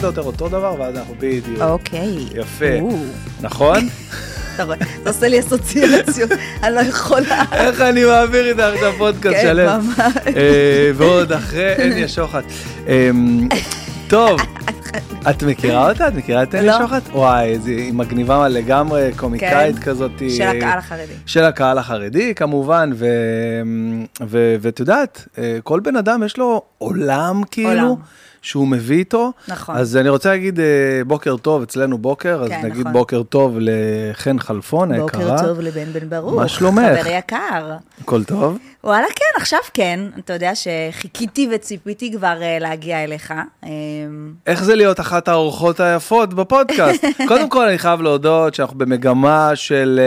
פחות או יותר אותו דבר, ואז אנחנו בדיוק. אוקיי. יפה. נכון? אתה רואה, אתה עושה לי אסוציאציות, אני לא יכולה. איך אני מעביר איתך עכשיו פודקאסט כן, שלם. ממש. אה, ועוד אחרי עיני השוחט. אמ, טוב, את מכירה אותה? את מכירה את עיני לא. שוחט? וואי, היא מגניבה לגמרי, קומיקאית כן. כזאת. של הקהל החרדי. של הקהל החרדי כמובן, ו- ואת יודעת, אה, כל בן אדם יש לו עולם כאילו. עולם. שהוא מביא איתו. נכון. אז אני רוצה להגיד אה, בוקר טוב, אצלנו בוקר, אז כן, נגיד נכון. בוקר טוב לחן חלפון היקרה. בוקר טוב לבן בן ברוך. מה שלומך? חבר יקר. הכל טוב? וואלה, כן, עכשיו כן. אתה יודע שחיכיתי וציפיתי כבר אה, להגיע אליך. אה, איך זה להיות אחת האורחות היפות בפודקאסט? קודם כל, אני חייב להודות שאנחנו במגמה של,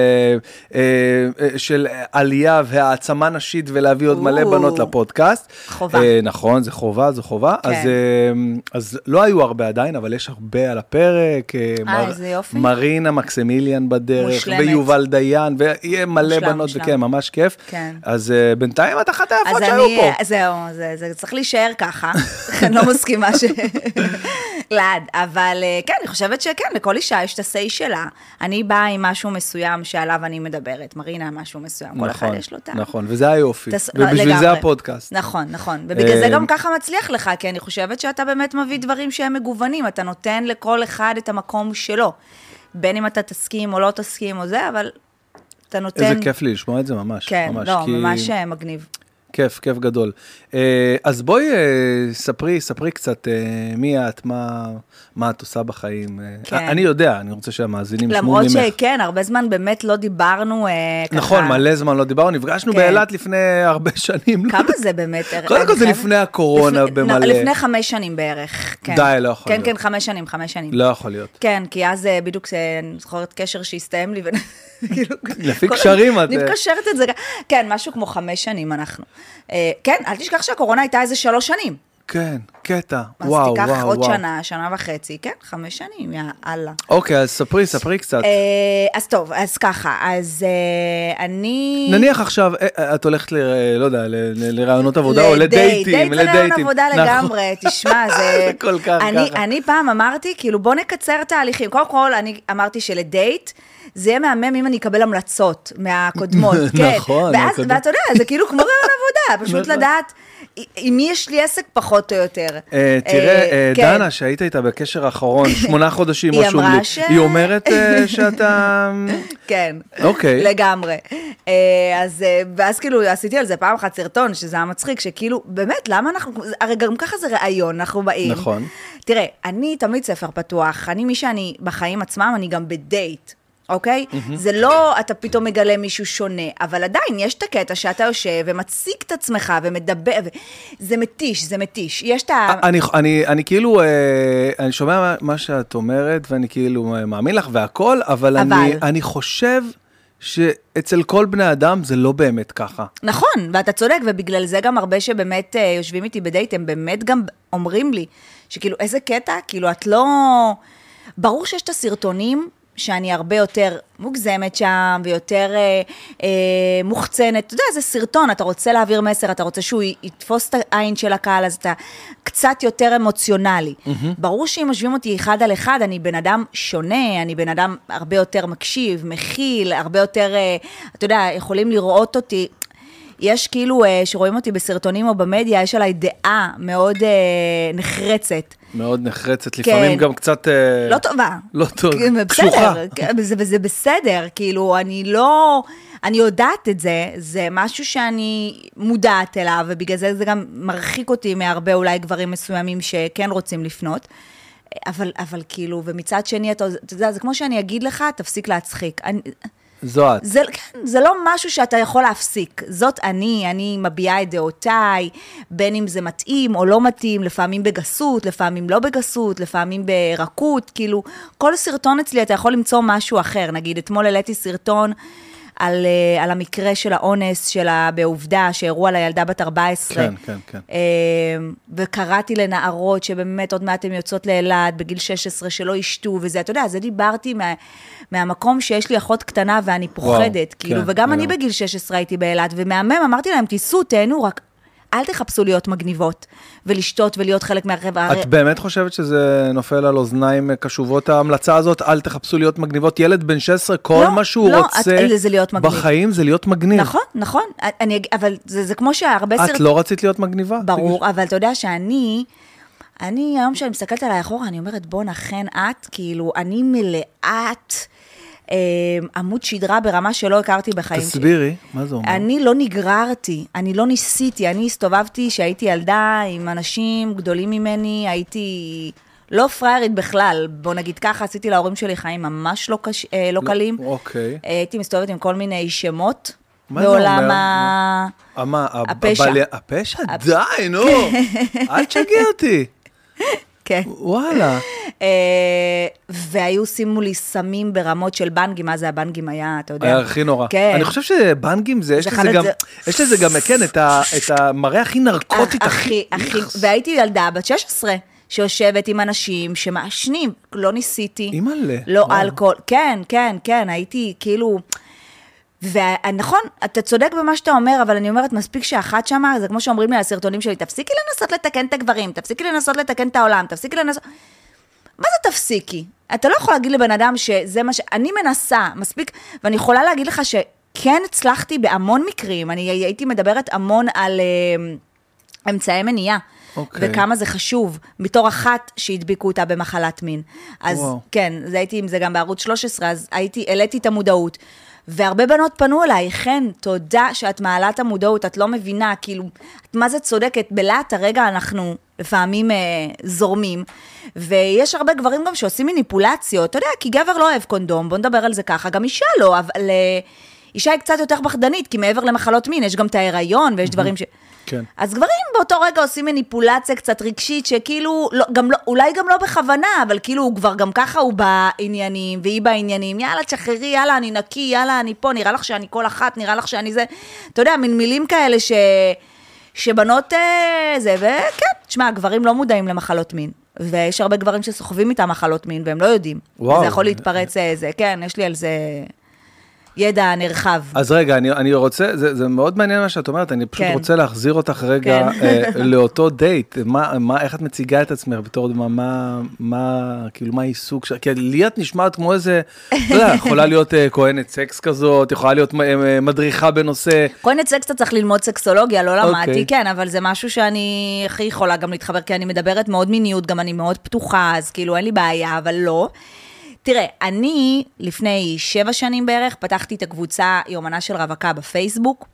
אה, אה, של עלייה והעצמה נשית ולהביא עוד מלא. בנות לפודקאסט. חובה. אה, נכון, זה חובה, זו חובה. כן. אז, אה, אז לא היו הרבה עדיין, אבל יש הרבה על הפרק. אה, אה, איזה יופי. מרינה מקסימיליאן בדרך, מושלמת. ויובל דיין, ויהיה מלא מושלם, בנות, מושלם. וכן, ממש כיף. כן. אז אה, בינתיים את אחת היפות שהיו אני, פה. זהו, זה, זה צריך להישאר ככה. אני לא מסכימה ש... לעד. אבל אה, כן, אני חושבת שכן, לכל אישה יש את ה-say שלה. אני באה עם משהו מסוים שעליו אני מדברת. מרינה, משהו מסוים. כל אחד יש לו את ה... נכון, וזה היופי. תס- ובשביל זה לגמרי. הפודקאסט. נכון, נכון. ובגלל זה אה, גם ככה מצליח לך, כי אני חושבת שאתה באמת מביא דברים שהם מגוונים, אתה נותן לכל אחד את המקום שלו. בין אם אתה תסכים או לא תסכים או זה, אבל אתה נותן... איזה כיף לי לשמוע את זה ממש. כן, ממש, לא, כי... ממש אה, מגניב. כיף, כיף גדול. אה, אז בואי, אה, ספרי, ספרי קצת מי את, מה, מה את עושה בחיים. כן. אני יודע, אני רוצה שהמאזינים ישמעו למרות ממך. שכן, הרבה זמן באמת לא דיברנו ככה... נכון, מלא זמן לא דיברנו, נפגשנו כן. באילת לפני הרבה שנים. כמה זה באמת? קודם כל זה לפני הקורונה לפני- במלא. לא, לפני חמש שנים בערך. כן. די, לא יכול כן, להיות. כן, חמש שנים, חמש שנים. לא יכול להיות. כן, כי אז בדיוק, אני זוכרת קשר שהסתיים לי. לפי כל- קשרים את, אני. מקשרת את זה, כן, משהו כמו חמש שנים אנחנו. אה, כן, אל תשכח שהקורונה הייתה איזה שלוש שנים. כן, קטע. אז וואו, תיקח וואו, עוד וואו. שנה, שנה וחצי, כן, חמש שנים, יא אללה. אוקיי, אז ספרי, ספרי קצת. אה, אז טוב, אז ככה, אז אה, אני... נניח עכשיו, את הולכת, ל, לא יודע, לרעיונות עבודה או לדייט, לדייטים. דייט זה רעיון עבודה נכון. לגמרי, תשמע, זה... כל כך ככה. אני פעם אמרתי, כאילו, בוא נקצר תהליכים. קודם כל, אני אמרתי שלדייט, זה יהיה מהמם אם אני אקבל המלצות מהקודמות, כן. נכון, ואז. ואתה יודע, זה כאילו כמו רעיון עבודה, פשוט. לדעת עם מי יש לי עסק פחות או יותר. אה, תראה, אה, כן. דנה, שהיית איתה בקשר האחרון, שמונה חודשים רשום לי, היא אומרת אה, שאתה... כן. אוקיי. לגמרי. אה, אז, אה, ואז כאילו עשיתי על זה פעם אחת סרטון, שזה היה מצחיק, שכאילו, באמת, למה אנחנו, הרי גם ככה זה ראיון, אנחנו באים. נכון. תראה, אני תמיד ספר פתוח, אני מי שאני בחיים עצמם, אני גם בדייט. אוקיי? זה לא אתה פתאום מגלה מישהו שונה, אבל עדיין יש את הקטע שאתה יושב ומציג את עצמך ומדבר, ו... זה מתיש, זה מתיש. יש את ה... אני, אני, אני כאילו, אה, אני שומע מה- מה שאת אומרת, ואני כאילו אה, מאמין לך והכל, אבל, אבל. אני, אני חושב שאצל כל בני אדם זה לא באמת ככה. נכון, ואתה צודק, ובגלל זה גם הרבה שבאמת אה, יושבים איתי בדייט, הם באמת גם אומרים לי, שכאילו, איזה קטע, כאילו, את לא... ברור שיש את הסרטונים שאני הרבה יותר מוגזמת שם, ויותר אה, אה, מוחצנת. אתה יודע, זה סרטון, אתה רוצה להעביר מסר, אתה רוצה שהוא יתפוס את העין של הקהל, אז אתה קצת יותר אמוציונלי. Mm-hmm. ברור שאם משווים אותי אחד על אחד, אני בן אדם שונה, אני בן אדם הרבה יותר מקשיב, מכיל, הרבה יותר, אה, אתה יודע, יכולים לראות אותי. יש כאילו, אה, שרואים אותי בסרטונים או במדיה, יש עליי דעה מאוד אה, נחרצת. מאוד נחרצת, לפעמים כן. גם קצת... אה, לא טובה. לא טוב, כן, קשוחה. בסדר, כן, וזה, וזה בסדר, כאילו, אני לא... אני יודעת את זה, זה משהו שאני מודעת אליו, ובגלל זה זה גם מרחיק אותי מהרבה אולי גברים מסוימים שכן רוצים לפנות. אבל, אבל כאילו, ומצד שני, אתה, אתה יודע, זה כמו שאני אגיד לך, תפסיק להצחיק. אני, זו את. זה, כן, זה לא משהו שאתה יכול להפסיק. זאת אני, אני מביעה את דעותיי, בין אם זה מתאים או לא מתאים, לפעמים בגסות, לפעמים לא בגסות, לפעמים ברכות, כאילו, כל סרטון אצלי אתה יכול למצוא משהו אחר. נגיד, אתמול העליתי סרטון על, אה, על המקרה של האונס שלה בעובדה, שהראו על הילדה בת 14. כן, כן, כן. אה, וקראתי לנערות שבאמת עוד מעט הן יוצאות לאילת בגיל 16 שלא ישתו וזה, אתה יודע, זה דיברתי מה, מהמקום שיש לי אחות קטנה ואני פוחדת, וואו, כאילו, כן, וגם אני לגמרי. בגיל 16 הייתי באילת, ומהמם, אמרתי להם, תיסעו, תהנו, רק אל תחפשו להיות מגניבות, ולשתות ולהיות חלק מהחברה. את באמת חושבת שזה נופל על אוזניים קשובות ההמלצה הזאת? אל תחפשו להיות מגניבות. ילד בן 16, כל לא, מה שהוא לא, רוצה את- זה להיות מגניב. בחיים זה להיות מגניב. נכון, נכון, אני, אבל זה, זה כמו שהרבה את סרט... לא רצית להיות מגניבה? ברור, אבל אתה יודע שאני, אני, היום שאני מסתכלת עליי אחורה, אני אומרת, בואנה, חן את, כאילו, אני מלאת עמוד שדרה ברמה שלא הכרתי בחיים שלי. תסבירי, מה זה אומר? אני לא נגררתי, אני לא ניסיתי, אני הסתובבתי כשהייתי ילדה עם אנשים גדולים ממני, הייתי לא פראיירית בכלל, בוא נגיד ככה, עשיתי להורים שלי חיים ממש לא, קש, אה, לא קלים. אוקיי. הייתי מסתובבת עם כל מיני שמות. מה זה בעולם אומר? ה... אה, מה, הפשע. הפשע? די, נו, אל תשגע אותי. כן. וואלה. אה, והיו שימו לי סמים ברמות של בנגים, מה זה הבנגים היה, אתה יודע. היה הכי נורא. כן. אני חושב שבנגים זה, יש זה לזה גם, יש לזה גם, כן, את המראה הכי נרקוטית, הכי, הכי, והייתי ילדה בת 16, שיושבת עם אנשים שמעשנים, לא ניסיתי. אימא'לה, לא. אלכוהול, כן, כן, כן, הייתי כאילו... ונכון, אתה צודק במה שאתה אומר, אבל אני אומרת, מספיק שאחת שמה, זה כמו שאומרים לי על הסרטונים שלי, תפסיקי לנסות לתקן את הגברים, תפסיקי לנסות לתקן את העולם, תפסיקי לנסות... מה זה תפסיקי? אתה לא יכול להגיד לבן אדם שזה מה ש... אני מנסה, מספיק, ואני יכולה להגיד לך שכן הצלחתי בהמון מקרים, אני הייתי מדברת המון על אה, אמצעי מניעה. אוקיי. וכמה זה חשוב, בתור אחת שהדביקו אותה במחלת מין. אז וואו. כן, זה הייתי עם זה גם בערוץ 13, אז הייתי, העליתי את המודעות. והרבה בנות פנו אליי, חן, תודה שאת מעלה את המודעות, את לא מבינה, כאילו, את מה זה צודקת, בלהט הרגע אנחנו לפעמים אה, זורמים, ויש הרבה גברים גם שעושים מניפולציות, אתה יודע, כי גבר לא אוהב קונדום, בוא נדבר על זה ככה, גם אישה לא, אבל אה, אישה היא קצת יותר פחדנית, כי מעבר למחלות מין, יש גם את ההיריון, ויש דברים ש... כן. אז גברים באותו רגע עושים מניפולציה קצת רגשית, שכאילו, לא, גם לא, אולי גם לא בכוונה, אבל כאילו הוא כבר גם ככה הוא בעניינים, והיא בעניינים, יאללה, תשחררי, יאללה, אני נקי, יאללה, אני פה, נראה לך שאני כל אחת, נראה לך שאני זה, אתה יודע, מין מילים כאלה ש... שבנות אה, זה, וכן, תשמע, גברים לא מודעים למחלות מין. ויש הרבה גברים שסוחבים איתם מחלות מין, והם לא יודעים. וואו. זה יכול להתפרץ, אה, זה, כן, יש לי על זה ידע נרחב. אז רגע, אני, אני רוצה, זה, זה מאוד מעניין מה שאת אומרת, אני פשוט כן. רוצה להחזיר אותך רגע כן. אה, לאותו דייט. מה, מה, איך את מציגה את עצמך בתור, מה, מה, מה, כאילו, מה העיסוק שלך? כי לי את נשמעת כמו איזה, אתה יודע, יכולה להיות אה, כהנת סקס כזאת, יכולה להיות אה, מדריכה בנושא. כהנת סקס אתה צריך ללמוד סקסולוגיה, לא למדתי, אוקיי. כן, אבל זה משהו שאני הכי יכולה גם להתחבר, כי אני מדברת מאוד מיניות, גם אני מאוד פתוחה, אז כאילו אין לי בעיה, אבל לא. תראה, אני לפני שבע שנים בערך פתחתי את הקבוצה יומנה של רווקה בפייסבוק.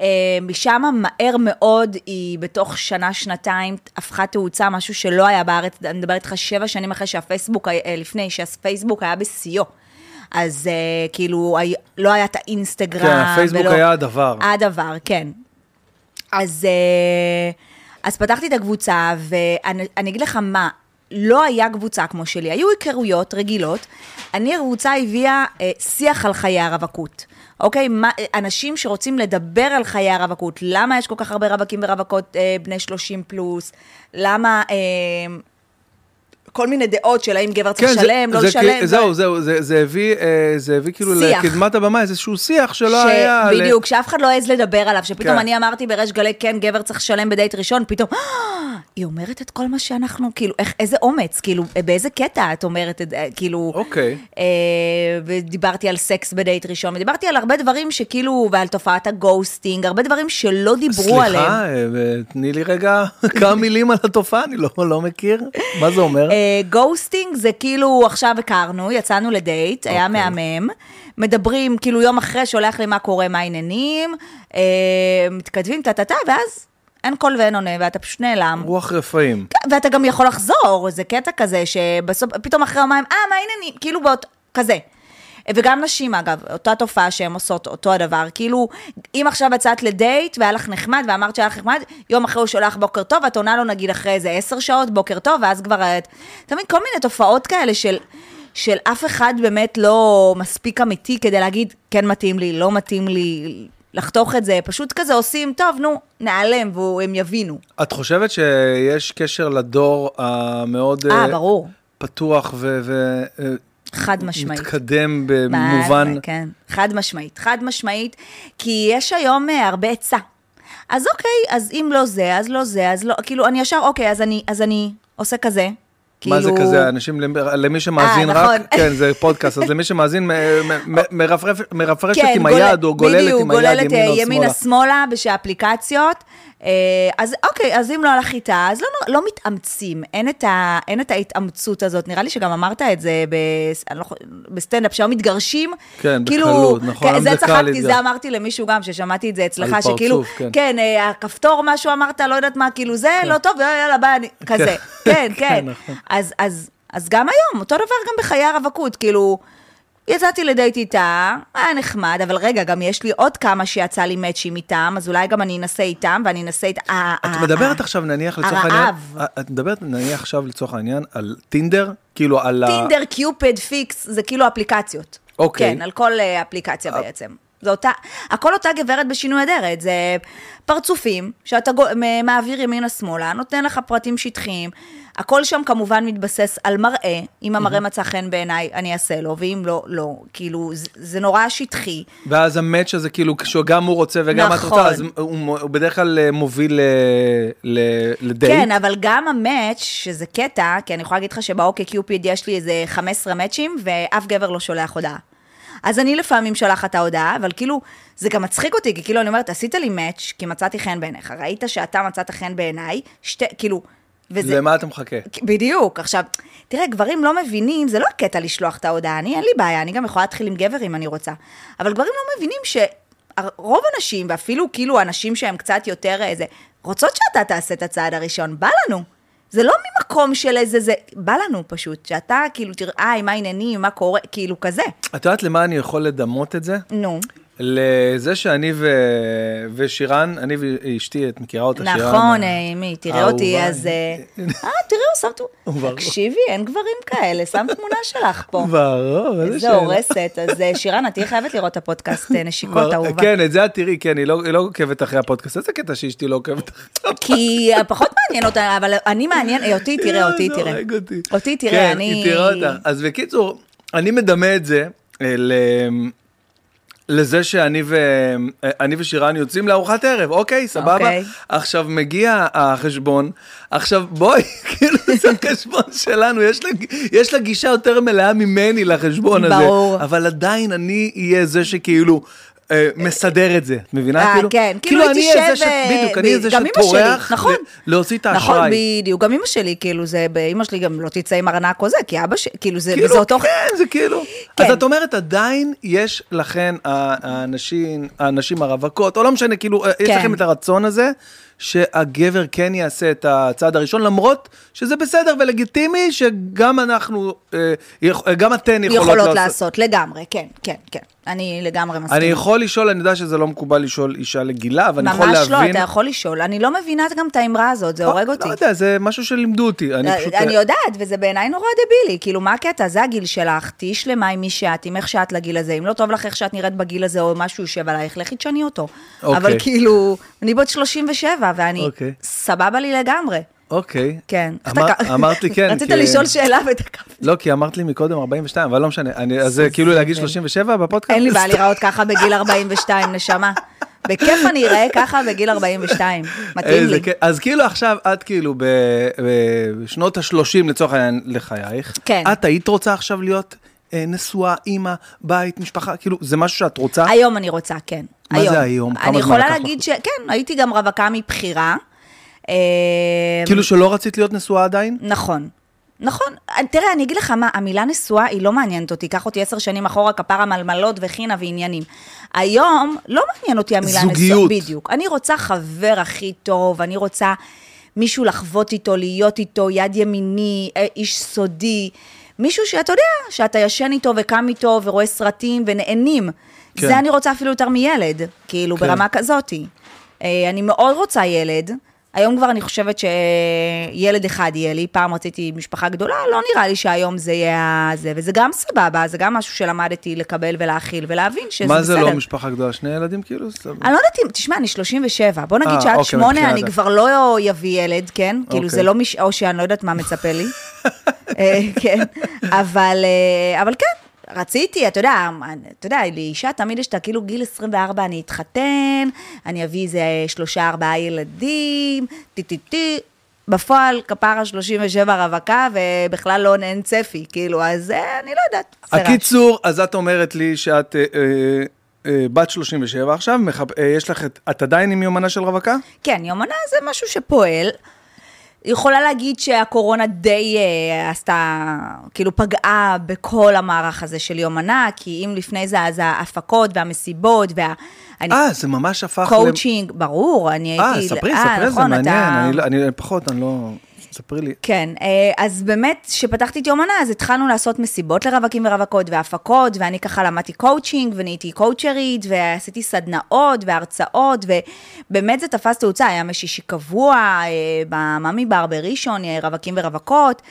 אה, משם מהר מאוד, היא בתוך שנה, שנתיים, הפכה תאוצה, משהו שלא היה בארץ, אני מדברת איתך שבע שנים אחרי שהפייסבוק, אה, לפני שהפייסבוק היה בשיאו. אז אה, כאילו, לא היה את האינסטגרם. כן, הפייסבוק ולא- היה הדבר. הדבר, כן. אז, אז פתחתי את הקבוצה, ואני אני אגיד לך מה, לא היה קבוצה כמו שלי, היו היכרויות רגילות. אני, הקבוצה הביאה אה, שיח על חיי הרווקות. אוקיי? מה, אנשים שרוצים לדבר על חיי הרווקות, למה יש כל כך הרבה רווקים ורווקות אה, בני 30 פלוס? למה... אה, כל מיני דעות של האם גבר צריך כן, לשלם, לא זה לשלם. זהו, זהו, זה- הביא, אה, זה הביא כאילו. לקדמת הבמה איזשהו שיח שלא היה. בדיוק, שאף אחד לא העז לדבר עליו, שפתאום כן. אני אמרתי בריש גלי, כן, גבר צריך לשלם בדייט ראשון, פתאום, "אה, היא אומרת את כל מה שאנחנו, כאילו, איזה אומץ, כאילו, באיזה קטע את אומרת כאילו, אוקיי. אה, ודיברתי על סקס בדייט ראשון, ודיברתי על הרבה דברים שכאילו, ועל תופעת ה ghosting, הרבה דברים שלא דיברו עליהם. סליחה, אה, תני לי רגע כמה מילים על התופעה, אני לא, לא מכיר. מה זה אומר? ghosting זה כאילו, עכשיו הכרנו, יצאנו לדייט, היה אוקיי. מהמם. מדברים, כאילו יום אחרי שולח לי מה קורה, מה העניינים, אה, מתכתבים, טה-טה-טה, ואז אין קול ואין עונה, ואתה פשוט נעלם. רוח רפאים. ואתה גם יכול לחזור, זה קטע כזה, שבסוף, פתאום אחרי יומיים, אה, מה העניינים? כאילו באות, כזה. וגם נשים, אגב, אותה תופעה שהן עושות אותו הדבר. כאילו, אם עכשיו יצאת לדייט והיה לך נחמד, ואמרת שהיה לך נחמד, יום אחרי הוא שולח בוקר טוב, ואת עונה לו נגיד אחרי איזה עשר שעות, בוקר טוב, ואז כבר את... אתה מבין, כל מיני תופעות כאלה של... של אף אחד באמת לא מספיק אמיתי כדי להגיד, כן מתאים לי, לא מתאים לי, לחתוך את זה, פשוט כזה עושים, טוב, נו, נעלם, והם יבינו. את חושבת שיש קשר לדור המאוד אה, אה, ברור, פתוח ו... ו- אה, חד משמעית. מתקדם במובן... כן, חד משמעית, חד משמעית, כי יש היום אה, הרבה היצע. אז אוקיי, אז אם לא זה, אז לא זה, אז לא, כאילו, אני ישר, אוקיי, אז אני, אז אני עושה כזה. מה זה כאילו- כזה, אנשים, למי שמאזין אה, רק, נכון. כן, זה פודקאסט, אז למי שמאזין, מרפרשת כן, עם גולל- היד, או גוללת בדיוק, עם היד גוללת אה, ימינה או שמאלה. ימינה-שמאלה בשאפליקציות. אה, אז אוקיי, אז אם לא הלך איתה, אז לא, לא מתאמצים, אין את, ה, אין את ההתאמצות הזאת. נראה לי שגם אמרת את זה ב, אני לא, בסטנדאפ, שהיום מתגרשים. כן, כאילו, בקלות, נכון, כן, זה זה צחקתי, להתגרש. זה אמרתי למישהו גם, ששמעתי את זה אצלך, על שכאילו, פרצוף, כן. כן, אה, הכפתור, משהו אמרת, לא יודעת מה, כאילו זה, לא טוב, יאללה, יאללה, ביי, אני, כזה. כן, כן, כן. נכון. אז, אז, אז גם היום, אותו דבר גם בחיי הרווקות, כאילו, יצאתי לדייט איתה, היה נחמד, אבל רגע, גם יש לי עוד כמה שיצא לי מאצ'ים איתם, אז אולי גם אני אנסה איתם, ואני אנסה איתם. אה, את אה, מדברת אה. עכשיו נניח לצורך הרעב. העניין, את מדברת נניח עכשיו לצורך העניין על טינדר, כאילו על ה... טינדר, קיופד, פיקס, זה כאילו אפליקציות. אוקיי. כן, על כל אה, אפליקציה בעצם. זה אותה, הכל אותה גברת בשינוי אדרת, זה פרצופים שאתה גו- מעביר ימינה-שמאלה, נותן לך פרטים שטחיים. הכל שם כמובן מתבסס על מראה, אם המראה מצא חן בעיניי, אני אעשה לו, ואם לא, לא. כאילו, זה, זה נורא שטחי. ואז המאץ' הזה כאילו, שגם הוא רוצה וגם את נכון. רוצה, אז הוא, הוא בדרך כלל אה, מוביל ל- לדייט. כן, אבל גם המאץ', שזה קטע, כי אני יכולה להגיד לך שבאוקיי קיופיד יש לי איזה 15 מאצ'ים, ואף גבר לא שולח הודעה. אז אני לפעמים שולחת את ההודעה, אבל כאילו, זה גם מצחיק אותי, כי כאילו, אני אומרת, עשית לי מאץ', כי מצאתי חן בעיניך, ראית שאתה מצאת חן בעיניי, שתי, כאילו, וזה... למה אתה מחכה? בדיוק. עכשיו, תראה, גברים לא מבינים, זה לא הקטע לשלוח את ההודעה, אני, אין לי בעיה, אני גם יכולה להתחיל עם גבר אם אני רוצה. אבל גברים לא מבינים שרוב הנשים, ואפילו כאילו הנשים שהן קצת יותר איזה, רוצות שאתה תעשה את הצעד הראשון, בא לנו. זה לא ממקום של איזה זה, בא לנו פשוט, שאתה כאילו תראה מה העניינים, מה קורה, כאילו כזה. את יודעת למה אני יכול לדמות את זה? נו. לזה שאני ו... ושירן, אני ואשתי, את מכירה אותה, שירן? נכון, אה, מי, תראה אותי. אז... אה, אה, תמונה. ברור. תקשיבי, אין גברים כאלה, שם תמונה שלך פה. ברור, איזה איזה שאלה. הורסת. אז אה, שירן, את תהיי חייבת לראות את הפודקאסט אה, נשיקות, אהובה. כן, את זה את תראי, כן, היא לא היא לא עוקבת אחרי הפודקאסט, איזה קטע שאשתי לא עוקבת אחרי כי אה, פחות מעניין אותה, אבל אני מעניין, אה, אותי תראה, אותי תראה. אותי. תראה, כן, אני... היא תראה אותך. אז בקיצור, אני מדמה את זה אה. לזה שאני, ו... אני ושירן יוצאים לארוחת ערב, אוקיי, סבבה? אוקיי. עכשיו מגיע החשבון, עכשיו בואי, כאילו זה החשבון שלנו, יש לה, יש לה גישה יותר מלאה ממני לחשבון הזה. ברור. אבל עדיין אני אהיה זה שכאילו... אה, מסדר את זה, את מבינה? אה, כאילו, כן, כאילו היא אני אהיה זה תשב, ש- אה, בדיוק, אני זה שטורח נכון. להוציא את נכון, האשראי. בדיוק, גם אמא שלי, כאילו, זה, אמא שלי גם לא תצא עם ארנק או זה, כי אבא שלי, כאילו, זה, כאילו, וזה אותו... כן, זה כאילו. כן. אז את אומרת, עדיין יש לכן, האנשים, האנשים הרווקות, או לא משנה, כאילו, יש כן. לכם את הרצון הזה, שהגבר כן יעשה את הצעד הראשון, למרות שזה בסדר ולגיטימי, שגם אנחנו, גם אתן יכולות, יכולות לעשות. לעשות, לגמרי, כן, כן, כן. אני לגמרי מסכימה. אני יכול לשאול, אני יודע שזה לא מקובל לשאול אישה לגילה, אבל אני יכול ממש להבין. לא, אתה יכול לשאול. אני לא מבינה גם את האמרה הזאת, זה הורג אותי. לא יודע, זה משהו שלימדו אותי. אני פשוט... אני יודעת, וזה בעיניי נורא דבילי, כאילו, מה הקטע? זה הגיל שלך, תהיי שלמה עם מי שאת, עם איך שאת לגיל הזה. אם לא טוב לך איך שאת נראית בגיל הזה, או משהו יושב עלייך, לכי תשני אותו. אוקיי. אבל כאילו, אני בת 37, ואני, אוקיי. סבבה לי לגמרי. אוקיי. כן. אמרת לי כן. רצית לשאול שאלה ותקפת. לא, כי אמרת לי מקודם 42, אבל לא משנה. אני- אז זה כאילו להגיד 37 בפודקאסט? אין לי בעיה להיראות ככה בגיל 42, נשמה. בכיף אני אראה ככה בגיל 42. מתאים לי. אז כאילו עכשיו את כאילו ב- בשנות ה-30 לצורך העניין לחייך. כן. את היית רוצה עכשיו להיות אה, נשואה, אימא, בית, משפחה, כאילו, זה משהו שאת רוצה? היום אני רוצה, כן. מה זה היום? אני יכולה להגיד לך? שכן, הייתי גם רווקה מבחירה. כאילו שלא רצית להיות נשואה עדיין? נכון. נכון, תראה, אני אגיד לך מה, המילה נשואה היא לא מעניינת אותי, קח אותי עשר שנים אחורה, כפרה מלמלות וחינה ועניינים. היום לא מעניין אותי המילה נשואה. זוגיות. בדיוק. אני רוצה חבר הכי טוב, אני רוצה מישהו לחוות איתו, להיות איתו, יד ימיני, אה, איש סודי, מישהו שאתה יודע, שאתה ישן איתו וקם איתו ורואה סרטים ונהנים. כן. זה אני רוצה אפילו יותר מילד, כאילו, כן. ברמה כזאתי. אה, אני מאוד רוצה ילד. היום כבר אני חושבת שילד אחד יהיה לי, פעם רציתי משפחה גדולה, לא נראה לי שהיום זה יהיה זה, וזה גם סבבה, זה גם משהו שלמדתי לקבל ולהכיל ולהבין שזה בסדר. מה זה לא משפחה גדולה? שני ילדים כאילו? סבבה. אני לא יודעת אם, תשמע, אני 37, בוא נגיד אה, שעד אוקיי, שמונה אני. כבר לא אביא ילד, כן? כאילו אוקיי. זה לא מש... או שאני לא יודעת מה מצפה לי. אה, כן, אבל, אה, אבל כן, רציתי, אתה יודע, אתה יודע, לאישה תמיד יש את הכאילו גיל 24, אני אתחתן, אני אביא איזה שלושה, ארבעה ילדים, טי-טי-טי. בפועל, כפרה 37 רווקה, ובכלל לא אין צפי, כאילו, אז אה, אני לא יודעת. הקיצור, אז את אומרת לי שאת אה, אה, אה, בת 37 עכשיו, מחפ- אה, יש לך, את- את עדיין עם יומנה של רווקה? כן, יומנה זה משהו שפועל. יכולה להגיד שהקורונה די אה, עשתה, כאילו פגעה בכל המערך הזה של יומנה, כי אם לפני זה, אז ההפקות והמסיבות וה... אה, זה ממש הפך... קואוצ'ינג, ברור, אני אה, הייתי... ספרי, אה, ספרי, זה נכון, מעניין, אתה- אני לא- אני פחות, אני לא... ספרי לי. כן, אה, אז באמת, כשפתחתי את יומנה, אז התחלנו לעשות מסיבות לרווקים ורווקות והפקות, ואני ככה למדתי קואוצ'ינג, ונהייתי קואוצ'רית, ועשיתי סדנאות והרצאות, ובאמת זה תפס תאוצה, היה משישי קבוע, אה, במאמי בר בראשון, אה, רווקים ורווקות,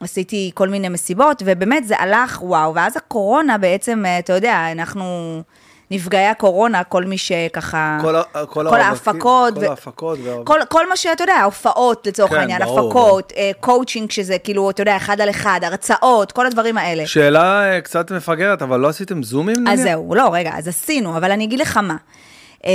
עשיתי כל מיני מסיבות, ובאמת זה הלך, וואו, ואז הקורונה בעצם, אתה יודע, אנחנו... נפגעי הקורונה, כל מי שככה... כל כל כל הרווקים, ההפקות. כל ו- ההפקות והרווקים. כל, כל מה שאתה יודע, הופעות לצורך כן, העניין, ברור, הפקות, אה, קואוצ'ינג, שזה כאילו, אתה יודע, אחד על אחד, הרצאות, כל הדברים האלה. שאלה אה, קצת מפגרת, אבל לא עשיתם זומים נניח? אז זהו, לא, רגע, אז עשינו, אבל אני אגיד לך מה. אה,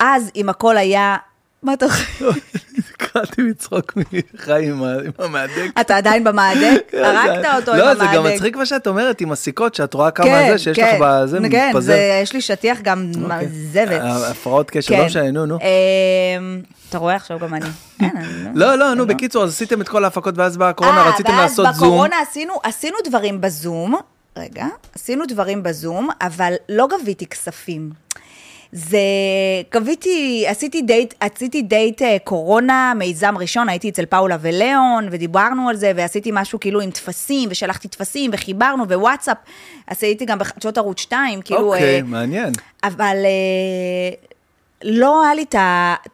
אז, אם הכל היה... מה אתה חושב? התחלתי לצחוק מחיים עם המהדק. אתה עדיין במהדק? הרגת אותו עם לא, המהדק. זה גם מצחיק מה שאת אומרת עם הסיכות, שאת רואה כמה כן, זה, שיש כן, לך בזה, כן, מתפזר. זה- יש לי שטיח גם אוקיי. זבל. אה, הפרעות קשר, כן. לא משנה, נו, נו. אה, אתה רואה עכשיו גם אני. אני לא, לא, נו, בקיצור, אז עשיתם את כל ההפקות, ואז אה, רציתם לעשות ואז זום. בקורונה עשינו, עשינו דברים בזום, רגע, עשינו דברים בזום, אבל לא גביתי כספים. זה, גביתי, עשיתי דייט, עשיתי דייט אה, קורונה, מיזם ראשון, הייתי אצל פאולה וליאון, ודיברנו על זה, ועשיתי משהו כאילו עם טפסים, ושלחתי טפסים, וחיברנו, ווואטסאפ, הייתי גם בחדשות ערוץ 2, כאילו... אוקיי, אה, מעניין. אבל אה, לא היה לי את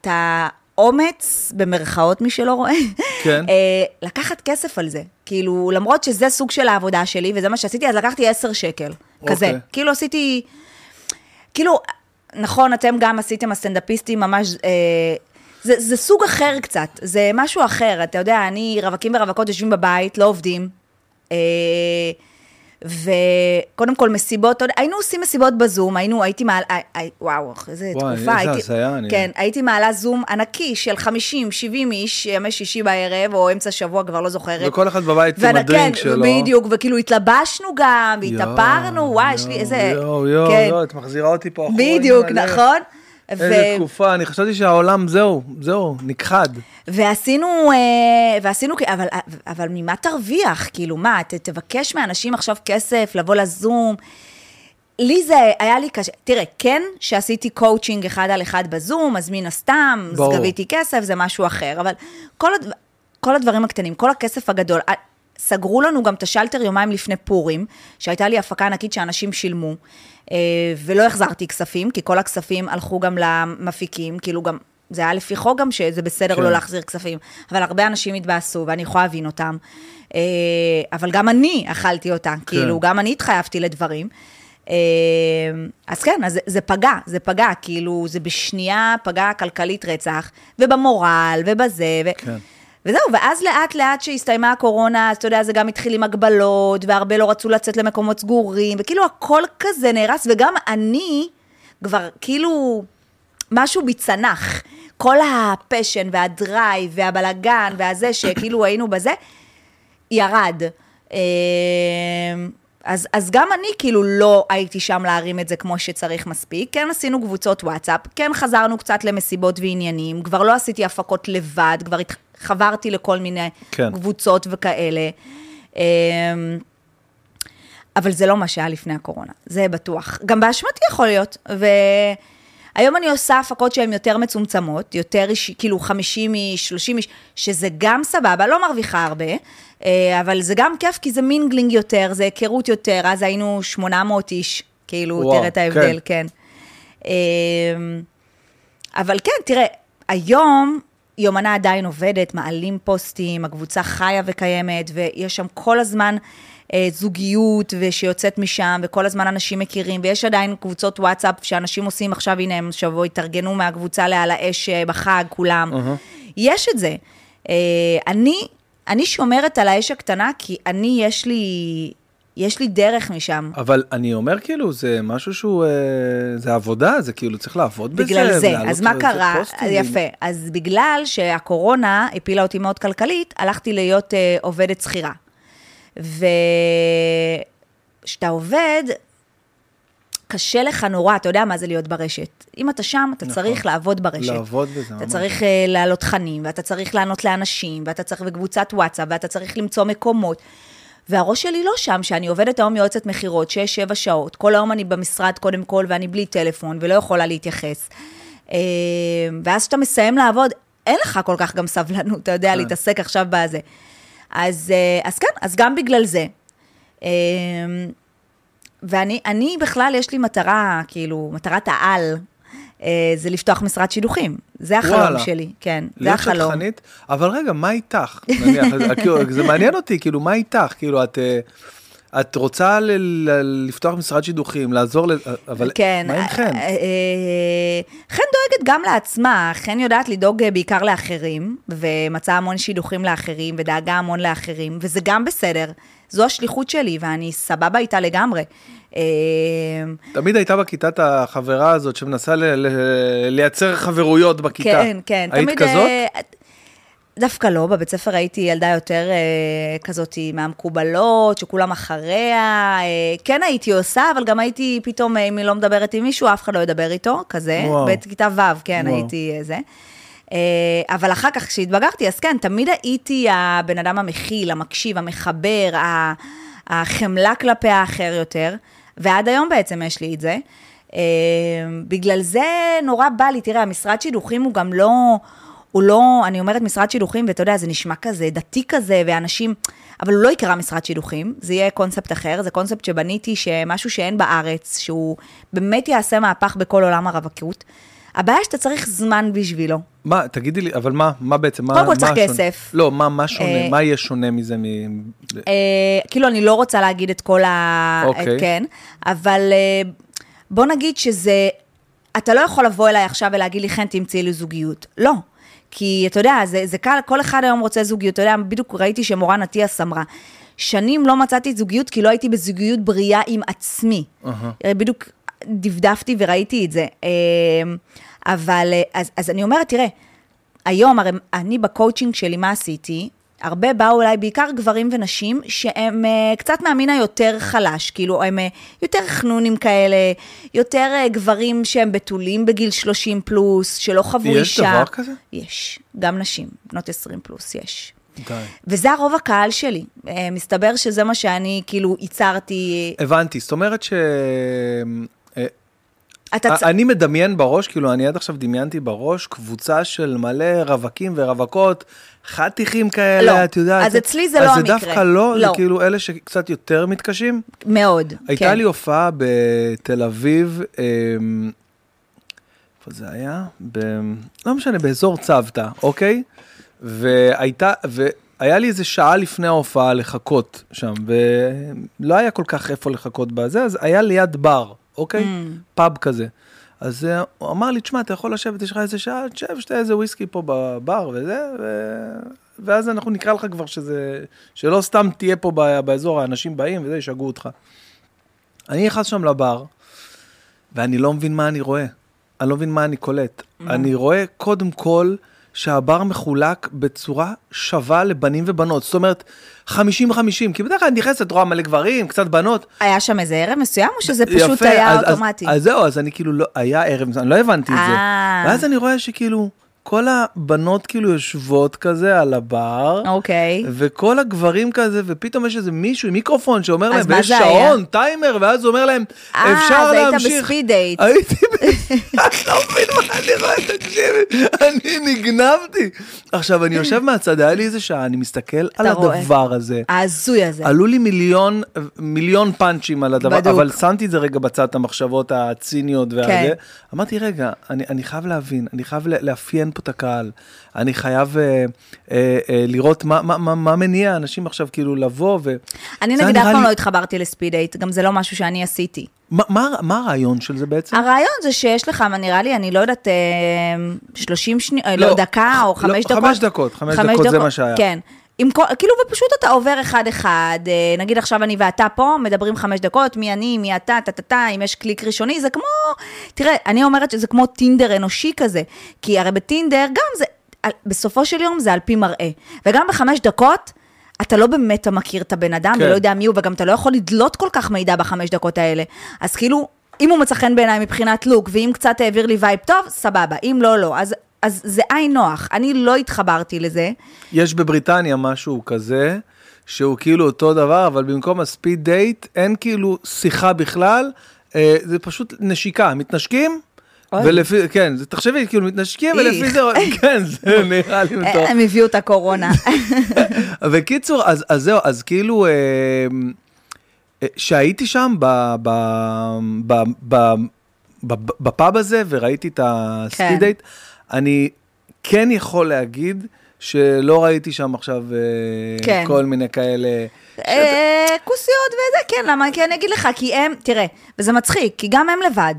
ה- האומץ, במרכאות, מי שלא רואה, כן. אה, לקחת כסף על זה. כאילו, למרות שזה סוג של העבודה שלי, וזה מה שעשיתי, אז לקחתי 10 שקל. כזה. אוקיי. כאילו עשיתי... כאילו, נכון, אתם גם עשיתם הסטנדאפיסטים ממש... אה, זה, זה סוג אחר קצת, זה משהו אחר. אתה יודע, אני, רווקים ורווקות יושבים בבית, לא עובדים. אה, וקודם כל מסיבות, היינו עושים מסיבות בזום, היינו, הייתי מעלה, אה, אה, וואו, איזה וואי, תקופה, איזה הייתי, הזיה, אני- כן, הייתי מעלה זום ענקי של 50, 70 איש, ימי שישי בערב, או אמצע שבוע, כבר לא זוכרת. וכל אחד בבית עם הדרינק כן, שלו. בדיוק, וכאילו התלבשנו גם, והתאפרנו, וואי, יש לי איזה... יואו, יואו, כן. יואו, את מחזירה אותי פה אחורה. בדיוק. נכון? איזה תקופה, אני חשבתי שהעולם, זהו, זהו, נכחד. ועשינו, אה, ועשינו, אבל, אבל ממה תרוויח? כאילו, מה, ת, תבקש מאנשים עכשיו כסף, לבוא לזום? לי זה היה לי קשה. תראה, כן שעשיתי קואוצ'ינג אחד על אחד בזום, אז מן הסתם, אז. גביתי כסף, זה משהו אחר, אבל כל, הד... כל הדברים הקטנים, כל הכסף הגדול, אה, סגרו לנו גם את השלטר יומיים לפני פורים, שהייתה לי הפקה ענקית שאנשים שילמו, אה, ולא החזרתי כספים, כי כל הכספים הלכו גם למפיקים, כאילו גם, זה היה לפי חוק גם שזה בסדר כן. לא להחזיר כספים, אבל הרבה אנשים התבאסו, ואני יכולה להבין אותם. אה, אבל גם אני אכלתי אותה, כאילו, גם אני התחייבתי לדברים. אה, אז כן, אז זה, זה פגע, זה פגע, כאילו, זה בשנייה פגע כלכלית רצח, ובמורל, ובזה, ו... כן. וזהו, ואז לאט לאט שהסתיימה הקורונה, אז אתה יודע, זה גם התחיל עם הגבלות, והרבה לא רצו לצאת למקומות סגורים, וכאילו הכל כזה נהרס, וגם אני כבר כאילו, משהו בי צנח. כל ה passion וה drive והבלגן והזה, שכאילו היינו בזה, ירד. אז, אז גם אני כאילו לא הייתי שם להרים את זה כמו שצריך מספיק. כן עשינו קבוצות וואטסאפ, כן חזרנו קצת למסיבות ועניינים, כבר לא עשיתי הפקות לבד, כבר חברתי לכל מיני כן. קבוצות וכאלה. אה, אבל זה לא מה שהיה לפני הקורונה, זה בטוח. גם באשמתי יכול להיות. והיום אני עושה הפקות שהן יותר מצומצמות, יותר איש, כאילו 50 איש, 30 איש, שזה גם סבבה, לא מרוויחה הרבה, אה, אבל זה גם כיף, כי זה mingling יותר, זה היכרות יותר, אז היינו 800 איש, כאילו, וואו, תראה את ההבדל, כן. כן. אבל כן, תראה, היום יומנה עדיין עובדת, מעלים פוסטים, הקבוצה חיה וקיימת, ויש שם כל הזמן זוגיות שיוצאת משם, וכל הזמן אנשים מכירים, ויש עדיין קבוצות וואטסאפ שאנשים עושים עכשיו, הנה הם שבוע התארגנו מהקבוצה לעל האש אה, בחג, כולם. Uh-huh. יש את זה. אה, אני אני שומרת על האש הקטנה, כי אני, יש לי, יש לי דרך משם. אבל אני אומר כאילו, זה משהו שהוא, אה, זה עבודה, זה כאילו צריך לעבוד בזה. בגלל זה. אז מה קרה? פוסטים. יפה. אז בגלל שהקורונה הפילה אותי מאוד כלכלית, הלכתי להיות אה, עובדת שכירה. וכשאתה עובד, קשה לך נורא, אתה יודע מה זה להיות ברשת. אם אתה שם, אתה נכון. צריך לעבוד ברשת. לעבוד בזה, אתה ממש. צריך uh, להעלות תכנים, ואתה צריך לענות לאנשים, ואתה צריך בקבוצת וואטסאפ, ואתה צריך למצוא מקומות. והראש שלי לא שם, שאני עובדת היום יועצת מכירות, 6-7 שעות. כל היום אני במשרד קודם כל, ואני בלי טלפון, ולא יכולה להתייחס. אה, ואז כשאתה מסיים לעבוד, אין לך כל כך גם סבלנות, אתה יודע, כן. להתעסק עכשיו בזה. אז, אה, אז כן, אז גם בגלל זה. אה, ואני אני בכלל, יש לי מטרה, כאילו, מטרת העל, אה, זה לפתוח משרד שידוכים. זה החלום וואלה. שלי, כן, זה להיות החלום. שטחנית, אבל רגע, מה איתך? נניח, כאילו, זה מעניין אותי, כאילו, מה איתך? כאילו, את, את רוצה ל- ל- לפתוח משרד שידוכים, לעזור, ל- אבל כן. מה עם חן? אה, אה, חן דואגת גם לעצמה, חן יודעת לדאוג אה, בעיקר לאחרים, ומצאה המון שידוכים לאחרים, ודאגה המון לאחרים, וזה גם בסדר. זו השליחות שלי, ואני סבבה איתה לגמרי. אה, תמיד הייתה בכיתה את החברה הזאת שמנסה ל- ל- לייצר חברויות בכיתה. כן, כן. היית תמיד, כזאת? אה, דווקא לא, בבית ספר הייתי ילדה יותר אה, כזאת מהמקובלות, שכולם אחריה. אה, כן הייתי עושה, אבל גם הייתי פתאום, אה, אם היא לא מדברת עם מישהו, אף אחד לא ידבר איתו, כזה. וואו. בכיתה ו', כן, וואו. הייתי אה, זה. אה, אבל אחר כך, כשהתבגרתי, אז כן, תמיד הייתי הבן אדם המכיל, המקשיב, המחבר, החמלה כלפי האחר יותר, ועד היום בעצם יש לי את זה. אה, בגלל זה נורא בא לי, תראה, המשרד שידוכים הוא גם לא, הוא לא, אני אומרת משרד שידוכים, ואתה יודע, זה נשמע כזה דתי כזה, ואנשים, אבל הוא לא יקרא משרד שידוכים, זה יהיה קונספט אחר, זה קונספט שבניתי, שמשהו שאין בארץ, שהוא באמת יעשה מהפך בכל עולם הרווקות. הבעיה שאתה צריך זמן בשבילו. מה, תגידי לי, אבל מה, מה בעצם, מה, קודם כל צריך? כסף. לא, מה, מה שונה, אה, מה יהיה שונה מזה מ... אה, כאילו, אני לא רוצה להגיד את כל ה... אוקיי. כן, אבל אה, בוא נגיד שזה... אתה לא יכול לבוא אליי עכשיו ולהגיד לי, חן, תמצאי לי זוגיות. לא. כי אתה יודע, זה, זה קל, כל אחד היום רוצה זוגיות. אתה יודע, בדיוק ראיתי שמורן אטיאס אמרה, שנים לא מצאתי זוגיות כי לא הייתי בזוגיות בריאה עם עצמי. אהה. בדיוק דפדפתי וראיתי את זה. אה, אבל, אה, אז, אז אני אומרת, תראה, היום, הרי אני בקואוצ'ינג שלי, מה עשיתי? הרבה באו אליי, בעיקר גברים ונשים, שהם אה, קצת מהמין היותר חלש, כאילו הם אה, יותר חנונים כאלה, יותר אה, גברים שהם בתולים בגיל 30 פלוס, שלא חוו יש אישה. דבר כזה? יש, גם נשים, בנות 20 פלוס, יש. די. וזה הרוב הקהל שלי. מסתבר שזה מה שאני כאילו ייצרתי. הבנתי, זאת אומרת ש... אה, אתה צ... אני מדמיין בראש, כאילו, אני עד עכשיו דמיינתי בראש קבוצה של מלא רווקים ורווקות, חתיכים כאלה, לא. את יודעת. אז אצלי זה לא אז זה המקרה. דווקא לא, זה לא. כאילו אלה שקצת יותר מתקשים. מאוד. הייתה כן. לי הופעה בתל אביב, אמ, איפה זה היה? ב... לא משנה, באזור צוותא, אוקיי? והייתה, והיה לי איזה שעה לפני ההופעה לחכות שם, ולא היה כל כך איפה לחכות בזה, אז היה ליד בר, אוקיי? Mm. פאב כזה. אז הוא אמר לי, תשמע, אתה יכול לשבת, יש לך איזה שעה, תשב, שתה איזה וויסקי פה בבר וזה, ו... ואז אנחנו נקרא לך כבר שזה, שלא סתם תהיה פה באזור, האנשים באים וזה, ישגעו אותך. אני נכנס שם לבר, ואני לא מבין מה אני רואה. אני לא מבין מה אני קולט. אני רואה קודם כל שהבר מחולק בצורה שווה לבנים ובנות. זאת אומרת, 50-50, כי בדרך כלל נכנסת, רואה מלא גברים, קצת בנות. היה שם איזה ערב מסוים, או שזה פשוט יפה, היה אז- אז- אוטומטי? אז זהו, אז אני כאילו, לא, היה ערב, אני לא הבנתי את זה. אה. ואז אני רואה שכאילו, כל הבנות כאילו יושבות כזה על הבר. אוקיי. וכל הגברים כזה, ופתאום יש איזה מישהו עם מיקרופון שאומר להם, ויש שעון, טיימר, ואז הוא אומר להם, אה, אפשר אז היית להמשיך. בספיד דייט. הייתי, ב- אני לא מבין מה אני רואה, תקשיבי, אני נגנבתי. עכשיו, אני יושב מהצד, היה לי איזה שעה, אני מסתכל על. הדבר הזה. ההזוי הזה. עלו לי מיליון, מיליון פאנצ'ים על הדבר, בדוק. אבל שמתי את זה רגע בצד, המחשבות הציניות והזה. כן. אמרתי, רגע, אני, אני חייב להבין, אני חייב לאפיין פה את הקהל. אני חייב אה, אה, אה, לראות מה, מה, מה, מה מניע אנשים עכשיו כאילו לבוא ו... אני נגיד אף פעם לי- לא התחברתי ל speed date, גם זה לא משהו שאני עשיתי. מה, מה, מה הרעיון של זה בעצם? הרעיון זה שיש לך, מה נראה לי, אני לא יודעת, אה, 30 שניות, לא, לא, דקה או לא, חמש דקות. חמש דקות, חמש דקות זה מה שהיה. כן. עם כל, כאילו, ופשוט אתה עובר אחד-אחד, אה, נגיד עכשיו אני ואתה פה, מדברים חמש דקות, מי אני, מי אתה, טה-טה-טה, אם יש קליק ראשוני, זה כמו, תראה, אני אומרת שזה כמו טינדר אנושי כזה, כי הרי בטינדר גם זה, בסופו של יום זה על פי מראה, וגם בחמש דקות, אתה לא באמת מכיר את הבן אדם, כן. ולא יודע מי הוא, וגם אתה לא יכול לדלות כל כך מידע בחמש דקות האלה. אז כאילו, אם הוא מצא חן בעיניי מבחינת look, ואם קצת העביר לי vibe טוב, סבבה, אם לא, לא. אז, אז זה עין נוח, אני לא התחברתי לזה. יש בבריטניה משהו כזה, שהוא כאילו אותו דבר, אבל במקום ה speed date, אין כאילו שיחה בכלל, אה, זה פשוט נשיקה, מתנשקים. ולפי, כן, תחשבי, כאילו מתנשקים, ולפי. זה, כן, זה נראה לי מטורף. הם הביאו את הקורונה. וקיצור, אז, אז זהו, אז כאילו, אה, אה, שהייתי שם ב, ב, ב, בפאב הזה וראיתי את כן. אני כן יכול להגיד שלא ראיתי שם עכשיו אה, כן. כל מיני כאלה. אה, כוסיות וזה, כן, למה? כי אני אגיד לך, כי הם, תראה, וזה מצחיק, כי גם הם לבד.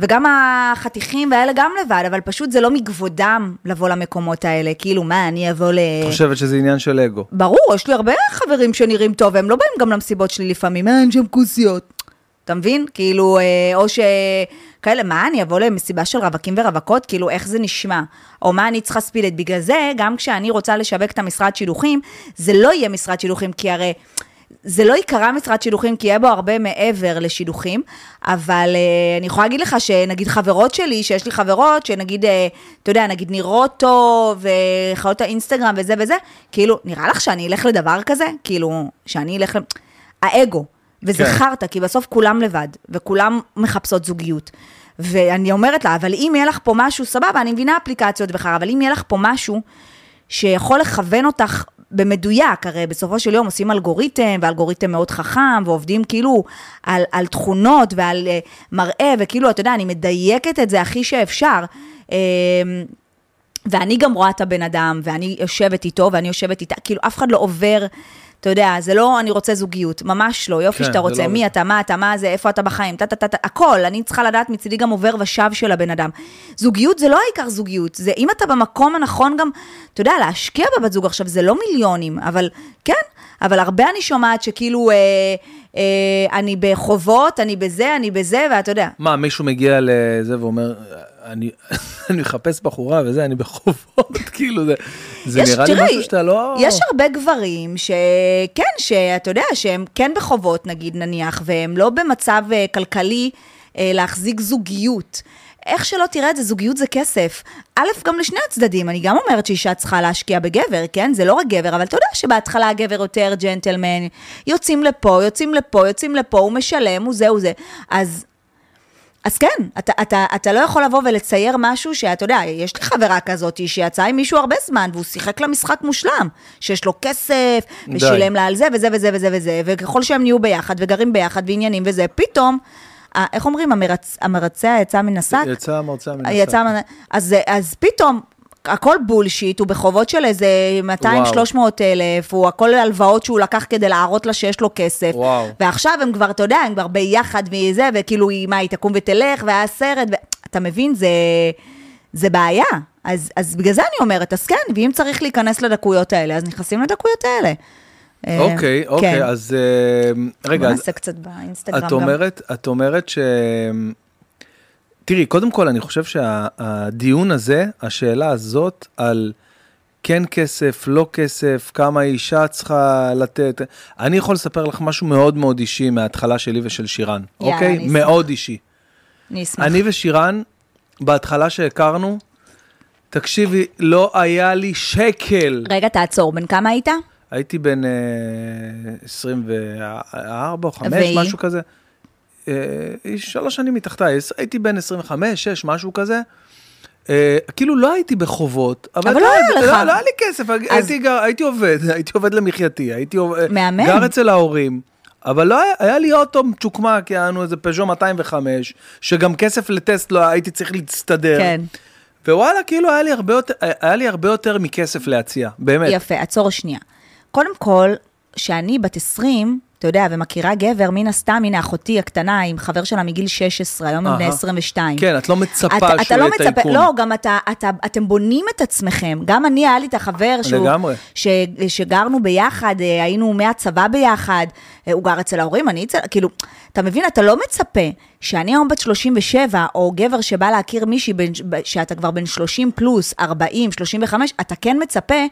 וגם החתיכים והאלה גם לבד, אבל פשוט זה לא מכבודם לבוא למקומות האלה. כאילו, מה, אני אבוא ל... את חושבת שזה עניין של אגו. ברור, יש לי הרבה חברים שנראים טוב, והם לא באים גם למסיבות שלי לפעמים, אין שם כוסיות. אתה מבין? כאילו, אה, או ש... כאלה, מה, אני אבוא למסיבה של רווקים ורווקות? כאילו, איך זה נשמע? או מה אני צריכה ספילת? בגלל זה, גם כשאני רוצה לשווק את המשרד שילוחים, זה לא יהיה משרד שילוחים, כי הרי... זה לא ייקרא משרד שילוחים, כי יהיה בו הרבה מעבר לשילוחים, אבל uh, אני יכולה להגיד לך שנגיד חברות שלי, שיש לי חברות, שנגיד, uh, אתה יודע, נגיד נראות טוב, וחיות האינסטגרם וזה וזה, כאילו, נראה לך שאני אלך לדבר כזה? כאילו, שאני אלך... האגו. וזה כן. חרטא, כי בסוף כולם לבד, וכולם מחפשות זוגיות. ואני אומרת לה, אבל אם יהיה לך פה משהו, סבבה, אני מבינה אפליקציות בכלל, אבל אם יהיה לך פה משהו שיכול לכוון אותך במדויק, הרי בסופו של יום עושים אלגוריתם, ואלגוריתם מאוד חכם, ועובדים כאילו על, על תכונות ועל uh, מראה, וכאילו, אתה יודע, אני מדייקת את זה הכי שאפשר. Uh, ואני גם רואה את הבן אדם, ואני יושבת איתו, ואני יושבת איתה, כאילו, אף אחד לא עובר, אתה יודע, זה לא אני רוצה זוגיות, ממש לא, יופי כן, שאתה זה רוצה, לא מי עובד. אתה, מה אתה, מה זה, איפה אתה בחיים, טה טה טה טה, הכל, אני צריכה לדעת מצידי גם עובר ושב של הבן אדם. זוגיות זה לא העיקר זוגיות, זה אם אתה במקום הנכון גם, אתה יודע, להשקיע בבת זוג עכשיו, זה לא מיליונים, אבל כן, אבל הרבה אני שומעת שכאילו, אה, אה, אני בחובות, אני בזה, אני בזה, ואתה יודע, מה, מישהו מגיע לזה ואומר, אני אני מחפש בחורה וזה, אני בחובות, כאילו, זה, זה יש- נראה לי תראי, משהו שאתה לא... יש הרבה גברים שכן, שאתה יודע, שהם כן בחובות, נגיד, נניח, והם לא במצב אה, כלכלי אה, להחזיק זוגיות. איך שלא תראה את זה, זוגיות זה כסף. א', גם לשני הצדדים, אני גם אומרת שאישה צריכה להשקיע בגבר, כן? זה לא רק גבר, אבל אתה יודע שבהתחלה הגבר יותר ג'נטלמן, יוצאים לפה, יוצאים לפה, יוצאים לפה, הוא משלם, הוא זה, הוא זה. אז אז כן, אתה, אתה, אתה לא יכול לבוא ולצייר משהו שאתה יודע, יש לי חברה כזאת שיצאה עם מישהו הרבה זמן, והוא שיחק לה משחק מושלם, שיש לו כסף, די. ושילם לה על זה וזה וזה וזה וזה, וככל שהם נהיו ביחד וגרים ביחד ועניינים וזה, פתאום, איך אומרים, המרצ, המרצע יצא מן השק? יצא המרצע מן השק. יצא. אז, אז פתאום, הכל בולשיט, הוא בחובות של איזה 200-300 אלף, הוא הכל הלוואות שהוא לקח כדי להראות לה שיש לו כסף. וואו. ועכשיו הם כבר, אתה יודע, הם כבר ביחד מזה, וכאילו, היא, מה, היא תקום ותלך, והיה סרט, ו... אתה מבין, זה, זה בעיה. אז, אז בגלל זה אני אומרת, אז כן, ואם צריך להיכנס לדקויות האלה, אז נכנסים לדקויות האלה. אה, אוקיי, אוקיי, כן. אז אה, רגע, בוא נעשה קצת באינסטגרם את גם. אומרת, את אומרת ש... תראי, קודם כל, אני חושב שהדיון הזה, השאלה הזאת על כן כסף, לא כסף, כמה אישה צריכה לתת, אני יכול לספר לך משהו מאוד מאוד אישי מההתחלה שלי ושל שירן, יאללה, אוקיי? אני. מאוד אישי. אני אשמח. אני ושירן, בהתחלה שהכרנו, תקשיבי, לא היה לי שקל. רגע, תעצור, בן כמה היית? הייתי בן אה, 24 או 5, והיא? משהו כזה. אה, היא שלוש שנים מתחתיי, הייתי בן 25, 6, משהו כזה. אה, כאילו לא הייתי בחובות, אבל, אבל לא היה לך. לא, לא היה לי כסף, הייתי, גר, הייתי עובד, הייתי עובד למחייתי, הייתי עובד, מהמם. גר אצל ההורים, אבל לא היה, היה לי אוטו מצ'וקמק, יענו איזה פז'ו 205, שגם כסף לטסט לא הייתי צריך להסתדר. כן. ווואלה, כאילו היה לי הרבה יותר, היה לי הרבה יותר מכסף להציע, באמת. יפה, עצור שנייה. קודם כל, שאני בת 20, אתה יודע, ומכירה גבר, מן הסתם, הנה אחותי הקטנה עם חבר שלה מגיל 16, היום הם בני אהה. 22. כן, את לא מצפה אתה, שהוא אתה לא יהיה מצפה, טייקון. לא, גם אתה, אתה, אתם בונים את עצמכם. גם אני, היה לי את החבר שהוא... לגמרי. ש, שגרנו ביחד, אה, היינו מהצבא ביחד, אה, הוא גר אצל ההורים, אני אצל... כאילו, אתה מבין, אתה לא מצפה שאני היום בת 37, או גבר שבא להכיר מישהי בין, שאתה כבר בן 30 פלוס, 40, 35, אתה כן מצפה,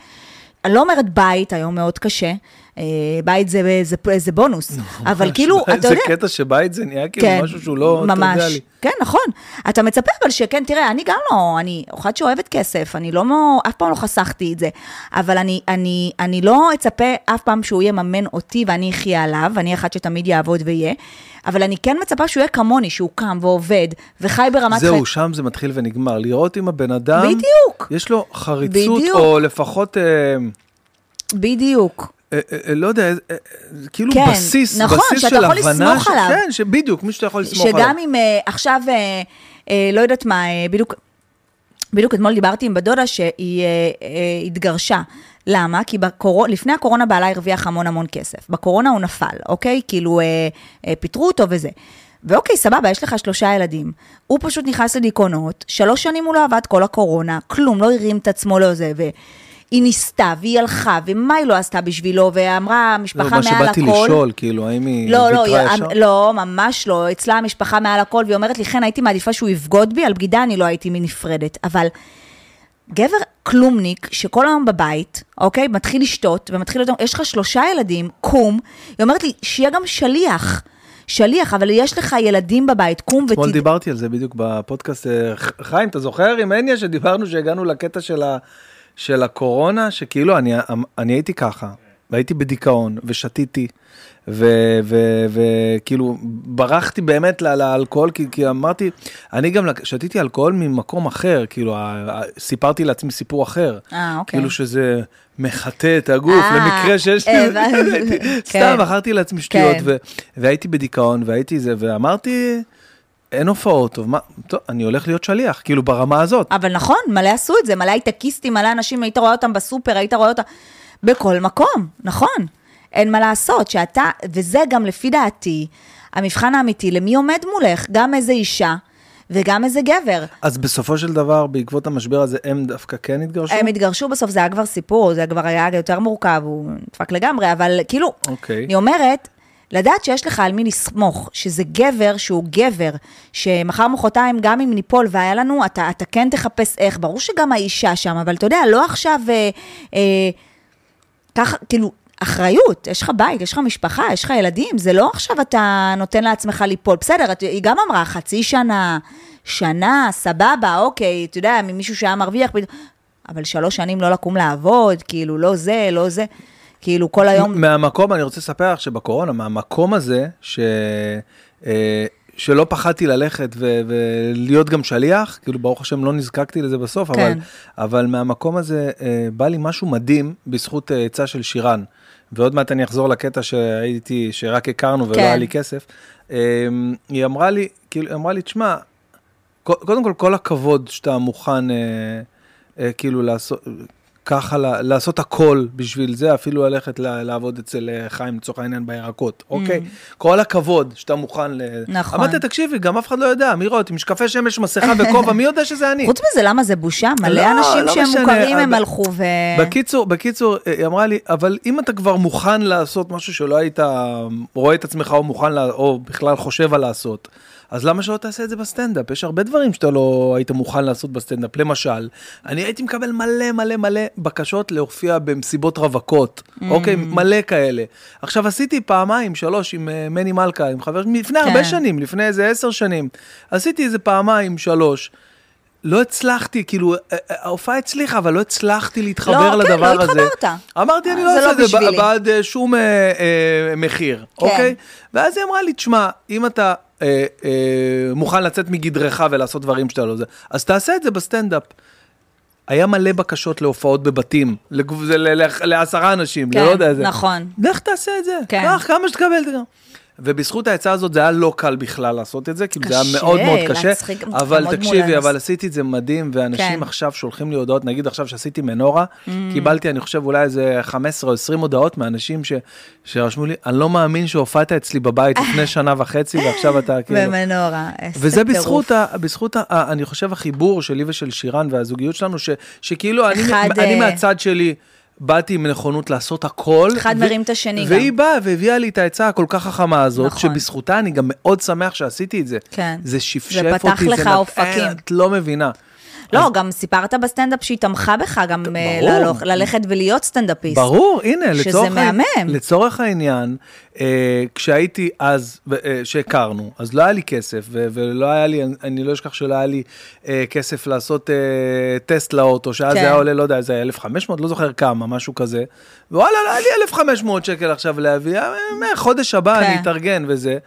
אני לא אומרת בית, היום מאוד קשה, בית זה, זה, זה בונוס, אבל כאילו, אתה יודע... זה קטע שבית זה נהיה כאילו משהו שהוא לא ממש. טריוויאלי. כן, נכון. אתה מצפה אבל שכן, תראה, אני גם לא, אני אחת שאוהבת כסף, אני לא, אף פעם לא חסכתי את זה, אבל אני, אני, אני לא אצפה אף פעם שהוא יממן אותי ואני אחיה עליו, אני אחת שתמיד יעבוד ויהיה, אבל אני כן מצפה שהוא יהיה כמוני, שהוא קם ועובד, וחי ברמת זהו, חיים. שם זה מתחיל ונגמר. לראות אם הבן אדם... בדיוק. יש לו חריצות, בדיוק. או לפחות... אה, בדיוק. אה, אה, לא יודע, אה, אה, כאילו כן, בסיס, נכון, בסיס שאתה של יכול הבנה, לסמוך ש- עליו. כן, שבדיוק, מישהו שאתה יכול לסמוך עליו. שגם אם אה, עכשיו, אה, אה, לא יודעת מה, אה, בדיוק, בדיוק אתמול דיברתי עם בת דודה שהיא אה, אה, התגרשה. למה? כי בקור... לפני הקורונה בעלה הרוויח המון המון כסף. בקורונה הוא נפל, אוקיי? כאילו, אה, אה, פיטרו אותו וזה. ואוקיי, סבבה, יש לך שלושה ילדים. הוא פשוט נכנס לדיכאונות, שלוש שנים הוא לא עבד כל הקורונה, כלום, לא הרים את עצמו, לא זה, והיא ניסתה, והיא הלכה, ומה היא לא עשתה בשבילו, ואמרה, לא, משפחה מה מעל הכל. שבאתי לשאול, כאילו, האם היא לא, לא, ויתרה היא- ישר? לא, ממש לא. אצלה המשפחה מעל הכל, והיא אומרת לי, חן, הייתי מעדיפה שהוא יבגוד בי, על בגידה אני לא הייתי נפרדת. אבל גבר כלומניק, שכל היום בבית, אוקיי, מתחיל לשתות, ומתחיל להיות, יש לך שלושה ילדים, קום, היא אומרת לי, שיהיה גם שליח. שליח, אבל יש לך ילדים בבית, קום אתמול ותד... דיברתי על זה בדיוק בפודקאסט. אה, חיים, אתה זוכר עם הניה שדיברנו שהגענו לקטע של, ה, של הקורונה, שכאילו אני, אני הייתי ככה, והייתי בדיכאון, ושתיתי, וכאילו ברחתי באמת לאלכוהול, כי, כי אמרתי, אני גם שתיתי אלכוהול ממקום אחר, כאילו, סיפרתי לעצמי סיפור אחר. אה, אוקיי. כאילו שזה מחטא את הגוף, אה, למקרה שיש לי. סתם כן. מכרתי לעצמי שטויות, כן. והייתי בדיכאון, והייתי זה, ואמרתי, אין הופעות, טוב, מה, טוב, אני הולך להיות שליח, כאילו ברמה הזאת. אבל נכון, מלא עשו את זה, מלא הייטקיסטים, מלא אנשים, היית רואה אותם בסופר, היית רואה אותם בכל מקום, נכון. אין מה לעשות, שאתה, וזה גם לפי דעתי, המבחן האמיתי, למי עומד מולך, גם איזה אישה וגם איזה גבר. אז בסופו של דבר, בעקבות המשבר הזה, הם דווקא כן התגרשו? הם התגרשו בסוף, זה היה כבר סיפור, זה כבר היה יותר מורכב, הוא נדפק לגמרי, אבל כאילו, אוקיי. אני אומרת, לדעת שיש לך על מי לסמוך, שזה גבר שהוא גבר, שמחר מחרתיים, גם אם ניפול והיה לנו, אתה, אתה כן תחפש איך, ברור שגם האישה שם, אבל אתה יודע, לא עכשיו, אה, אה, ככה, כאילו, אחריות, יש לך בית, יש לך משפחה, יש לך ילדים, זה לא עכשיו אתה נותן לעצמך ליפול. בסדר, את- היא גם אמרה, חצי שנה, שנה, סבבה, אוקיי, אתה יודע, ממישהו שהיה מרוויח, אבל שלוש שנים לא לקום לעבוד, כאילו, לא זה, לא זה, כאילו, כל היום... מהמקום, אני רוצה לספר לך שבקורונה, מהמקום הזה, ש... אה, שלא פחדתי ללכת ו- ולהיות גם שליח, כאילו ברוך השם לא נזקקתי לזה בסוף, אבל, כן. אבל מהמקום הזה אה, בא לי משהו מדהים בזכות אה, עצה של שירן. ועוד מעט אני אחזור לקטע שהייתי, שרק הכרנו ולא כן. היה לי כסף. אה, היא אמרה לי, כאילו, היא אמרה לי, תשמע, קודם כל, כל הכבוד שאתה מוכן אה, אה, כאילו לעשות, ככה לעשות הכל בשביל זה, אפילו ללכת לעבוד אצל אה, חיים לצורך העניין בירקות, אוקיי? כל הכבוד שאתה מוכן ל... ממ. נכון. אמרתי, תקשיבי, גם אף אחד לא יודע, מי רואה אותי, משקפי שמש, מסכה וכובע, מי יודע שזה אני? חוץ מזה, למה זה בושה? מלא לא, אנשים לא שהם מוכרים, הם הלכו ו... בקיצור, בקיצור, אה, היא אמרה לי, אבל אם אתה כבר מוכן לעשות משהו שלא היית רואה את עצמך או מוכן, או בכלל חושב על לעשות, אז למה שלא תעשה את זה בסטנדאפ? יש הרבה דברים שאתה לא היית מוכן לעשות בסטנדאפ. למשל, אני הייתי מקבל מלא מלא מלא בקשות להופיע במסיבות רווקות, אוקיי? מלא כאלה. עכשיו, עשיתי פעמיים, שלוש, עם אה, מני מלכה, עם חבר, לפני הרבה כן. שנים, לפני איזה עשר שנים. עשיתי איזה פעמיים, שלוש. לא הצלחתי, כאילו, ההופעה הצליחה, אבל לא הצלחתי להתחבר לא, כן, לדבר לא הזה. התחברת. אמרתי, אני אה, לא אעשה לא את זה בעד אה, שום אה, אה, מחיר, כן. אוקיי? ואז היא אמרה לי, תשמע, אם אתה אה, אה, מוכן לצאת מגדרך ולעשות דברים שאתה לא זה, אז תעשה את זה בסטנדאפ. היה מלא בקשות להופעות בבתים, לעשרה אנשים, כן, לא יודע איזה. נכון. לך תעשה את זה, כן. קח כמה שתקבל. ובזכות העצה הזאת זה היה לא קל בכלל לעשות את זה, כאילו זה היה מאוד מאוד קשה, להצחיק, אבל תקשיבי, אבל עשיתי את זה מדהים, ואנשים כן. עכשיו שולחים לי הודעות, נגיד עכשיו שעשיתי מנורה, Mm. קיבלתי, אני חושב, אולי איזה 15 או 20 הודעות מאנשים ש- שרשמו לי, אני לא מאמין שהופעת אצלי בבית לפני שנה וחצי, ועכשיו אתה כאילו... במנורה. איזה וזה טירוף. בזכות, ה, בזכות ה, אני חושב, החיבור שלי ושל שירן והזוגיות שלנו, ש, שכאילו אני, אחד, אני אה, מהצד שלי באתי עם נכונות לעשות הכל. אחד מרים את השני והיא גם. באה והביאה לי את העצה הכל כך חכמה הזאת, נכון. שבזכותה אני גם מאוד שמח שעשיתי את זה. כן. זה שפשף זה אותי. פתח לך נתן- אופקים. את לא מבינה. לא, גם סיפרת בסטנדאפ שהיא תמכה בך גם אה, ללכת ולהיות סטנדאפיסט. ברור, הנה, שזה מהמם. לצורך העניין, אה, כשהייתי אז, אה, שהכרנו, אז לא היה לי כסף, ו- ולא היה לי, אני- לא אשכח שלא היה לי כסף לעשות טסט לאוטו, שאז כן. היה עולה, לא יודע, זה היה 1,500, לא זוכר כמה, משהו כזה, ווואלה, לא היה לי 1,500 שקל עכשיו להביא, חודש הבא כן. אני אתארגן וזה.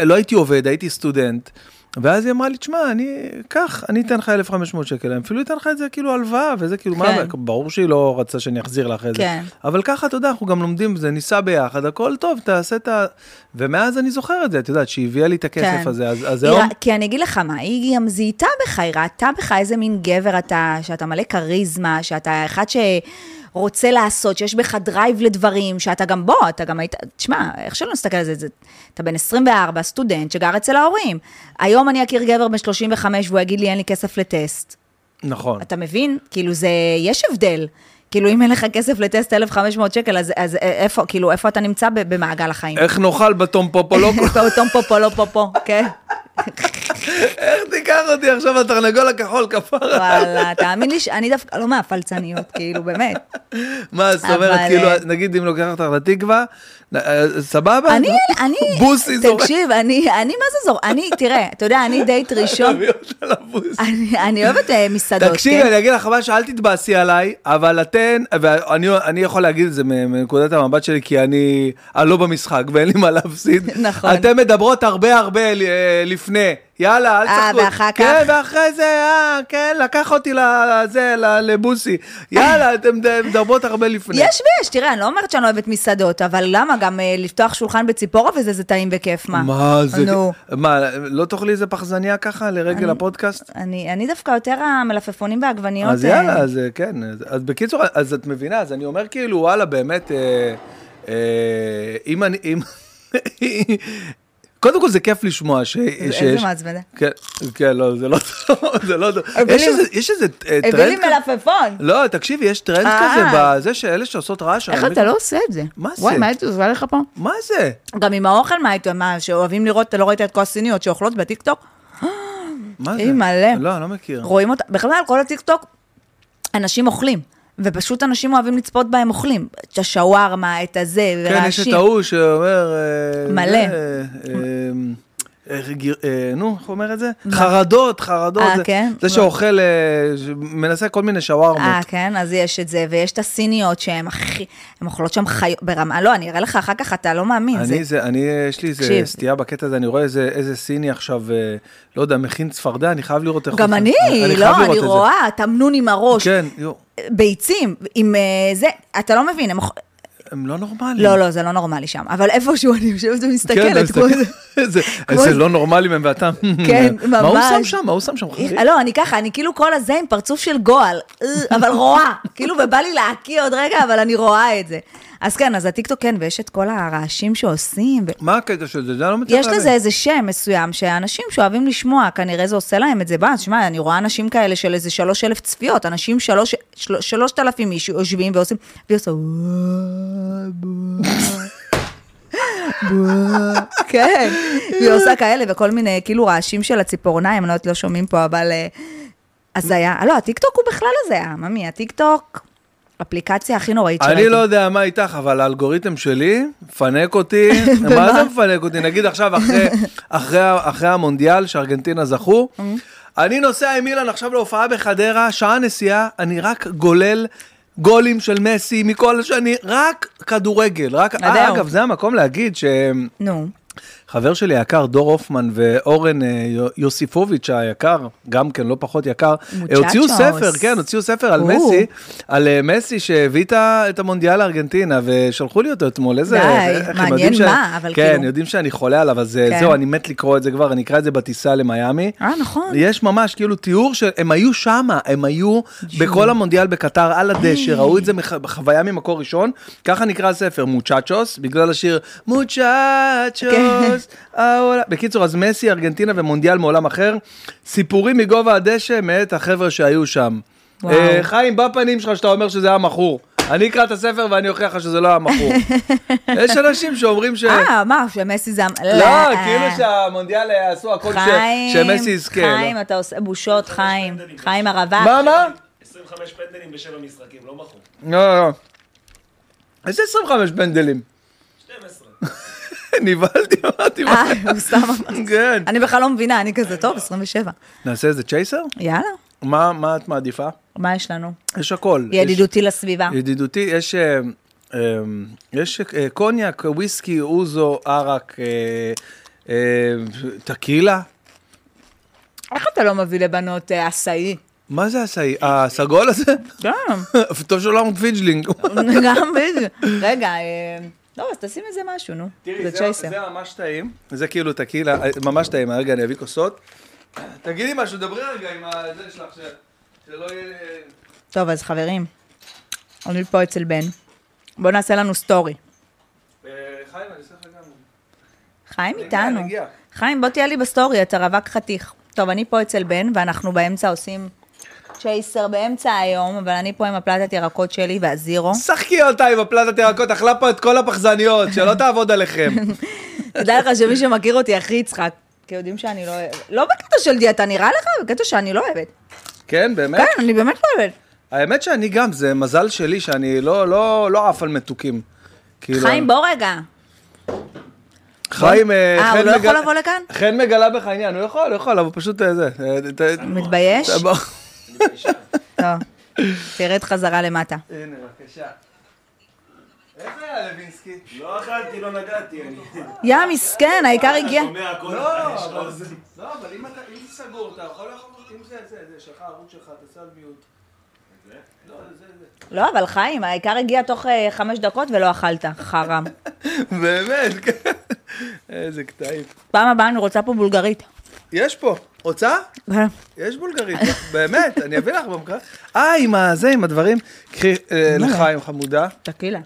לא הייתי עובד, הייתי סטודנט. ואז היא אמרה לי, תשמע, אני, קח, אני אתן לך 1,500 שקל, אני אפילו אתן לך את זה כאילו הלוואה, וזה כאילו, מה, כן. ברור שהיא לא רצה שאני אחזיר לה אחרי זה. כן. אבל ככה, אתה יודע, אנחנו גם לומדים בזה, ניסע ביחד, הכל טוב, תעשה את ה... ומאז אני זוכר את זה, את יודעת, שהיא הביאה לי את הכסף כן. הזה, אז, אז היום... כי אני אגיד לך מה, היא גם זיהתה בך, היא ראתה בך איזה מין גבר אתה, שאתה מלא כריזמה, שאתה אחד שרוצה לעשות, שיש בך drive לדברים, שאתה גם בוא, אתה גם היית, תשמע, איך שלא נסתכל על זה, זה אתה בן 24, סטודנט שגר אצל ההורים. היום אני אכיר גבר בן 35 והוא יגיד לי, אין לי כסף לטסט. נכון. אתה מבין? כאילו זה, יש הבדל. כאילו, אם אין לך כסף לטסט 1,500 שקל, אז, אז איפה, כאילו, איפה אתה נמצא במעגל החיים? איך נאכל? פעוטון פה, פה, לא פה, פה, כן? איך תיקח אותי עכשיו התרנגול הכחול כפרה? וואלה, תאמין לי שאני דווקא לא מהפלצניות, כאילו, באמת. מה, זאת אומרת, כאילו, אה, נגיד אם לוקח אותך לתקווה, אה, סבבה? אני, אני, בוסי זורק. תקשיב, אני, אני, מה זה זור? אני, תראה, אתה יודע, אני דייט ראשון. אני, אוהבת אה, מסעדות, תקשיבי, כן? אני אגיד לך משהו, אל תתבאסי עליי, אבל אתן, ואני אני יכול להגיד את זה מנקודת המבט שלי, כי אני אני לא במשחק ואין לי מה להפסיד. נכון. אתן מדברות הרבה הרבה אה, לפני. יאללה, אל אה, תשחקו. ואחר כך? כן, ואחרי זה, אה, כן, לקח אותי לזה, לבוסי. יאללה, אתן מדברות הרבה לפני. יש ויש, תראה, אני לא אומרת שאני אוהבת מסעדות, אבל למה, גם אה, לפתוח שולחן בציפורה וזה, זה טעים וכיף, מה? מה זה? נו. מה, לא תאכלי איזה פחזניה ככה לרגל הפודקאסט? אני, דווקא יותר המלפפונים והעגבניות. אז אה, יאללה, אז אה, כן, אז- בקיצור, אז את מבינה, אז אני אומר כאילו, וואלה, באמת, אה, אה, אם אני. קודם כל זה כיף לשמוע ש- איזה שיש... מעצבן. כן, כן, לא, זה לא טוב, זה לא טוב. הביא יש לי- איזה- אה, הביא טרנד לי כזה... מלפפון. לא, תקשיבי, יש טרנד אה. כזה בזה שאלה שעושות רעש. איך אתה לא עושה את זה? מה וואי, זה? מה הייתי עושה לך פה? מה זה? גם עם האוכל, מה הייתם, מה, שאוהבים לראות, אתה לא ראית את כל הסיניות שאוכלות בטיקטוק? מה זה? היא מלא. לא, אני לא מכיר. רואים אותה, בכלל, כל הטיקטוק, אנשים אוכלים. ופשוט אנשים אוהבים לצפות בהם אוכלים. את השווארמה, את הזה, ורעשים. כן, יש את ההוא שאומר... אה, מלא. אה, אה, אה, נו, איך הוא אומר את זה? חרדות, חרדות. אה, כן? זה שאוכל, אה, מנסה כל מיני שווארמות. אה, כן, אז יש את זה, ויש את הסיניות שהן הכי, הן אוכלות שם חיות, ברמה, לא, אני אראה לך אחר כך, אתה לא מאמין. אני, זה, אני, יש לי איזה. סטייה בקטע הזה, אני רואה איזה, סיני עכשיו, אה, לא יודע, מכין צפרדע, אני חייב לראות איך גם אני, לא, אני. רואה, תמנון עם הראש, כן, ביצים, עם אה, זה, אתה לא מבין, הם לא נורמליים. לא, לא, זה לא נורמלי שם, אבל איפשהו אני יושבת כן, ומסתכלת, זה איזה איזה- לא נורמלים הם ואתה. כן, מה הוא ממש. שם שם? מה הוא שם שם? לא, אני ככה, אני כאילו כל הזה עם פרצוף של גועל, אה, אבל רואה, כאילו, ובא לי להקיא עוד רגע, אבל אני רואה את זה. אז כן, אז הטיקטוק כן, ויש את כל הרעשים שעושים, ו- מה הקטע של זה? זה לא מצליח יש. לזה איזה שם מסוים, שאנשים שאוהבים לשמוע, כנראה זה עושה להם את זה. בא, תשמע, אני רואה אנשים כאלה של איזה שלוש אלף צפיות, אנשים שלוש, של, שלושת אלפים איש יושבים ועושים, עושה... כן, והיא עושה כאלה וכל מיני כאילו רעשים של הציפורניים, לא יודעת, לא שומעים פה, אבל... אה, הזיה. לא, הטיקטוק הוא בכלל הזיה, ממי, הטיקטוק, אפליקציה הכי נוראית אני לא יודע מה איתך, אבל האלגוריתם שלי מפנק אותי. מה זה מפנק אותי? נגיד עכשיו, אחרי- אחרי אחרי המונדיאל שארגנטינה זכו, אני נוסע עם אילן עכשיו להופעה בחדרה, שעה נסיעה, אני רק גולל. גולים של מסי מכל השני, רק כדורגל, רק. אה, אגב, זה המקום להגיד ש... נו. חבר שלי היקר, דור הופמן ואורן אה, יו- יוסיפוביץ' היקר, גם כן לא פחות יקר, מוצ'צ'וס. הוציאו ספר, כן, הוציאו ספר על. מסי, על אה, מסי שהביא את המונדיאל לארגנטינה, ושלחו לי אותו אתמול, איזה... די, מעניין מה, אבל כן, כאילו- יודעים שאני חולה עליו, אז אה, כן. זהו, אני מת לקרוא את זה כבר, אני אקרא את זה בטיסה למיאמי. אה, נכון. יש ממש כאילו תיאור שהם היו שמה, הם היו בכל המונדיאל בקטר על הדשא, ראו את זה בחוויה ממקור ראשון, ככה נקרא הספר, מוצ'צ'וס, בגלל השיר מוצ'צ'וס. ההולה." בקיצור, אז מסי, ארגנטינה ומונדיאל מעולם אחר, סיפורים מגובה הדשא מאת החבר'ה שהיו שם. אה, חיים, בפנים שלך שאתה אומר שזה היה מכור. אני אקרא את הספר ואני אוכיח לך שזה לא היה מכור. יש אנשים שאומרים ש... אה, מה, שמסי זה... לא, כאילו שהמונדיאל אה, עשו הכל שמסי יזכה. לא. חיים, אתה עושה בושות, חיים. חיים הרווק. מה, מה? 25 פנדלים בשבע משחקים, לא מכור. לא, לא. איזה 25 פנדלים? 12. נבהלתי, אמרתי, מה? אה, הוא סתם אמר. כן. אני בכלל לא מבינה, אני כזה, טוב, 27. נעשה איזה צ'ייסר? יאללה, מה מה את מעדיפה? מה יש לנו? יש הכל. ידידותי לסביבה. ידידותי, יש... אה, אה, יש אה, קוניאק, וויסקי, אוזו, ערק, אה, טקילה. איך אתה לא מביא לבנות עשאי? מה זה הסי- הסגול הזה? גם, טוב שלא אמרת פיג'לינג. גם בדיוק. רגע, לא, אז תשים איזה משהו, נו. זה צ'ייסר. זה ממש טעים, זה כאילו טקילה, ממש טעים, רגע אני אביא כוסות. תגידי משהו, דברי רגע עם הזה שלך, שלא יהיה... טוב, אז חברים, אני פה אצל בן. בוא נעשה לנו סטורי. אה, חיים, אני אעשה לך גם... חיים נגיע, איתנו. חיים, בוא תהיה לי בסטורי, אתה רווק חתיך. טוב, אני פה אצל בן, ואנחנו באמצע עושים צ'ייסר באמצע היום, אבל אני פה עם הפלטת ירקות שלי והזירו. שחקי אותה עם הפלטת ירקות, אכלה פה את כל הפחזניות, שלא תעבוד עליכם. תדע לך שמי שמכיר אותי הכי יצחק. כי יודעים שאני לא אוהבת. לא בקטע של דיאטה, נראה לך? בקטע שאני לא אוהבת. כן, באמת? כן, אני באמת לא אוהבת. האמת שאני גם, זה מזל שלי שאני לא, לא, לא עף על מתוקים. כאילו, חיים, בוא רגע. חיים, אה, אה, חן הוא לא יכול לבוא לכאן? חן מגלה בך עניין, הוא יכול, הוא יכול, אבל פשוט אה, זה. אה, מתבייש? טוב. תרד חזרה למטה. הנה, בבקשה. איפה היה לוינסקי? לא אכלתי, לא נגעתי. אני... יא מסכן, העיקר הגיע. לא, אבל זה- לא, אבל אם זה סגור, אתה יכול לאכול, אם זה, זה, זה, שלך, הערוץ שלך, תעשה על מיוט. לא. לא, אבל חיים, העיקר הגיע תוך אה, חמש דקות ולא אכלת, חרם. באמת, כן. איזה קטעים. פעם הבאה אני רוצה פה בולגרית. יש פה, רוצה? יש בולגרית, באמת, אני אביא לך במקרה. אה, עם הזה, עם הדברים. קחי אה, לחיים חמודה. טקילה.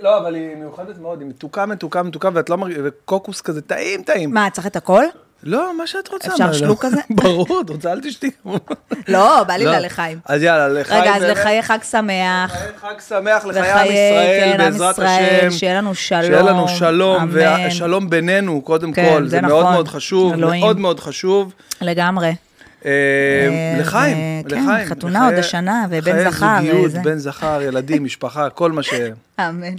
לא, אבל היא מיוחדת מאוד, היא מתוקה, מתוקה, מתוקה, ואת לא מרגישה, וקוקוס כזה טעים, טעים. מה, צריך את הכל? לא, מה שאת רוצה. אפשר לא. שלוק כזה? ברור, את רוצה, אל תשתי. לא, בא לי לא. לה לחיים. אז יאללה, לחיים. רגע, אז. לחיי חג שמח. חג שמח לחיי עם ישראל, כן, בעזרת השם. שיהיה לנו שלום. שיהיה לנו שלום. ושלום בינינו, קודם כן, כל. זה מאוד נכון. מאוד חשוב. מאוד מאוד חשוב. לגמרי. אה, אה, לחיים, כן, לחיים. חתונה לחיי- עוד השנה, ובן חיי זכר, זוגיות, וזה. בן זכר, ילדים, משפחה, כל מה ש... אמן.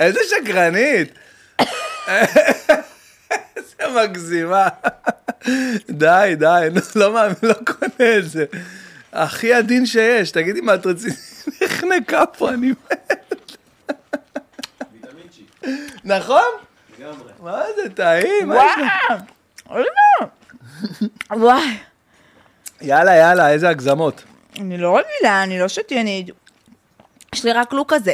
איזה שקרנית. איזה מגזימה. די, די, לא- מאמין, לא קונה את זה. הכי עדין שיש, תגידי מה את רצית? נחנקה פה, אני מת. נכון? לגמרי. מה זה טעים? וואי, יאללה, יאללה, איזה הגזמות. אני לא רגילה, אני לא שתיינית. יש לי רק לוק כזה.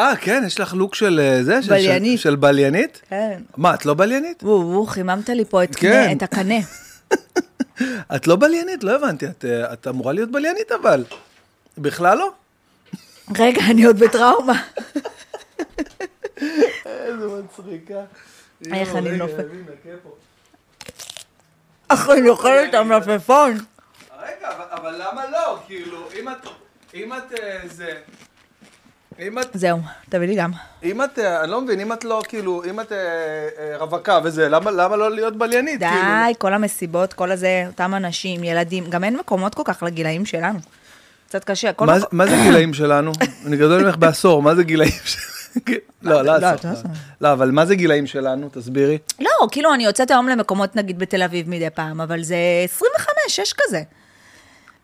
אה, כן, יש לך לוק של אה, זה? של- בליינית. של- של בליינית? כן. מה, את לא בליינית? וואו, וואו, חיממת לי פה את כן. קנה- את הקנה. את לא בליינית? לא הבנתי. את, אה, את אמורה להיות בליינית אבל. בכלל לא? רגע, אני עוד בטראומה. איזה מצחיקה. איך אני נופל. פה. אך, אני אוכלת את המלפפון. רגע, אבל, אבל למה לא? כאילו, אם את... אם את... אה, זה... אם את... זהו, תביא לי גם. אם את... אה, אני לא מבין, אם את לא, כאילו, אם את אה, אה, רווקה וזה, למה, למה לא להיות בליינית? כאילו? די, כל המסיבות, כל הזה, אותם אנשים, ילדים, גם אין מקומות כל כך לגילאים שלנו. קצת קשה. מה, מקום- מה זה גילאים שלנו? אני גדול ממך בעשור, מה זה גילאים שלנו? לא, לא לא, עשור. לא עשור. לא, אבל מה זה גילאים שלנו? תסבירי. לא, כאילו, אני יוצאת היום למקומות, נגיד, בתל אביב מדי פעם, אבל זה 25, 6 כזה.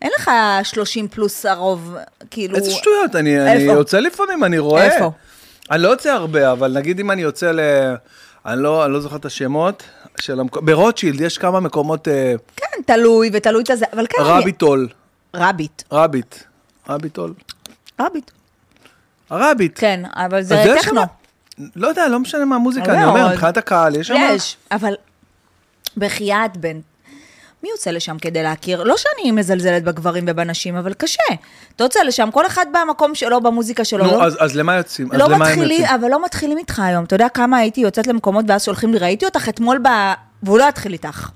אין לך 30 פלוס הרוב, כאילו... איזה שטויות, אני, אני? יוצא לפעמים, אני רואה. איפה? אני לא יוצא הרבה, אבל נגיד אם אני יוצא ל... אני לא, אני לא זוכר את השמות של המקומות, ברוטשילד יש כמה מקומות, אה, כן, תלוי ותלוי את הזה, אבל כן... רביטול, רביט. רביט, רביטול, רביט. הרביט. כן, אבל זה טכנו. לא יודע, לא משנה מה המוזיקה, אני אומר. מבחינת הקהל, יש שם... יש, אבל בחייאת בן. מי יוצא לשם כדי להכיר? לא שאני מזלזלת בגברים ובנשים, אבל קשה. אתה יוצא לשם, כל אחד במקום שלו, במוזיקה שלו. נו, לא- אז, אז למה יוצאים? אז לא למה הם מתחילים, יוצאים? אבל לא מתחילים איתך היום. אתה יודע כמה הייתי יוצאת למקומות ואז שולחים לי, ראיתי אותך אתמול ב... והוא לא יתחיל איתך.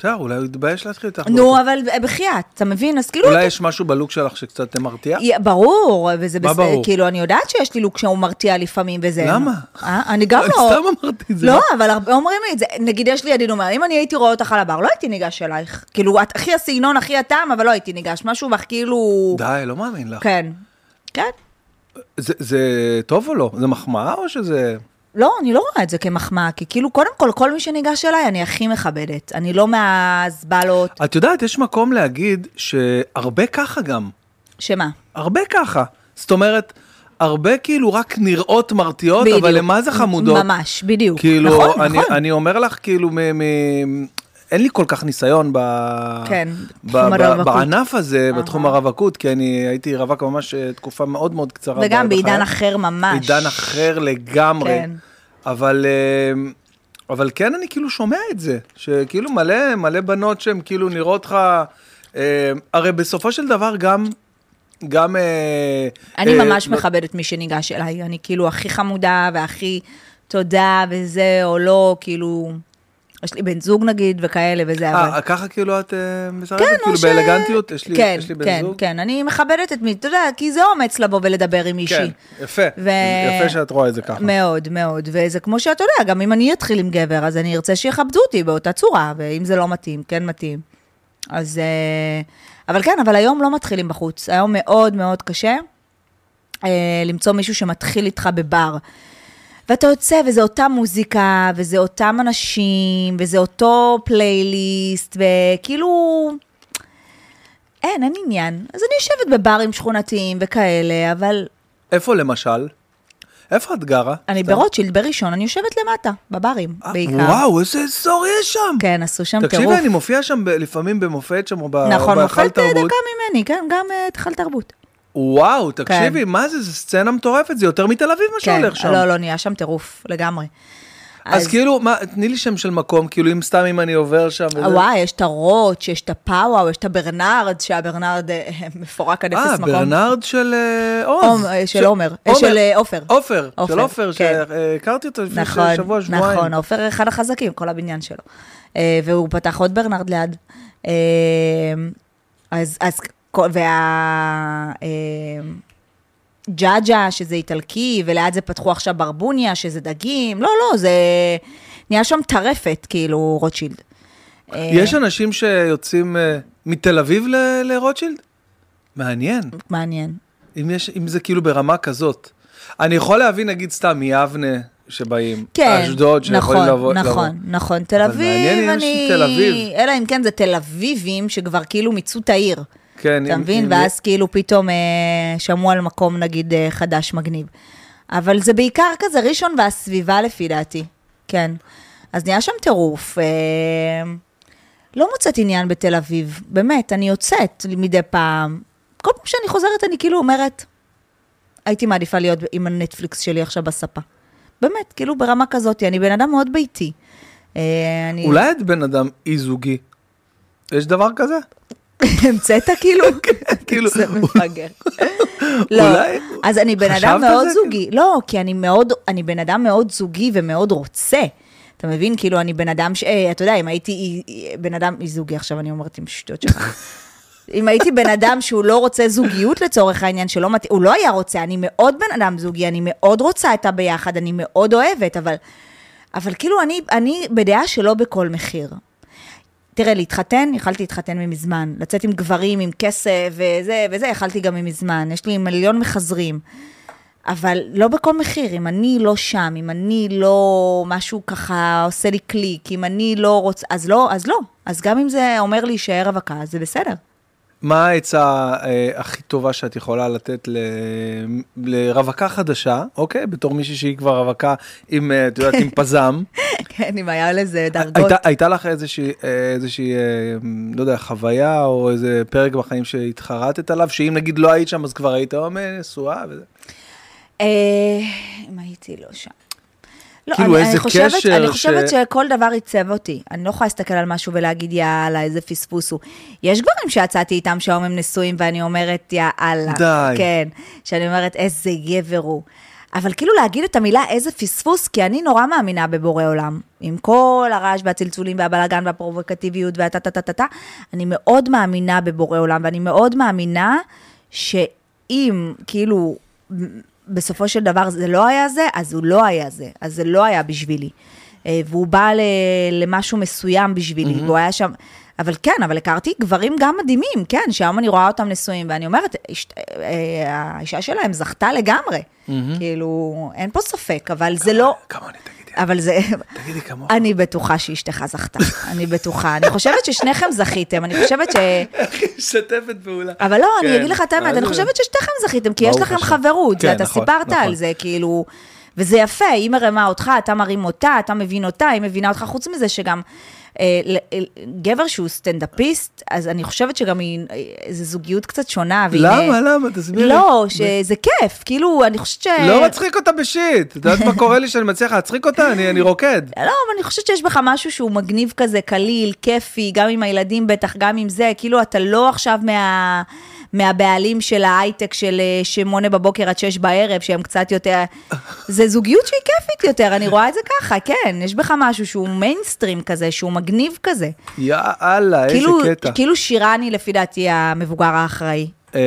בסדר, אולי הוא יתבייש להתחיל איתך. נו, אבל בחייאת, אתה מבין? אז כאילו... אולי יש משהו בלוק שלך שקצת מרתיע? ברור, וזה מה בסדר, ברור? כאילו, אני יודעת שיש לי לוק שהוא מרתיע לפעמים וזה. למה? אה? אני גם לא. סתם אמרתי את זה. לא, אבל הרבה אומרים לי את זה. נגיד, יש לי ידיד אומר, אם אני הייתי רואה אותך על הבר, לא הייתי ניגש אלייך. כאילו, את הכי הסגנון, הכי הטעם, אבל לא הייתי ניגש. משהו בך כאילו... די, לא מאמין לך. כן. כן. זה טוב או לא? זה מחמאה או שזה... לא, אני לא רואה את זה כמחמאה, כי כאילו, קודם כל, כל מי שניגש אליי, אני הכי מכבדת. אני לא מהזבלות. את יודעת, יש מקום להגיד שהרבה ככה גם. שמה? הרבה ככה. זאת אומרת, הרבה כאילו רק נראות מרתיעות, בדיוק. אבל למה זה חמודות? ממש, בדיוק. כאילו, נכון, אני, נכון. אני אומר לך, כאילו, מ, מ, אין לי כל כך ניסיון ב, כן, ב, ב. בענף הזה, בתחום הרווקות, כי אני הייתי רווק ממש אה, תקופה מאוד מאוד קצרה. וגם בעידן. אחר ממש. עידן אחר לגמרי. כן. אבל, אה, אבל כן, אני כאילו שומע את זה, שכאילו מלא, מלא בנות שהן כאילו נראות לך, אה, הרי בסופו של דבר גם, גם... אה, אני אה, ממש לא- מכבדת מי שניגש אליי, אני כאילו הכי חמודה והכי תודה וזה, או לא, כאילו, יש לי בן זוג נגיד וכאלה וזה, אבל... אה, ככה כאילו את אה, מסרבת? כן, כאילו ש... באלגנטיות? יש לי, כן, יש לי בן כן, זוג? כן, אני מכבדת את מי, אתה יודע, כי זה אומץ לבוא ולדבר עם מישהי. כן, יפה. ו- יפה שאת רואה את זה ככה. מאוד, מאוד, וזה כמו שאתה יודע, גם אם אני אתחיל עם גבר, אז אני ארצה שיכבדו אותי באותה צורה, ואם זה לא מתאים, כן מתאים. אז... אה, אבל כן, אבל היום לא מתחילים בחוץ. היום מאוד מאוד קשה אה, למצוא מישהו שמתחיל איתך בבר. ואתה יוצא, וזה אותה מוזיקה, וזה אותם אנשים, וזה אותו פלייליסט, וכאילו... אין, אין עניין. אז אני יושבת בברים שכונתיים וכאלה, אבל איפה למשל? איפה את גרה? אני. ברוטשילד, בראשון, אני יושבת למטה, בברים, אה, בעיקר. וואו, איזה אזור יש שם. כן, עשו שם טירוף. תקשיבי, אני מופיע שם לפעמים במופת שם, או נכון, בהיכל מופת אה, תרבות. דקה ממני, כן, גם אה, היכל תרבות. וואו, תקשיבי, מה זה, זה סצנה מטורפת, זה יותר מתל אביב מה כן, שהולך שם. לא, לא, נהיה שם טירוף, לגמרי. אז כאילו, מה, תני לי שם של מקום, כאילו, אם סתם אם אני עובר שם וזה. וואי, יש את הרוץ', יש את הפאוואו, יש את הברנרד, שהברנרד אה, מפורק עד אה, אפס מקום. ברנרד של אה, עוז. עומר, אה, של עומר, אה, של, אה, עופר. עופר, של עופר, כן. שהכרתי אותו לפני נכון, שבוע, שבועיים. נכון, עופר אחד החזקים, כל הבניין שלו. אה, והוא פתח עוד ברנרד ליד. אה, אז, אז, וה... אה, ג'אג'ה, שזה איטלקי, וליד זה פתחו עכשיו ברבוניה, שזה דגים. לא, לא, זה נהיה שם טרפת, כאילו, רוטשילד. אה, יש אנשים שיוצאים אה, מתל אביב ל- לרוטשילד? מעניין. מעניין. אם, יש, אם זה כאילו ברמה כזאת. אני יכול להבין, נגיד, סתם מיבנה שבאים. כן, אשדוד שיכולים נכון, לבוא. נכון, לבוא. נכון. תל אבל אביב, מעניין אם יש אני... תל אביב. אלא אם כן זה תל אביבים שכבר כאילו מיצו את העיר. כן, אתה אם- מבין? אם- ואז כאילו פתאום אה, שמעו על מקום, נגיד, אה, חדש, מגניב. אבל זה בעיקר כזה ראשון והסביבה, לפי דעתי. כן. אז נהיה שם טירוף. אה, לא מוצאת עניין בתל אביב, באמת, אני יוצאת מדי פעם. כל פעם שאני חוזרת, אני כאילו אומרת, הייתי מעדיפה להיות עם הנטפליקס שלי עכשיו בספה. באמת, כאילו ברמה כזאת, אני בן אדם מאוד ביתי. אה, אני... אולי את בן אדם אי-זוגי. יש דבר כזה? המצאת כאילו? כאילו, זה מפגר. לא, אז אני בן אדם מאוד? זוגי. לא, כי אני מאוד, אני בן אדם מאוד זוגי ומאוד רוצה. אתה מבין? כאילו, אני בן אדם ש... אה, אתה יודע, אם הייתי אי- אי- בן אדם אי זוגי, עכשיו אני אומרת עם שטויות שלך. אם הייתי בן אדם שהוא לא רוצה זוגיות לצורך העניין, שלא מתאים, הוא לא היה רוצה, אני מאוד בן אדם זוגי, אני מאוד רוצה את הביחד, אני מאוד אוהבת, אבל, אבל כאילו, אני, אני בדעה שלא בכל מחיר. תראה, להתחתן, יכלתי להתחתן ממזמן. לצאת עם גברים, עם כסף וזה וזה, יכלתי גם ממזמן. יש לי מיליון מחזרים. אבל לא בכל מחיר, אם אני לא שם, אם אני לא, משהו ככה עושה לי קליק, אם אני לא רוצה, אז לא, אז לא. אז גם אם זה אומר להישאר רווקה, זה בסדר. מה העצה אה, הכי טובה שאת יכולה לתת ל, לרווקה חדשה, אוקיי? בתור מישהי שהיא כבר רווקה עם, אה, את יודעת, עם פזם. כן, אם היה לזה דרגות. הייתה, לך איזושהי, אה, לא יודע, חוויה או איזה פרק בחיים שהתחרטת עליו, שאם נגיד לא היית שם אז כבר היית אומר נשואה וזה. אם הייתי לא שם. לא, כאילו, אני, איזה אני חושבת, קשר אני חושבת ש- שכל דבר עיצב אותי. אני לא יכולה להסתכל על משהו ולהגיד, יאללה, איזה פספוס הוא. יש גברים שיצאתי איתם שהיום הם נשואים, ואני אומרת, יאללה. די. כן, שאני אומרת, איזה גבר הוא. אבל כאילו להגיד את המילה איזה פספוס, כי אני נורא מאמינה בבורא עולם. עם כל הרעש והצלצולים והבלאגן והפרובוקטיביות והטה-טה-טה-טה, אני מאוד מאמינה בבורא עולם, ואני מאוד מאמינה שאם, כאילו, בסופו של דבר זה לא היה זה, אז הוא לא היה זה, אז זה לא היה בשבילי. אה, והוא בא ל- למשהו מסוים בשבילי, והוא היה שם... אבל כן, אבל הכרתי גברים גם מדהימים, כן, שהיום אני רואה אותם נשואים, ואני אומרת, אשת- אה, האישה שלהם זכתה לגמרי. כאילו, אין פה ספק, אבל זה לא... כמה אני תגידי? אבל זה... תגידי כמוך. אני בטוחה שאשתך זכתה, אני בטוחה. אני חושבת ששניכם זכיתם, אני חושבת ש... איך היא משתפת פעולה. אבל לא, אני כן. אגיד לך את האמת, אני? חושבת ששתיכם זכיתם, כי יש לכם. חברות, כן, ואתה נכון, סיפרת נכון. על זה, כאילו... וזה יפה, היא מרימה אותך, אתה מרים אותה, אתה מבין אותה, היא מבינה אותך. חוץ מזה שגם גבר שהוא סטנדאפיסט, אז אני חושבת שגם היא, אה, זו זוגיות קצת שונה. למה? למה? תסבירי. לא, שזה כיף, כאילו, אני חושבת ש... לא מצחיק אותה בשיט. את יודעת מה קורה לי שאני מצליח להצחיק אותה? אני אני רוקד. לא, אבל אני חושבת שיש בך משהו שהוא מגניב כזה, קליל, כיפי, גם עם הילדים בטח, גם עם זה, כאילו אתה לא עכשיו מה... מהבעלים של ההייטק של אה, שמונה בבוקר עד שש בערב, שהם קצת יותר... זה זוגיות שהיא כיפית יותר, אני רואה את זה ככה, כן, יש בך משהו שהוא מיינסטרים כזה, שהוא מגניב כזה. יאללה, איזה כאילו, קטע. כאילו שירני, לפי דעתי, המבוגר האחראי, אמ,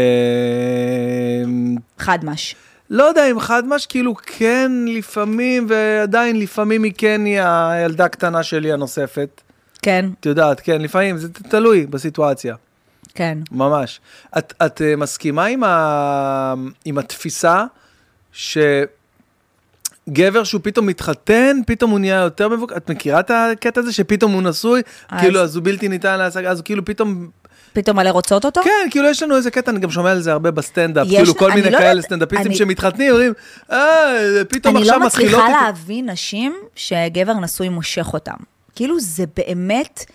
חד מש. לא יודע אם חד מש, כאילו כן לפעמים, ועדיין לפעמים היא כן היא הילדה הקטנה שלי הנוספת. כן, את יודעת, כן, לפעמים, זה תלוי בסיטואציה, כן. ממש. את, את אה, מסכימה עם, ה, עם התפיסה שגבר שהוא פתאום מתחתן, פתאום הוא נהיה יותר מבוגר? את מכירה את הקטע הזה שפתאום הוא נשוי? אז- כאילו, אז הוא בלתי ניתן להשגה, אז כאילו פתאום פתאום מלא רוצות אותו? כן, כאילו יש לנו איזה קטע, אני גם שומע על זה הרבה בסטנדאפ, כאילו כל אני מיני לא כאלה סטנדאפיסטים אני- שמתחתנים, אומרים, אה, פתאום אני עכשיו לא מתחילות... מצליחה איתו." להבין נשים שגבר נשוי מושך אותם. כאילו זה באמת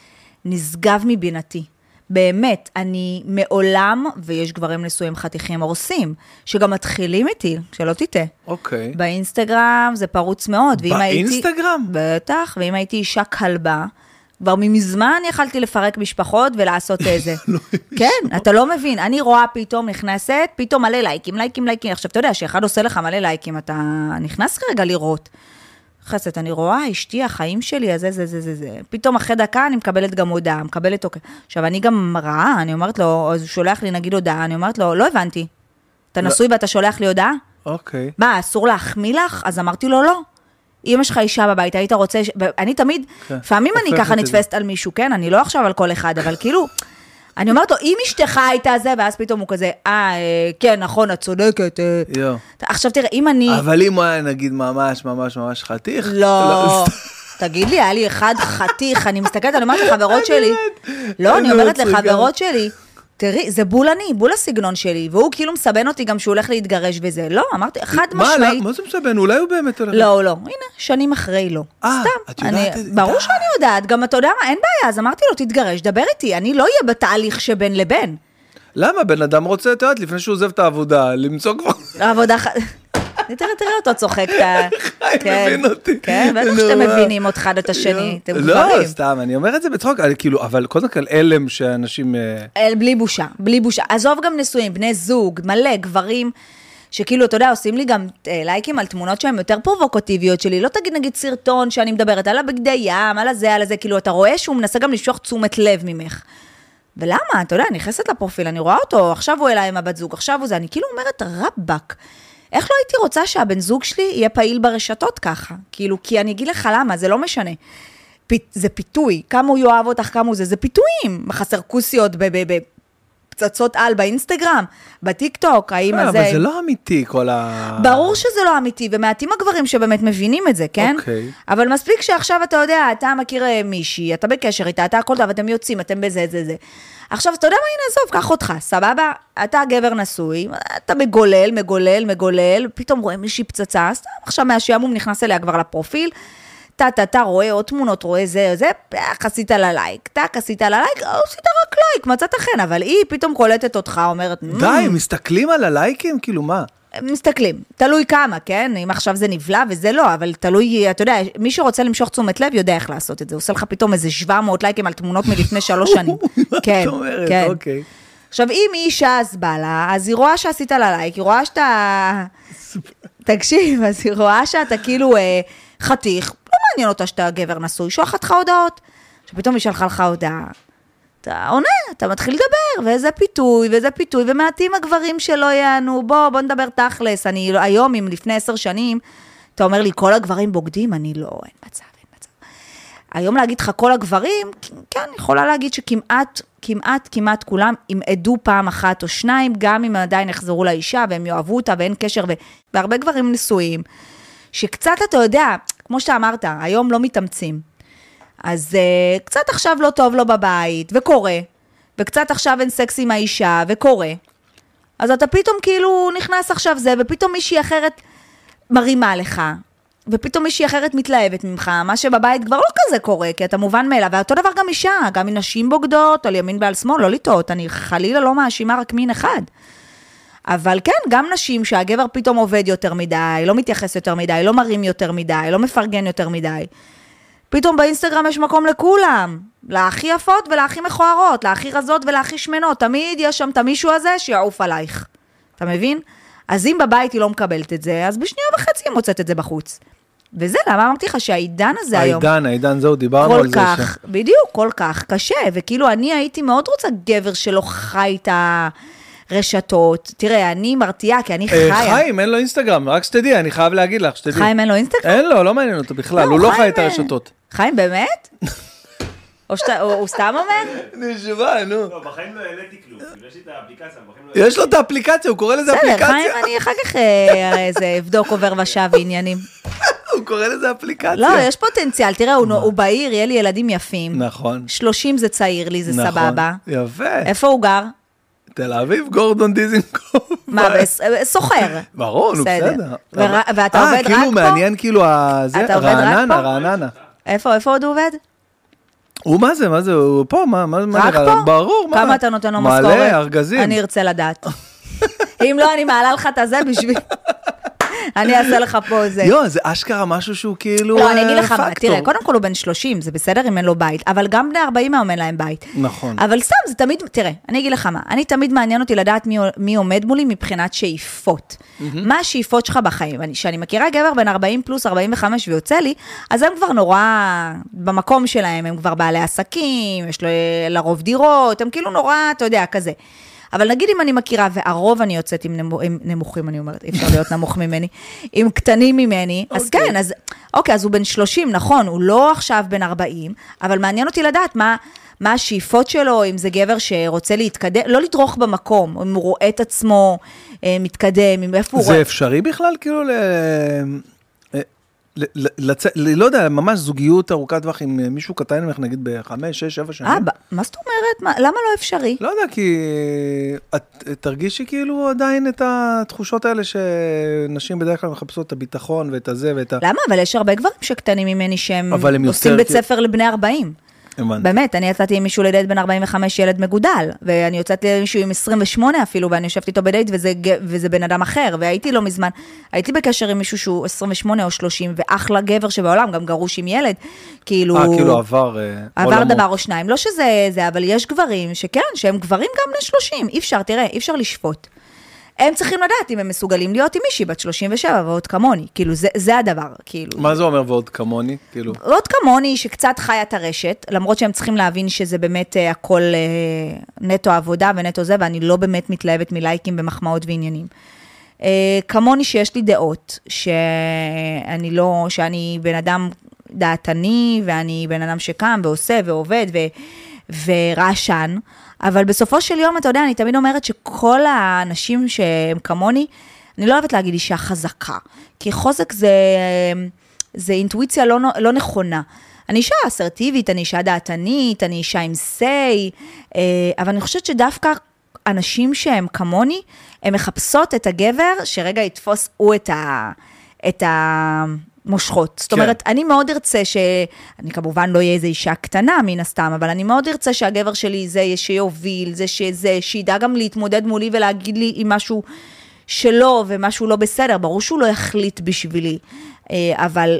נשגב מבינתי. באמת, אני מעולם, ויש גברים נשואים חתיכים הורסים, שגם מתחילים איתי, שלא תטעה. אוקיי. באינסטגרם זה פרוץ מאוד. ואם הייתי- באינסטגרם? בטח, ואם הייתי אישה כלבה, כבר מזמן יכלתי לפרק משפחות ולעשות איזה. כן, אתה לא מבין. אני רואה פתאום נכנסת, פתאום מלא לייקים, לייקים, לייקים. עכשיו, אתה יודע, שאחד עושה לך מלא לייקים, אתה נכנס רגע לראות. חסת, אני רואה, אשתי, החיים שלי, אז זה, זה, זה, זה, זה. פתאום אחרי דקה אני מקבלת גם הודעה, מקבלת אוקיי. עכשיו, אני גם רעה, אני אומרת לו, אז הוא שולח לי נגיד הודעה, אני אומרת לו, לא הבנתי. אתה לא. נשוי ואתה שולח לי הודעה? אוקיי. מה, אסור להחמיא לך? אז אמרתי לו, לא. אם יש לך אישה בבית, היית רוצה... ש... אני תמיד, כן. לפעמים אני ככה. נתפסת על מישהו, כן? אני לא עכשיו על כל אחד, אבל כאילו, אני אומרת לו, אם אשתך הייתה זה, ואז פתאום הוא כזה, אה, אה, כן, נכון, את צודקת. אה." יואו. עכשיו תראה, אם אני... אבל אם הוא היה נגיד ממש ממש ממש חתיך, לא. סתם. תגיד לי, היה לי אחד חתיך, אני מסתכלת, אני אומרת לחברות שלי, לא, אני אני אומרת. לחברות שלי, תראי, זה בול אני, בול הסגנון שלי, והוא כאילו מסבן אותי גם שהוא הולך להתגרש וזה. לא, אמרתי, חד מה, משמעית. מה זה מסבן? אולי הוא באמת הולך... לא, לא, הנה, שנים אחרי לא. אה. את יודעת? ברור. שאני יודעת, גם אתה יודע מה, אין בעיה, אז אמרתי לו, תתגרש, דבר איתי, אני לא אהיה בתהליך שבין לבין. למה? בן אדם רוצה, את יודעת, לפני שהוא עוזב את העבודה, למצוא כבר... העבודה ח... תראה, תראה אותו צוחק, אתה... חי, מבין אותי. כן, בטח שאתם. מבינים אחד את השני, אתם לא, גברים. סתם, אני אומר את זה בצחוק, כאילו, אבל קודם כל הלם שאנשים... אה, בלי בושה, בלי בושה. עזוב גם נשואים, בני זוג, מלא גברים. שכאילו, אתה יודע, עושים לי גם אה, לייקים על תמונות שהן יותר פרובוקטיביות שלי. לא תגיד נגיד סרטון שאני מדברת על הבגדי ים, על הזה, על הזה, כאילו, אתה רואה שהוא מנסה גם למשוך תשומת לב ממך. ולמה? אתה יודע, אני נכנסת לפרופיל, אני רואה אותו, עכשיו הוא אליי עם הבת זוג, עכשיו הוא זה, אני כאילו אומרת, רבאק. איך לא הייתי רוצה שהבן זוג שלי יהיה פעיל ברשתות ככה? כאילו, כי אני אגיד לך למה, זה לא משנה. פ, זה פיתוי, כמה הוא יאהב אותך, כמה הוא זה, זה פיתויים. חסר כוסיות ב... ב, ב פצצות על באינסטגרם, בטיק טוק, האם אה, הזה... אבל זה לא אמיתי, כל ה... ברור שזה לא אמיתי, ומעטים הגברים שבאמת מבינים את זה, כן? אוקיי. אבל מספיק שעכשיו אתה יודע, אתה מכיר אה, מישהי, אתה בקשר איתה, אתה הכל טוב, אתם יוצאים, אתם בזה, זה, זה. עכשיו, אתה יודע מה, הנה, עזוב, קח אותך, סבבה? אתה גבר נשוי, אתה מגולל, מגולל, מגולל, פתאום רואה מישהי פצצה, סתם עכשיו מהשעמום נכנס אליה כבר לפרופיל, טה-טה-טה, רואה עוד תמונות, רואה זה, זה, פאח, עשית לה לייק, טאק, עשית לה לייק, אה, עשית רק לייק, מצאת חן, אבל היא פתאום קולטת אותך, אומרת, "מ, די, מסתכלים על הלייקים? כאילו, מה? מסתכלים, תלוי כמה, כן? אם עכשיו זה נבלע וזה לא, אבל תלוי, אתה יודע, מי שרוצה למשוך תשומת לב יודע איך לעשות את זה. עושה לך פתאום איזה 700 לייקים על תמונות מלפני שלוש שנים. כן? כן. אוקיי. עכשיו, אם היא אישה אז בא לה, אז היא רואה שעשית לה לייק, היא רואה שאתה... תקשיב, אז היא רואה שאתה כאילו אה, חתיך, מעניין אותה שאתה גבר נשוי, שולחת לך הודעות. שפתאום היא שלחה לך הודעה. אתה עונה, אתה מתחיל לדבר, ואיזה פיתוי, ואיזה פיתוי, ומעטים הגברים שלא יענו, בוא, בוא נדבר תכלס. אני היום, אם לפני עשר שנים, אתה אומר לי, כל הגברים בוגדים, אני לא, אין מצב, אין מצב. היום להגיד לך כל הגברים, כן, יכולה להגיד שכמעט, כמעט, כמעט כולם ימעדו פעם אחת או שניים, גם אם עדיין יחזרו לאישה והם יאהבו אותה ואין קשר, ו... והרבה גברים נשואים, שקצת, אתה יודע, כמו שאתה אמרת, היום לא מתאמצים. אז uh, קצת עכשיו לא טוב לו בבית, וקורה, וקצת עכשיו אין סקס עם האישה, וקורה. אז אתה פתאום כאילו נכנס עכשיו זה, ופתאום מישהי אחרת מרימה לך, ופתאום מישהי אחרת מתלהבת ממך, מה שבבית כבר לא כזה קורה, כי אתה מובן מאליו, ואותו דבר גם אישה, גם נשים בוגדות, על ימין ועל שמאל, לא לטעות, אני חלילה לא מאשימה רק מין אחד. אבל כן, גם נשים שהגבר פתאום עובד יותר מדי, לא מתייחס יותר מדי, לא מרים יותר מדי, לא מפרגן יותר מדי. פתאום באינסטגרם יש מקום לכולם, להכי יפות ולהכי מכוערות, להכי רזות ולהכי שמנות, תמיד יש שם את המישהו הזה שיעוף עלייך. אתה מבין? אז אם בבית היא לא מקבלת את זה, אז בשנייה וחצי היא מוצאת את זה בחוץ. וזה למה אמרתי לך שהעידן הזה היום... העידן, העידן, זהו, דיברנו כל על זה. כך, בדיוק, כל כך קשה, וכאילו אני הייתי מאוד רוצה גבר שלא חי את הרשתות. תראה, אני מרתיעה, כי אני אה, חיה. חיים, אין לו אינסטגרם, רק שתדעי, אני חייב להגיד לך, שתדעי. חיים אין לו אינסטגרם? אין לו, לא מעניין אותו בכלל, הוא לא חי את חיים, הרשתות. חיים, באמת? או שאתה, או- הוא סתם אומר? נשבע, נו. לא, בחיים לא העליתי כלום. כאילו, יש לי את האפליקציה, בחיים לא יש לו את האפליקציה, הוא קורא לזה בסדר, אפליקציה. חיים, אני אחר כך אה, איזה אבדוק עובר ושב ועניינים. הוא קורא לזה אפליקציה. לא, יש פוטנציאל, תראה, הוא הוא בהיר, יהיה לי ילדים יפים. נכון. 30 זה צעיר לי, זה נכון. סבבה. יפה. איפה הוא גר? תל אביב, גורדון דיזינגוף. מה, אה, סוחר. ברור, נו בסדר. ואתה עובד אה, רק כאילו פה? מעניין כאילו ה... זה, אתה עובד רק רעננה, פה? רעננה. איפה, איפה עוד הוא עובד? הוא מה זה, מה זה, הוא פה, מה, מה, מה רק? פה? ברור, מה? כמה אתה נותן לו משכורת? מלא, ארגזים. אני ארצה לדעת. אם לא, אני מעלה לך את הזה בשביל... אני אעשה לך פה איזה... יואו, זה אשכרה משהו שהוא כאילו לא, אני אגיד אה, לך פקטור. תראה, קודם כל הוא בן 30, זה בסדר אם אין לו בית, אבל גם בני 40 היום אין להם בית. נכון. אבל סתם, זה תמיד, תראה, אני אגיד לך מה, אני תמיד מעניין אותי לדעת מי, מי עומד מולי מבחינת שאיפות. מה השאיפות שלך בחיים? אני- כשאני מכירה גבר בן 40 פלוס 45 ויוצא לי, אז הם כבר נורא במקום שלהם, הם כבר בעלי עסקים, יש לו לרוב דירות, הם כאילו נורא, אתה יודע, כזה. אבל נגיד אם אני מכירה, והרוב אני יוצאת עם, נמו, עם נמוכים, אני אומרת, אי אפשר להיות נמוך ממני, עם קטנים ממני, אז אוקיי. כן, אז אוקיי, אז הוא בן 30, נכון, הוא לא עכשיו בן 40, אבל מעניין אותי לדעת מה, מה השאיפות שלו, אם זה גבר שרוצה להתקדם, לא לדרוך במקום, אם הוא רואה את עצמו אה, מתקדם, אם איפה הוא זה רואה... אפשרי בכלל כאילו ל... אה, ל- ל- לצ... ל- לא יודע, ממש זוגיות ארוכת טווח עם אה, מישהו קטן ממך, נגיד בחמש, שש, שבע שנים? אה, ב- מה זאת אומרת? מה, למה לא אפשרי? לא יודע, כי את תרגישי כאילו עדיין את התחושות האלה שנשים בדרך כלל מחפשות את הביטחון ואת הזה ואת ה... למה? אבל יש הרבה גברים שקטנים ממני שהם עושים בית ספר לבני 40. הבנתי. באמת, אני יצאתי עם מישהו לדייט בן 45, ילד מגודל, ואני יוצאתי עם מישהו עם 28 אפילו, ואני יושבת איתו בדייט, וזה, וזה בן אדם אחר, והייתי לא מזמן, הייתי בקשר עם מישהו שהוא 28 או 30, ואחלה גבר שבעולם, גם גרוש עם ילד, כאילו... אה, כאילו עבר אה, עבר עולמות. דבר או שניים, לא שזה זה, אבל יש גברים שכן, שהם גברים גם בני 30, אי אפשר, תראה, אי אפשר לשפוט. הם צריכים לדעת אם הם מסוגלים להיות עם מישהי בת 37 ועוד כמוני, כאילו, זה, זה הדבר, כאילו. מה זה אומר ועוד כמוני? כאילו... עוד כמוני שקצת חיה את הרשת, למרות שהם צריכים להבין שזה באמת אה, הכל אה, נטו עבודה ונטו זה, ואני לא באמת מתלהבת מלייקים ומחמאות ועניינים. אה, כמוני שיש לי דעות, שאני לא, שאני בן אדם דעתני, ואני בן אדם שקם ועושה ועובד, ו, ורעשן, אבל בסופו של יום, אתה יודע, אני תמיד אומרת שכל האנשים שהם כמוני, אני לא אוהבת להגיד אישה חזקה, כי חוזק זה, זה אינטואיציה לא, לא נכונה. אני אישה אסרטיבית, אני אישה דעתנית, אני אישה עם say, אה, אבל אני חושבת שדווקא אנשים שהם כמוני, הן מחפשות את הגבר שרגע יתפוס הוא את ה... את ה... מושכות. זאת כן. אומרת, אני מאוד ארצה ש... אני כמובן לא אהיה איזו אישה קטנה מן הסתם, אבל אני מאוד ארצה שהגבר שלי זה שיוביל, זה שזה, שידע גם להתמודד מולי ולהגיד לי אם משהו שלא ומשהו לא בסדר. ברור שהוא לא יחליט בשבילי, אה, אבל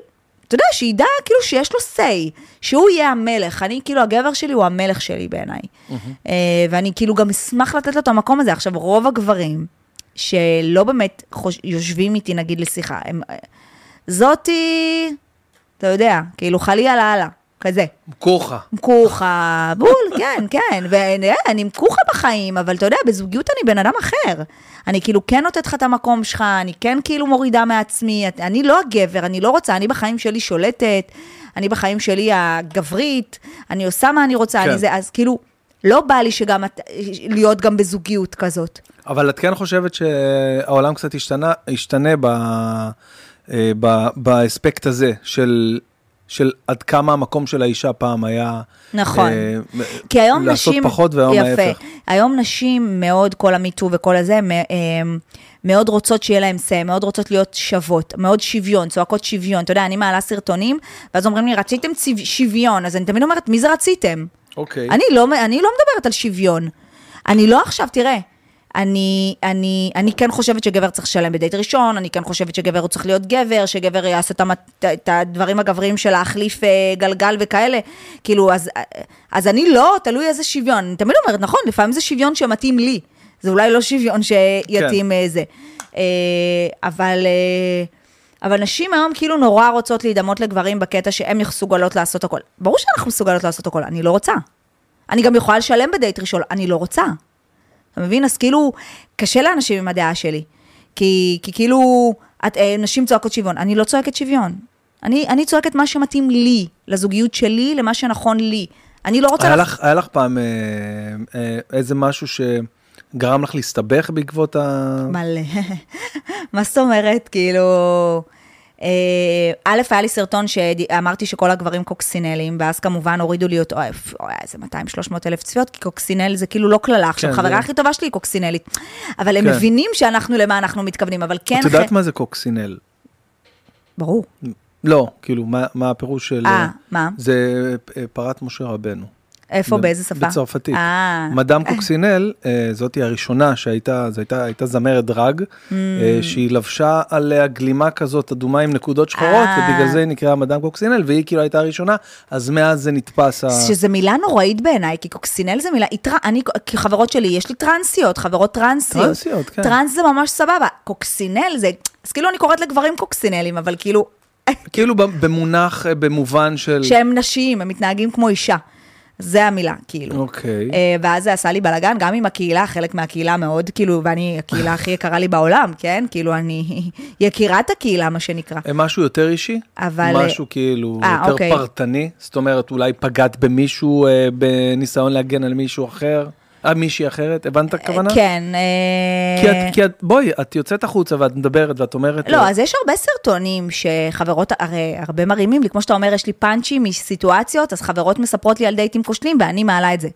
אתה יודע, שידע כאילו שיש לו say, שהוא יהיה המלך. אני, כאילו, הגבר שלי הוא המלך שלי בעיניי. אה, ואני כאילו גם אשמח לתת לו את המקום הזה. עכשיו, רוב הגברים שלא באמת חוש... יושבים איתי, נגיד, לשיחה, הם... זאתי, אתה יודע, כאילו חלי על הלאה, כזה. כוחה. כוחה, בול, כן, כן, ואני עם כוחה בחיים, אבל אתה יודע, בזוגיות אני בן אדם אחר. אני כאילו כן נותנת לך את המקום שלך, אני כן כאילו מורידה מעצמי, אני לא הגבר, אני לא רוצה, אני בחיים שלי שולטת, אני בחיים שלי הגברית, אני עושה מה אני רוצה, כן. אני זה, אז כאילו, לא בא לי שגם, את- להיות גם בזוגיות כזאת. אבל את כן חושבת שהעולם קצת השתנה, השתנה אה, ב, באספקט הזה של, של עד כמה המקום של האישה פעם היה... נכון. אה, כי היום לעשות נשים... פחות והיום יפה. ההפך. היום נשים מאוד, כל המיטו וכל הזה, מ- אמ, מאוד רוצות שיהיה להם say, מאוד רוצות להיות שוות, מאוד שוויון, צועקות שוויון. אתה יודע, אני מעלה סרטונים, ואז אומרים לי, רציתם ציו- שוויון, אז אני תמיד אומרת, מי זה רציתם? אוקיי. אני לא, אני לא מדברת על שוויון. אני לא עכשיו, תראה, אני, אני, אני כן חושבת שגבר צריך לשלם בדייט ראשון, אני כן חושבת שגבר הוא צריך להיות גבר, שגבר יעשה את, המת- את הדברים הגבריים של להחליף אה, גלגל וכאלה. כאילו, אז, אז אני לא, תלוי איזה שוויון. אני תמיד אומרת, נכון, לפעמים זה שוויון שמתאים לי. זה אולי לא שוויון שיתאים כן. זה. אה, אבל... אה, אבל נשים היום כאילו נורא רוצות להידמות לגברים בקטע שהן מסוגלות לעשות הכל. ברור שאנחנו מסוגלות לעשות הכל, אני לא רוצה. אני גם יכולה לשלם בדייט ראשון, אני לא רוצה. אתה מבין? אז כאילו, קשה לאנשים עם הדעה שלי. כי, כי כאילו, את, אה, נשים צועקות שוויון. אני לא צועקת שוויון. אני, אני צועקת מה שמתאים לי, לזוגיות שלי, למה שנכון לי. אני לא רוצה... היה לך, היה לך פעם אה, אה, איזה משהו שגרם לך להסתבך בעקבות ה... מלא. מה זאת אומרת? כאילו... אה, א', היה לי סרטון שאמרתי שכל הגברים קוקסינלים, ואז כמובן הורידו לי אותו, אוי, אוי, איזה 200-300 אלף צפיות, כי קוקסינל זה כאילו לא קללה. עכשיו, כן, חברה הכי טובה שלי היא קוקסינלית. אבל הם כן. מבינים שאנחנו, למה אנחנו מתכוונים, אבל כן... את יודעת מה זה קוקסינל? ברור. לא, כאילו, מה, הפירוש של... אה, מה? זה אה, פרת משה רבנו. איפה, באיזה שפה? בצרפתית. אה. מדאם קוקסינל, אה, זאתי הראשונה שהייתה, זו הייתה, הייתה זמרת drag, Mm. אה, שהיא לבשה עליה גלימה כזאת אדומה עם נקודות שחורות, אה. ובגלל זה היא נקראה מדאם קוקסינל, והיא כאילו הייתה הראשונה, אז מאז זה נתפס. ה- שזה מילה נוראית בעיניי, כי קוקסינל זה מילה, טר- אני, כחברות שלי, יש לי טרנסיות, חברות טרנסיות. טרנסיות, כן. טרנס זה ממש סבבה. קוקסינל זה, אז כאילו אני קוראת לגברים קוקסינלים, אבל כאילו, כאילו במונח, במובן של... שהם נשיים, הם מתנהגים כמו אישה. זה המילה, כאילו. אוקיי. אה, ואז זה עשה לי בלאגן, גם עם הקהילה, חלק מהקהילה מאוד, כאילו, ואני, הקהילה הכי יקרה לי בעולם, כן? כאילו, אני יקירת הקהילה, מה שנקרא. משהו יותר אישי? אבל- משהו כאילו אה, יותר אוקיי. פרטני? זאת אומרת, אולי פגעת במישהו אה, בניסיון להגן על מישהו אחר? על מישהי אחרת? הבנת את הכוונה? כן. אה, כי את, כי את, בואי, את יוצאת החוצה ואת מדברת ואת אומרת... לא, אה, אז יש הרבה סרטונים שחברות, הרי הרבה מרימים לי, כמו שאתה אומר, יש לי פאנצ'ים מסיטואציות, אז חברות מספרות לי על דייטים כושלים, ואני מעלה את זה.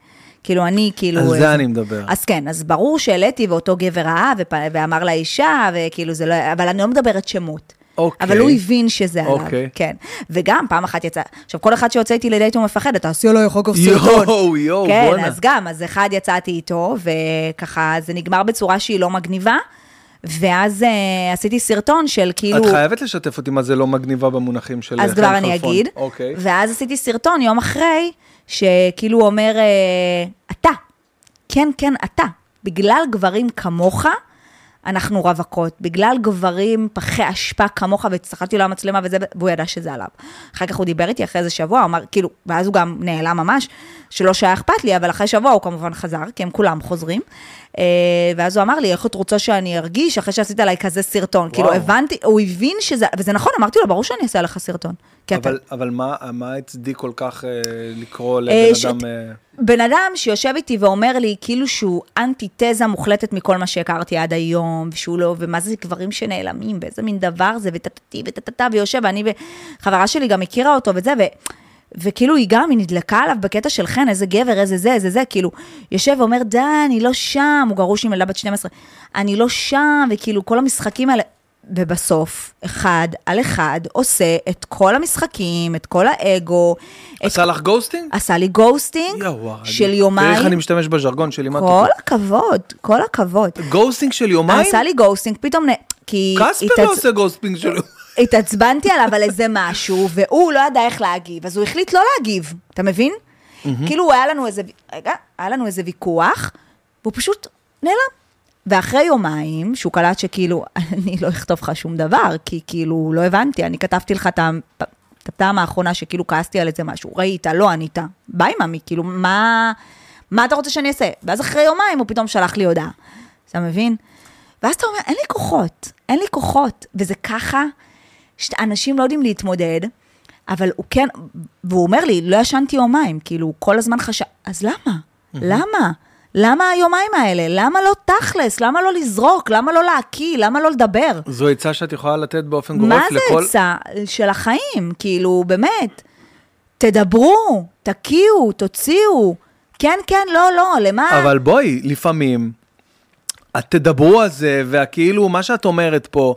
כאילו, אני, כאילו... על זה אני מדבר. אז כן, אז ברור שהעליתי, ואותו גבר ראה. ואמר לאישה, וכאילו זה לא... אבל אני לא מדברת שמות. אוקיי. אבל הוא הבין שזה עליו, אוקיי. כן. וגם פעם אחת יצא, עכשיו כל אחד שיוצא איתי לדייט הוא מפחד, תעשי עליי אחר כך סרטון. יואו, יואו, כן, בואנה. אז גם, אז אחד יצאתי איתו, וככה זה נגמר בצורה שהיא לא מגניבה, ואז אה, עשיתי סרטון של כאילו... את חייבת לשתף אותי מה זה לא מגניבה במונחים של אז חן כבר אני חלפון. אגיד. אוקיי. ואז עשיתי סרטון יום אחרי, שכאילו הוא אומר, אה, אתה, כן, כן, אתה, בגלל גברים כמוך, אנחנו רווקות, בגלל גברים פחי אשפה כמוך, והצטחלתי לו המצלמה וזה, והוא ידע שזה עליו. אחר כך הוא דיבר איתי אחרי איזה שבוע, אמר, כאילו, ואז הוא גם נעלם ממש, שלא שהיה אכפת לי, אבל אחרי שבוע הוא כמובן חזר, כי הם כולם חוזרים. אה, ואז הוא אמר לי, איך את רוצה שאני ארגיש אחרי שעשית עליי כזה סרטון? כאילו, הבנתי, הוא הבין שזה, וזה נכון, אמרתי לו, ברור שאני אעשה לך סרטון. כי אתה... אבל, אבל מה, מה הצדיק כל כך אה, לקרוא אה, לבן ש- אדם... אה, בן אדם שיושב איתי ואומר לי כאילו שהוא אנטיתזה מוחלטת מכל מה שהכרתי עד היום, ושהוא לא, ומה זה גברים שנעלמים, ואיזה מין דבר זה, וטטטי וטטטה, ויושב, ואני וחברה שלי גם הכירה אותו וזה, ו... וכאילו היא גם, היא נדלקה עליו בקטע של חן, איזה גבר, איזה זה, איזה זה, כאילו, יושב ואומר, די, אני לא שם, הוא גרוש עם ילדה בת 12, אני לא שם, וכאילו, כל המשחקים האלה, ובסוף, אחד על אחד, עושה את כל המשחקים, את כל האגו. את- עשה לך ghosting? עשה לי ghosting יואו, של יומיים. תראי איך אני משתמש בז'רגון שלי, מה כל הכבוד, כל הכבוד. ghosting של יומיים? עשה לי ghosting, פתאום, נ- כי... קספר התעצ- לא עושה ghosting של יומיים. התעצבנתי עליו על איזה משהו, והוא לא ידע איך להגיב, אז הוא החליט לא להגיב, אתה מבין? כאילו, היה לנו איזה, רגע, היה לנו איזה ויכוח, והוא פשוט נעלם. ואחרי יומיים, שהוא קלט שכאילו, אני לא אכתוב לך שום דבר, כי כאילו, לא הבנתי, אני כתבתי לך את הפעם האחרונה שכאילו כעסתי על איזה משהו, ראית, לא ענית, ביי ממי, כאילו, מה, מה אתה רוצה שאני אעשה? ואז אחרי יומיים הוא פתאום שלח לי הודעה, אתה מבין? ואז אתה אומר, אין לי כוחות, אין לי כוחות, וזה ככה, שאנשים לא יודעים להתמודד, אבל הוא כן, והוא אומר לי, לא ישנתי יומיים, כאילו, הוא כל הזמן חשב, אז למה? למה? למה היומיים האלה? למה לא תכלס? למה לא לזרוק? למה לא להקיא? למה לא לדבר? זו עצה שאת יכולה לתת באופן גורף מה לכל... זה עצה של החיים? כאילו, באמת, תדברו, תקיעו, תוציאו. כן, כן, לא, לא, למה? אבל בואי, לפעמים, את תדברו על זה, והכאילו, מה שאת אומרת פה,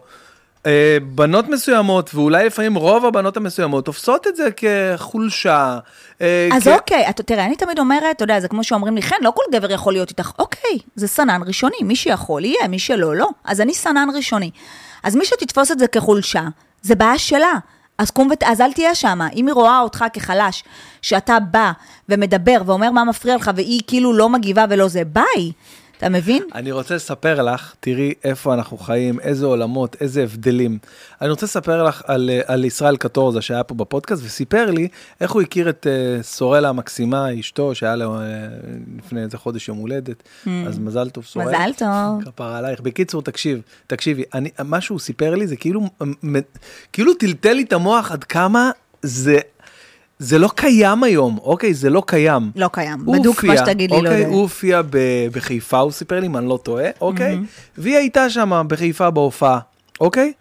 אה, בנות מסוימות, ואולי לפעמים רוב הבנות המסוימות, תופסות את זה כחולשה. אה, אז כ- אוקיי, אתה, תראה, אני תמיד אומרת, אתה יודע, זה כמו שאומרים לי, חן, לא כל גבר יכול להיות איתך. אוקיי, זה סנן ראשוני, מי שיכול יהיה, מי שלא, לא. אז אני סנן ראשוני. אז מי שתתפוס את זה כחולשה, זה בעיה שלה. אז קום ות... אז אל תהיה שם. אם היא רואה אותך כחלש, שאתה בא ומדבר ואומר מה מפריע לך, והיא כאילו לא מגיבה ולא זה, ביי. אתה מבין? אני רוצה לספר לך, תראי איפה אנחנו חיים, איזה עולמות, איזה הבדלים. אני רוצה לספר לך על, אה, על ישראל קטורזה שהיה פה בפודקאסט, וסיפר לי איך הוא הכיר את uh, סורלה המקסימה, אשתו, שהיה לו uh, לפני איזה חודש יום הולדת, אז מזל טוב סורלה. מזל טוב. כפרה עלייך. בקיצור, תקשיב, תקשיבי, אני, מה שהוא סיפר לי זה כאילו, כאילו טלטל לי את המוח עד כמה זה... זה לא קיים היום, אוקיי? זה לא קיים. לא קיים. בדוק מה שתגיד לי, לא אוקיי, יודע. הוא הופיע בחיפה, הוא סיפר לי, אם אני לא טועה, אוקיי? והיא הייתה שם בחיפה בהופעה, אוקיי?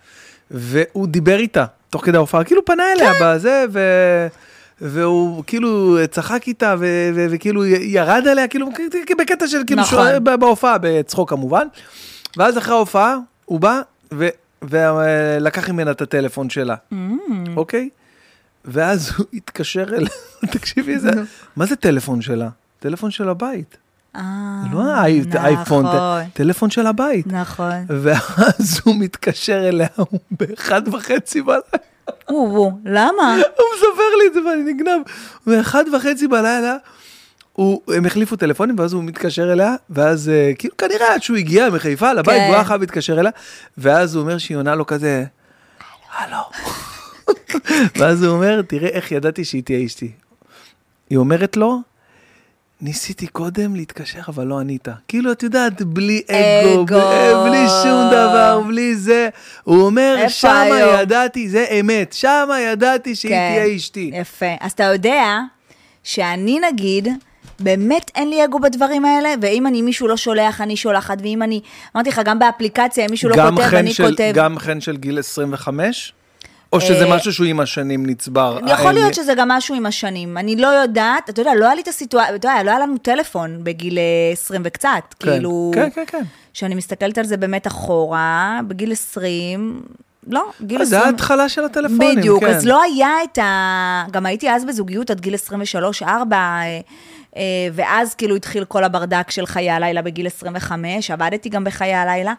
והוא דיבר איתה, תוך כדי ההופעה, כאילו פנה אליה כן. בזה, ו... והוא כאילו צחק איתה, ו- ו- וכאילו ירד עליה, כאילו, בקטע של כאילו, נכון. ב- בהופעה, בצחוק כמובן. ואז אחרי ההופעה, הוא בא ו- ולקח ממנה את הטלפון שלה, Mm. אוקיי? ואז הוא התקשר אליה, תקשיבי, זה, מה זה טלפון שלה? טלפון של הבית. אה, זה לא נכון, ט- טלפון של הבית. נכון. ואז הוא מתקשר אליה, הוא באחד וחצי בלילה, הוא, הוא, למה? הוא מספר לי את זה ואני נגנב. באחד וחצי בלילה, הוא, הם החליפו טלפונים, ואז הוא מתקשר אליה, ואז אה, כאילו כנראה עד שהוא הגיע מחיפה לבית, כן. והוא היה חייב להתקשר אליה, ואז הוא אומר שהיא עונה לו כזה, הלו. ואז הוא אומר, תראה איך ידעתי שהיא תהיה אשתי. היא אומרת לו, ניסיתי קודם להתקשר, אבל לא ענית. כאילו, את יודעת, בלי אגו, אגו. בלי, בלי שום דבר, בלי זה. הוא אומר, שמה היום?" ידעתי, זה אמת, שמה ידעתי שהיא כן. תהיה אשתי. יפה. אז אתה יודע שאני נגיד, באמת אין לי אגו בדברים האלה, ואם אני, מישהו לא שולח, אני שולחת, ואם אני, אמרתי לך, גם באפליקציה, אם מישהו לא כותב, אני של- כותב. גם חן של גיל 25? או שזה אה, משהו שהוא עם השנים נצבר? יכול אה, להיות שזה גם משהו עם השנים. אני לא יודעת, אתה יודע, לא היה לי את הסיטואציה, אתה יודע, לא היה לנו טלפון בגיל אה, 20 וקצת, כן, כאילו... כן, כן, כן. כשאני מסתכלת על זה באמת אחורה, בגיל 20, לא, גיל אה, 20... זה ההתחלה של הטלפונים, בדיוק, כן. אז לא היה את ה... גם הייתי אז בזוגיות עד גיל 23-4, ואז כאילו התחיל כל הברדק של חיי הלילה בגיל 25, עבדתי גם בחיי הלילה.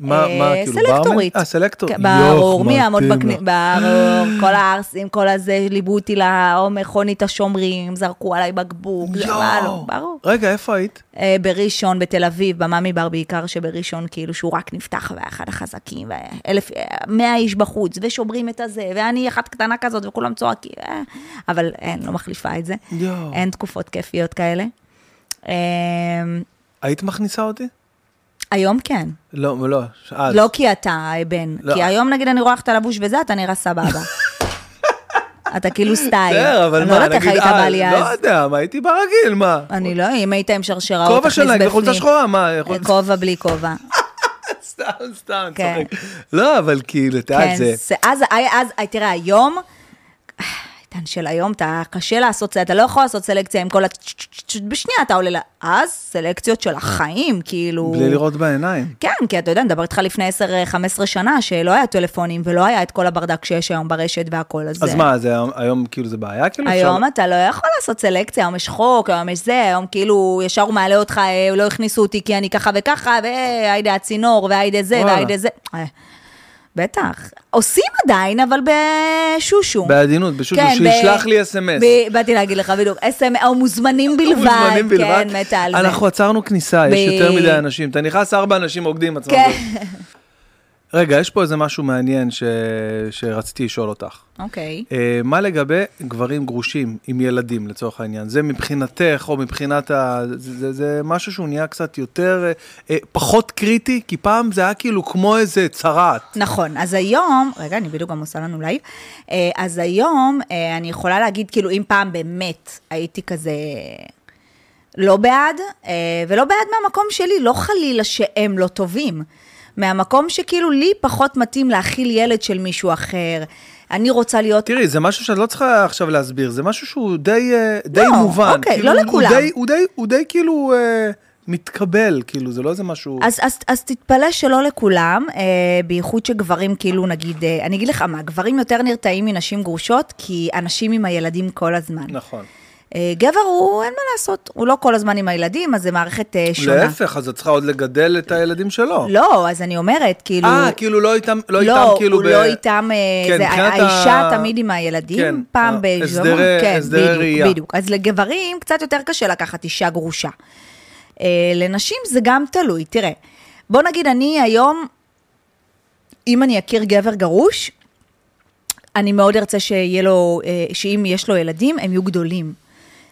מה- אה, מה, כאילו, סלקטורית. אה, סלקטור. כן, ברור, מי יעמוד בכניסה? ברור, כל הערסים, כל הזה, ליוו אותי למכונית השומרים, זרקו עליי בקבוק, מה לא, יואו. ברור. רגע, איפה היית? אה, בראשון, בתל אביב, במאמי בר בעיקר, שבראשון כאילו שהוא רק נפתח והיה אחד החזקים, ואלף, אה, מאה איש בחוץ, ושומרים את הזה, ואני אחת קטנה כזאת, וכולם צועקים, אבל אין, לא מחליפה את זה. יואו. אין תקופות כיפיות כאלה. היית מכניסה אותי? היום כן. לא, לא, אז. לא כי אתה אה, בן, לא. כי היום נגיד אני רואה איך אתה לבוש וזה, אתה נראה סבבה. אתה כאילו סטייל. בסדר, אבל אני מה, לא יודעת איך נגיד, היית אה, בא לי לא אז. יודע, מה, הייתי ברגיל, מה? אני לא, אם היית עם שרשראות, כובע טניס של נייק וחולצה בפנים. שחורה, מה, יכול- כובע בלי כובע. סתם, סתם, כן. צוחק. לא, אבל כאילו, יודע, כן, זה... זה- אז, אז, תראה, היום, עידן של היום, אתה קשה לעשות, אתה לא יכול לעשות סלקציה עם כל ה... בשנייה אתה עולה. אז סלקציות של החיים, כאילו... בלי לראות בעיניים. כן, כי אתה יודע, נדבר איתך לפני 10-15 שנה, שלא היה טלפונים ולא היה את כל הברדק שיש היום ברשת והכל, אז... אז מה, זה היום- כאילו זה בעיה? כאילו היום אתה לא יכול לעשות סלקציה, היום יש חוק, היום יש זה, היום כאילו ישר הוא מעלה אותך, אה, לא הכניסו אותי כי אני ככה וככה, והיידה הצינור, והיידה זה. והיידה זה. בטח. עושים עדיין, אבל בשושו. בעדינות, בשושו, כן, שישלח ב- לי אס.אם.אס. ב- באתי להגיד לך בדיוק, SM, או מוזמנים בלבד. מוזמנים בלבד. כן, מתה על זה. אנחנו עצרנו כניסה, יש ב- יותר מדי אנשים. אתה נכנס, ארבע אנשים רוקדים עצמם. כן. רגע, יש פה איזה משהו מעניין ש... שרציתי לשאול אותך. אוקיי. אה, מה לגבי גברים גרושים עם ילדים לצורך העניין? זה מבחינתך או מבחינת ה... זה, זה, זה משהו שהוא נהיה קצת יותר, אה, פחות קריטי? כי פעם זה היה כאילו כמו איזה צרעת. נכון, אז היום, רגע, אני בדיוק גם עושה לנו לייב, אז היום אני יכולה להגיד, כאילו, אם פעם באמת הייתי כזה לא בעד, ולא בעד מהמקום שלי, לא חלילה שהם לא טובים, מהמקום שכאילו לי פחות מתאים להכיל ילד של מישהו אחר. אני רוצה להיות תראי, זה משהו שאת לא צריכה עכשיו להסביר, זה משהו שהוא די, אה, די לא, מובן. אוקיי, כאילו, לא הוא לכולם. די, הוא, די, הוא די כאילו אה, מתקבל, כאילו, זה לא איזה משהו... אז, אז, אז תתפלא שלא לכולם, אה, בייחוד שגברים כאילו נגיד, אה, אני אגיד לך מה, גברים יותר נרתעים מנשים גרושות, כי אנשים עם הילדים כל הזמן. נכון. אה, גבר הוא, אין מה לעשות, הוא לא כל הזמן עם הילדים, אז זה מערכת אה, שונה. להפך, אז את צריכה עוד לגדל את הילדים שלו. לא, אז אני אומרת, כאילו... אה, כאילו לא איתם, לא לא, איתם כאילו הוא ב... לא איתם, אה, כן, זה, האישה ה- תמיד עם הילדים, כן, פעם ה- בשבוע, הסדרי- כן, הסדרי בדיוק, ראייה. בדיוק. אז לגברים קצת יותר קשה לקחת אישה גרושה. לנשים זה גם תלוי, תראה, בוא נגיד אני היום, אם אני אכיר גבר גרוש, אני מאוד ארצה שיהיה לו, שאם יש לו ילדים, הם יהיו גדולים.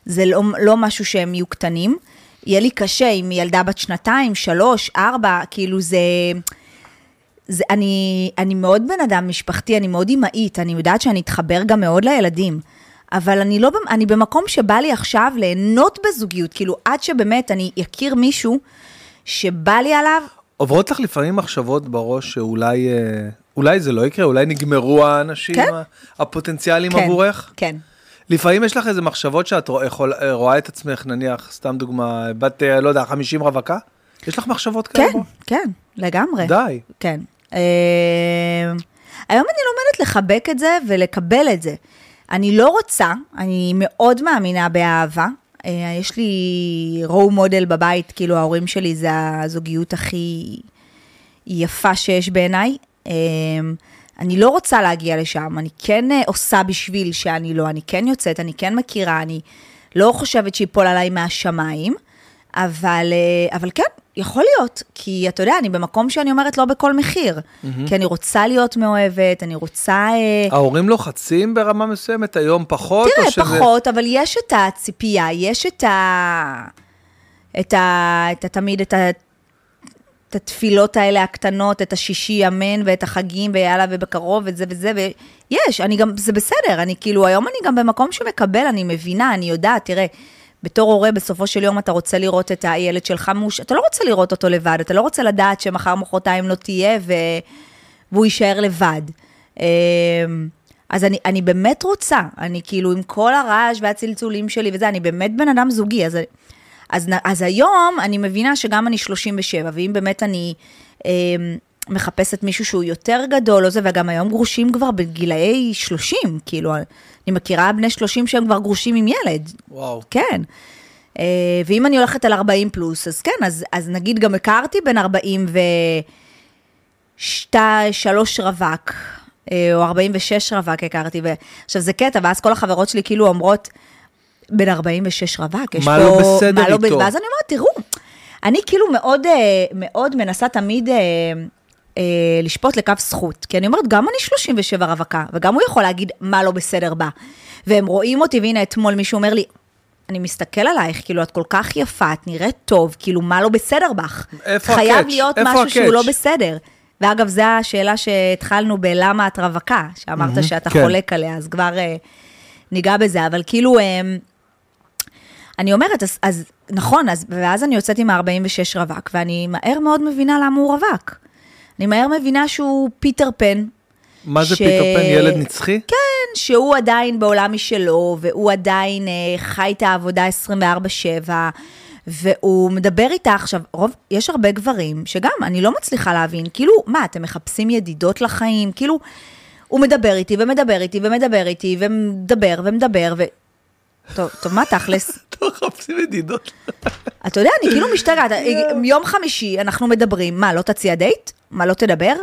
זה לא, לא משהו שהם יהיו קטנים. יהיה לי קשה עם ילדה בת שנתיים, שלוש, ארבע, כאילו זה... זה אני, אני מאוד בן אדם משפחתי, אני מאוד אימהית, אני יודעת שאני אתחבר גם מאוד לילדים. אבל אני לא, אני במקום שבא לי עכשיו ליהנות בזוגיות, כאילו עד שבאמת אני אכיר מישהו שבא לי עליו, עוברות לך לפעמים מחשבות בראש שאולי אה, אולי זה לא יקרה, אולי נגמרו האנשים כן. הפוטנציאליים כן, עבורך? כן. לפעמים יש לך איזה מחשבות שאת רוא- יכול- אה, רואה את עצמך, נניח, סתם דוגמה, בת, אה, לא יודע, 50 רווקה? יש לך מחשבות כאלה? כן, כן, לגמרי. די. כן. אה, היום אני לומדת לחבק את זה ולקבל את זה. אני לא רוצה, אני מאוד מאמינה באהבה. אה, יש לי רואו מודל בבית, כאילו ההורים שלי זה הזוגיות הכי יפה שיש בעיניי. אה, אני לא רוצה להגיע לשם, אני כן אה, עושה בשביל שאני לא, אני כן יוצאת, אני כן מכירה, אני לא חושבת שיפול עליי מהשמיים, אבל, אה, אבל כן, יכול להיות, כי אתה יודע, אני במקום שאני אומרת לא בכל מחיר, כי אני רוצה להיות מאוהבת, אני רוצה... אה, ההורים לוחצים ברמה מסוימת, היום פחות? תראה, שזה... פחות, אבל יש את הציפייה, יש את ה... את ה... את ה... תמיד את ה... את התפילות האלה הקטנות, את השישי אמן ואת החגים ויאללה ובקרוב וזה וזה, ויש, אני גם, זה בסדר, אני כאילו, היום אני גם במקום שמקבל, אני מבינה, אני יודעת, תראה, בתור הורה, בסופו של יום אתה רוצה לראות את הילד שלך מוש... אתה לא רוצה לראות אותו לבד, אתה לא רוצה לדעת שמחר מחרתיים לא תהיה ו... והוא יישאר לבד. אמ, אז אני, אני באמת רוצה, אני כאילו עם כל הרעש והצלצולים שלי וזה, אני באמת בן אדם זוגי, אז, אז, אז היום אני מבינה שגם אני 37, ואם באמת אני אה, מחפשת מישהו שהוא יותר גדול או זה, וגם היום גרושים כבר בגילאי 30, כאילו, אני מכירה בני 30 שהם כבר גרושים עם ילד, וואו. כן. אה, ואם אני הולכת על 40 פלוס, אז כן, אז, אז נגיד גם הכרתי בין 40 ושלוש רווק, אה, או 46 רווק הכרתי. ו... עכשיו זה קטע, ואז כל החברות שלי כאילו אומרות, בין 46 רווק, יש מה פה... לא בסדר מה לא איתו? ואז אני אומרת, תראו, אני כאילו מאוד, אה, מאוד מנסה תמיד... אה, אה, לשפוט לכף זכות, כי אני אומרת, גם אני 37 רווקה, וגם הוא יכול להגיד מה לא בסדר בה. והם רואים אותי, והנה אתמול מישהו אומר לי, אני מסתכל עלייך, כאילו, את כל כך יפה, את נראית טוב, כאילו, מה לא בסדר בך? איפה חייב ה catch? להיות איפה משהו שהוא לא ה catch? בסדר. ואגב, זו השאלה שהתחלנו בלמה את רווקה, שאמרת שאתה כן. חולק עליה, אז כבר... אה, ניגע בזה, אבל כאילו, אמ, אני אומרת, אז, אז נכון, אז, ואז אני יוצאת עם ה-46 רווק, ואני מהר מאוד מבינה למה הוא רווק. אני מהר מבינה שהוא פיטר פן. מה זה ש- פיטר פן, ילד נצחי? כן, שהוא עדיין בעולם משלו, והוא עדיין אה, חי את העבודה 24-7, והוא מדבר איתה עכשיו, רוב, יש הרבה גברים שגם, אני לא מצליחה להבין, כאילו, מה, אתם מחפשים ידידות לחיים? כאילו, הוא מדבר איתי ומדבר איתי ומדבר איתי ומדבר ומדבר, ו... טוב, טוב, מה תכלס? אתם מחפשים ידידות. אתה יודע, אני כאילו משתגעת. יום חמישי אנחנו מדברים, מה, לא תציע דייט? מה, לא תדבר?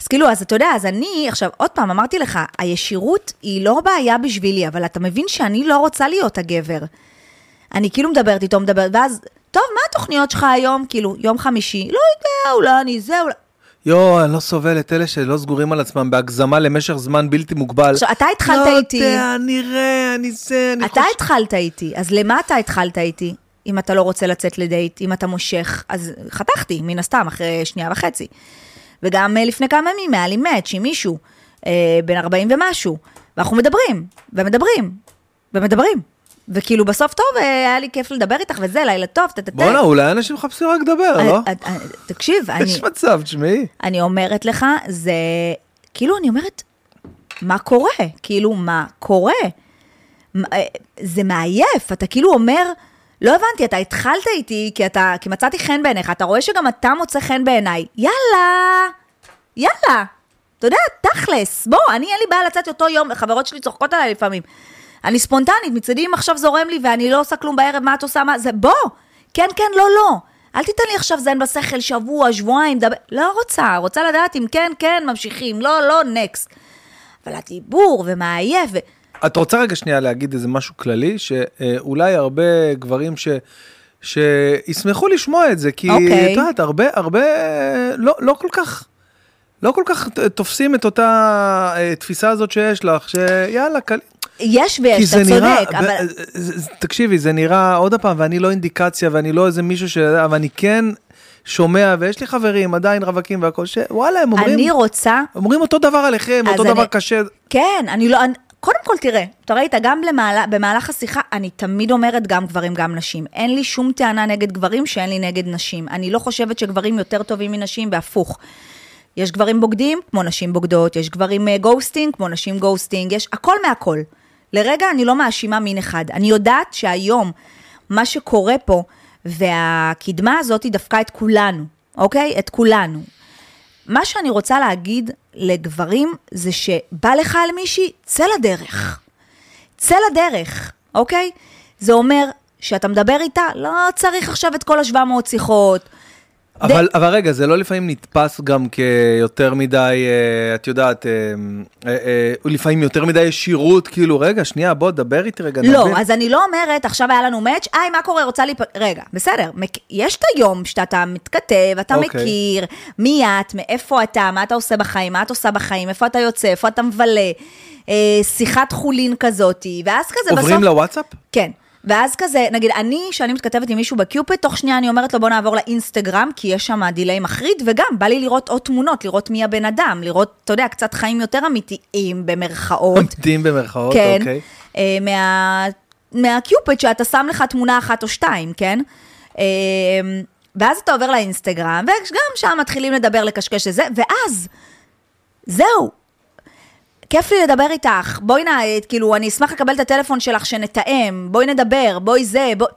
אז כאילו, אז אתה יודע, אז אני, עכשיו, עוד פעם, אמרתי לך, הישירות היא לא בעיה בשבילי, אבל אתה מבין שאני לא רוצה להיות הגבר. אני כאילו מדברת איתו, מדברת, ואז, טוב, מה התוכניות שלך היום? כאילו, יום חמישי, לא יודע, אולי אני זה, אולי... יואו, אני לא סובל את אלה שלא סגורים על עצמם בהגזמה למשך זמן בלתי מוגבל. עכשיו, אתה התחלת לא איתי. יודע, נראה, אני זה, אני אתה התחלת איתי, אז למה אתה התחלת איתי? אם אתה לא רוצה לצאת לדייט, אם אתה מושך, אז חתכתי, מן הסתם, אחרי שנייה וחצי. וגם אה, לפני כמה ימים היה לי מאץ' עם מישהו, אה, בן 40 ומשהו, ואנחנו מדברים, ומדברים, ומדברים. וכאילו בסוף טוב, אה, היה לי כיף לדבר איתך וזה, לילה טוב, טטטט. בואנה, אולי אנשים מחפשים רק לדבר, לא? אה, אה, תקשיב, אני, יש מצב, תשמעי. אני אומרת לך, זה, כאילו, אני אומרת, מה קורה? כאילו, מה קורה? אה, זה מעייף, אתה כאילו אומר, לא הבנתי, אתה התחלת איתי כי אתה, כי מצאתי חן בעיניך, אתה רואה שגם אתה מוצא חן בעיניי, יאללה, יאללה. אתה יודע, תכלס, בוא, אני אין לי בעיה לצאת אותו יום, חברות שלי צוחקות עליי לפעמים. אני ספונטנית, מצדי אם עכשיו זורם לי ואני לא עושה כלום בערב, מה את עושה, מה זה, בוא, כן, כן, לא, לא. אל תיתן לי עכשיו זן בשכל, שבוע, שבועיים, דבר, לא רוצה, רוצה לדעת אם כן, כן, ממשיכים, לא, לא, נקסט. אבל הדיבור ומעייף, ו... את רוצה רגע שנייה להגיד איזה משהו כללי, שאולי הרבה גברים ש... שישמחו לשמוע את זה, כי אוקיי. את יודעת, הרבה, הרבה, לא, לא כל כך, לא כל כך תופסים את אותה אה, תפיסה הזאת שיש לך, שיאללה, קל... יש ויש, אתה נראה, צודק, אבל... ב- זה- זה- תקשיבי, זה נראה, עוד פעם, ואני לא אינדיקציה, ואני לא איזה מישהו ש... אבל אני כן שומע, ויש לי חברים עדיין רווקים והכל, שוואלה, הם אומרים, אני רוצה, אומרים אותו דבר עליכם, אותו אני- דבר קשה. כן, אני לא, אני, קודם כל תראה, אתה ראית, גם למעלה, במהלך השיחה, אני תמיד אומרת גם גברים, גם נשים. אין לי שום טענה נגד גברים שאין לי נגד נשים. אני לא חושבת שגברים יותר טובים מנשים, והפוך. יש גברים בוגדים, כמו נשים בוגדות, יש גברים אה, ghosting, כמו נשים ghosting, יש הכל מהכל. לרגע אני לא מאשימה מין אחד. אני יודעת שהיום, מה שקורה פה, והקדמה הזאת דפקה את כולנו, אוקיי? את כולנו. מה שאני רוצה להגיד לגברים זה שבא לך על מישהי, צא לדרך. צא לדרך, אוקיי? זה אומר שאתה מדבר איתה, לא צריך עכשיו את כל ה-700 שיחות. אבל, אבל רגע, זה לא לפעמים נתפס גם כיותר מדי, אה, את יודעת, אה, אה, לפעמים יותר מדי ישירות, כאילו, רגע, שנייה, בוא, דבר איתי רגע, לא, נבין. אז אני לא אומרת, עכשיו היה לנו מאץ', היי, מה קורה, רוצה להיפ... רגע, בסדר, יש את היום שאתה מתכתב, אתה אוקיי. מכיר, מי את, מאיפה אתה, מה אתה עושה בחיים, מה את עושה בחיים, איפה אתה יוצא, איפה אתה מבלה, שיחת חולין כזאתי, ואז כזה בסוף... עוברים לוואטסאפ? כן. ואז כזה, נגיד, אני, כשאני מתכתבת עם מישהו בקיופד, תוך שנייה אני אומרת לו, בוא נעבור לאינסטגרם, כי יש שם דיליי מחריד, וגם, בא לי לראות עוד תמונות, לראות מי הבן אדם, לראות, אתה יודע, קצת חיים יותר אמיתיים, במרכאות. עומדים במרכאות, כן. אוקיי. אה, מה, מהקיופד שאתה שם לך תמונה אחת או שתיים, כן? אה, ואז אתה עובר לאינסטגרם, וגם שם מתחילים לדבר, לקשקש לזה, ואז, זהו. כיף לי לדבר איתך, בואי נא, כאילו, אני אשמח לקבל את הטלפון שלך שנתאם, בואי נדבר, בואי זה, בואי...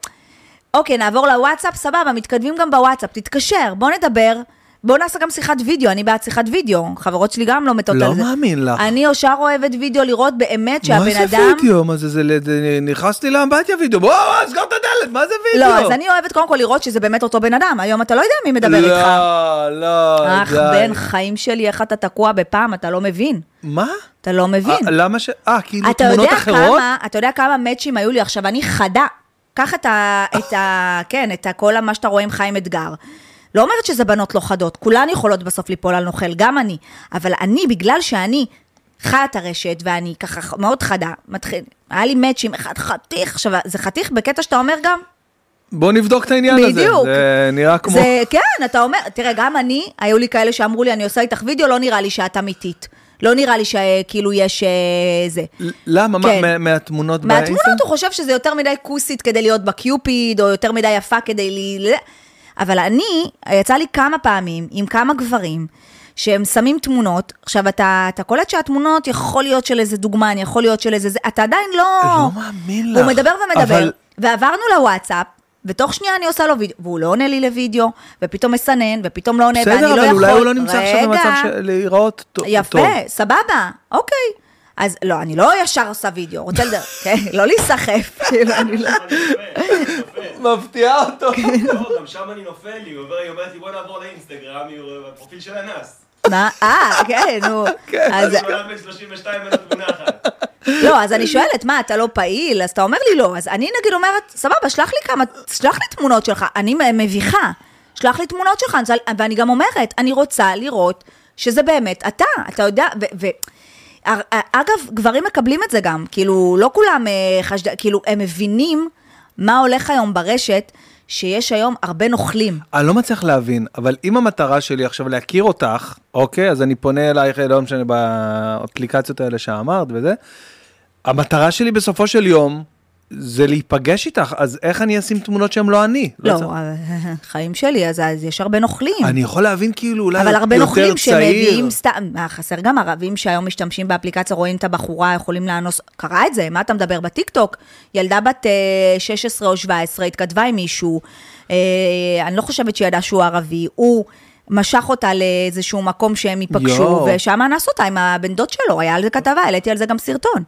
אוקיי, נעבור לוואטסאפ, סבבה, מתקדמים גם בוואטסאפ, תתקשר, בוא נדבר, בוא נעשה גם שיחת וידאו, אני בעד שיחת וידאו, חברות שלי גם לא מתות לא על זה. מאמין לך. אני ישר אוהבת וידאו, לראות באמת מה שהבן זה אדם... וידאו? מה זה, זה, זה, נכנסתי לאמבטיה וידאו, בוא, בוא, סגור את הדלת, מה זה וידאו? לא, אז אני אוהבת קודם כל לראות שזה באמת אותו בן אדם, היום אתה לא יודע מי מדבר איתך. לא, לא, אך, די. בן חיים שלי, איך אתה תקוע בפעם, אתה לא מבין. מה? אתה לא מבין. אה, למה ש... אה, כאילו תמונות אחרות? כמה, אתה יודע כמה מאצ'ים היו לי עכשיו, אני חדה. קח את ה... את ה... כן, את כל מה שאתה רואה עם חיים אתגר. לא אומרת שזה בנות לא חדות, כולן יכולות בסוף ליפול על נוכל, גם אני. אבל אני, בגלל שאני חיה את הרשת, ואני ככה מאוד חדה, מתחיל, היה לי מאצ'ים, אחד חתיך, עכשיו, זה חתיך בקטע שאתה אומר גם, בוא נבדוק את העניין הזה. בדיוק. זה נראה כמו... זה, כן, אתה אומר, תראה, גם אני, היו לי כאלה שאמרו לי, אני עושה איתך וידאו, לא נראה לי שאת אמיתית. לא נראה לי שכאילו יש אה, זה. למה? מה, כן. מה- מהתמונות באינסטנט? מהתמונות הוא חושב שזה יותר מדי כוסית כדי להיות בקיופיד, או יותר מדי יפה כדי ל... אבל אני, יצא לי כמה פעמים עם כמה גברים, שהם שמים תמונות, עכשיו אתה, אתה קולט שהתמונות יכול להיות של איזה דוגמן, יכול להיות של איזה זה, אתה עדיין לא... לא מאמין לך. מדבר ומדבר, אבל- ועברנו לוואטסאפ, ותוך שנייה אני עושה לו וידאו, והוא לא עונה לי לוידאו, ופתאום מסנן, ופתאום לא עונה, ואני לא בסדר, יכול... אבל אולי הוא לא נמצא עכשיו רגע. במצב של להיראות טוב. יפה, סבבה, אוקיי. אז לא, אני לא ישר עושה וידאו, רוצה לדבר, כן? לא להיסחף, כאילו, אני לא... מפתיעה אותו. לא, גם שם אני נופל לי, הוא אומר- היא אומרת לי בוא נעבור לאינסטגרם, היא רואה בפרופיל של אנס. מה? אה, כן, נו. אז אז הוא הלך בן 32 אין לו תמונה אחת. לא, אז אני שואלת, מה, אתה לא פעיל? אז אתה אומר לי לא. אז אני נגיד אומרת, סבבה, שלח לי כמה, שלח לי תמונות שלך, אני מביכה. שלח לי תמונות שלך, ואני גם אומרת, אני רוצה לראות שזה באמת אתה, אתה יודע, ו... ו אגב, גברים מקבלים את זה גם, כאילו, לא כולם אה, חשד... כאילו, הם מבינים מה הולך היום ברשת, שיש היום הרבה נוכלים. אני לא מצליח להבין, אבל אם המטרה שלי עכשיו להכיר אותך, אוקיי, אז אני פונה אלייך, לא משנה, באפליקציות האלה שאמרת וזה, המטרה שלי בסופו של יום זה להיפגש איתך, אז איך אני אשים תמונות שהן לא אני? לא, אה, חיים שלי, אז, אז יש הרבה נוכלים. אני יכול להבין כאילו אולי אבל הרבה יותר נוכלים צעיר. שמביאים סתם, חסר גם ערבים שהיום משתמשים באפליקציה, רואים את הבחורה, יכולים לאנוס, קרה את זה, מה אתה מדבר בטיקטוק? ילדה בת אה, 16 או 17 התכתבה עם מישהו, אה, אני לא חושבת שהיא ידעה שהוא ערבי, הוא משך אותה לאיזשהו מקום שהם ייפגשו. ושם אנס אותה עם הבן דוד שלו, היה על זה כתבה, העליתי על זה גם סרטון.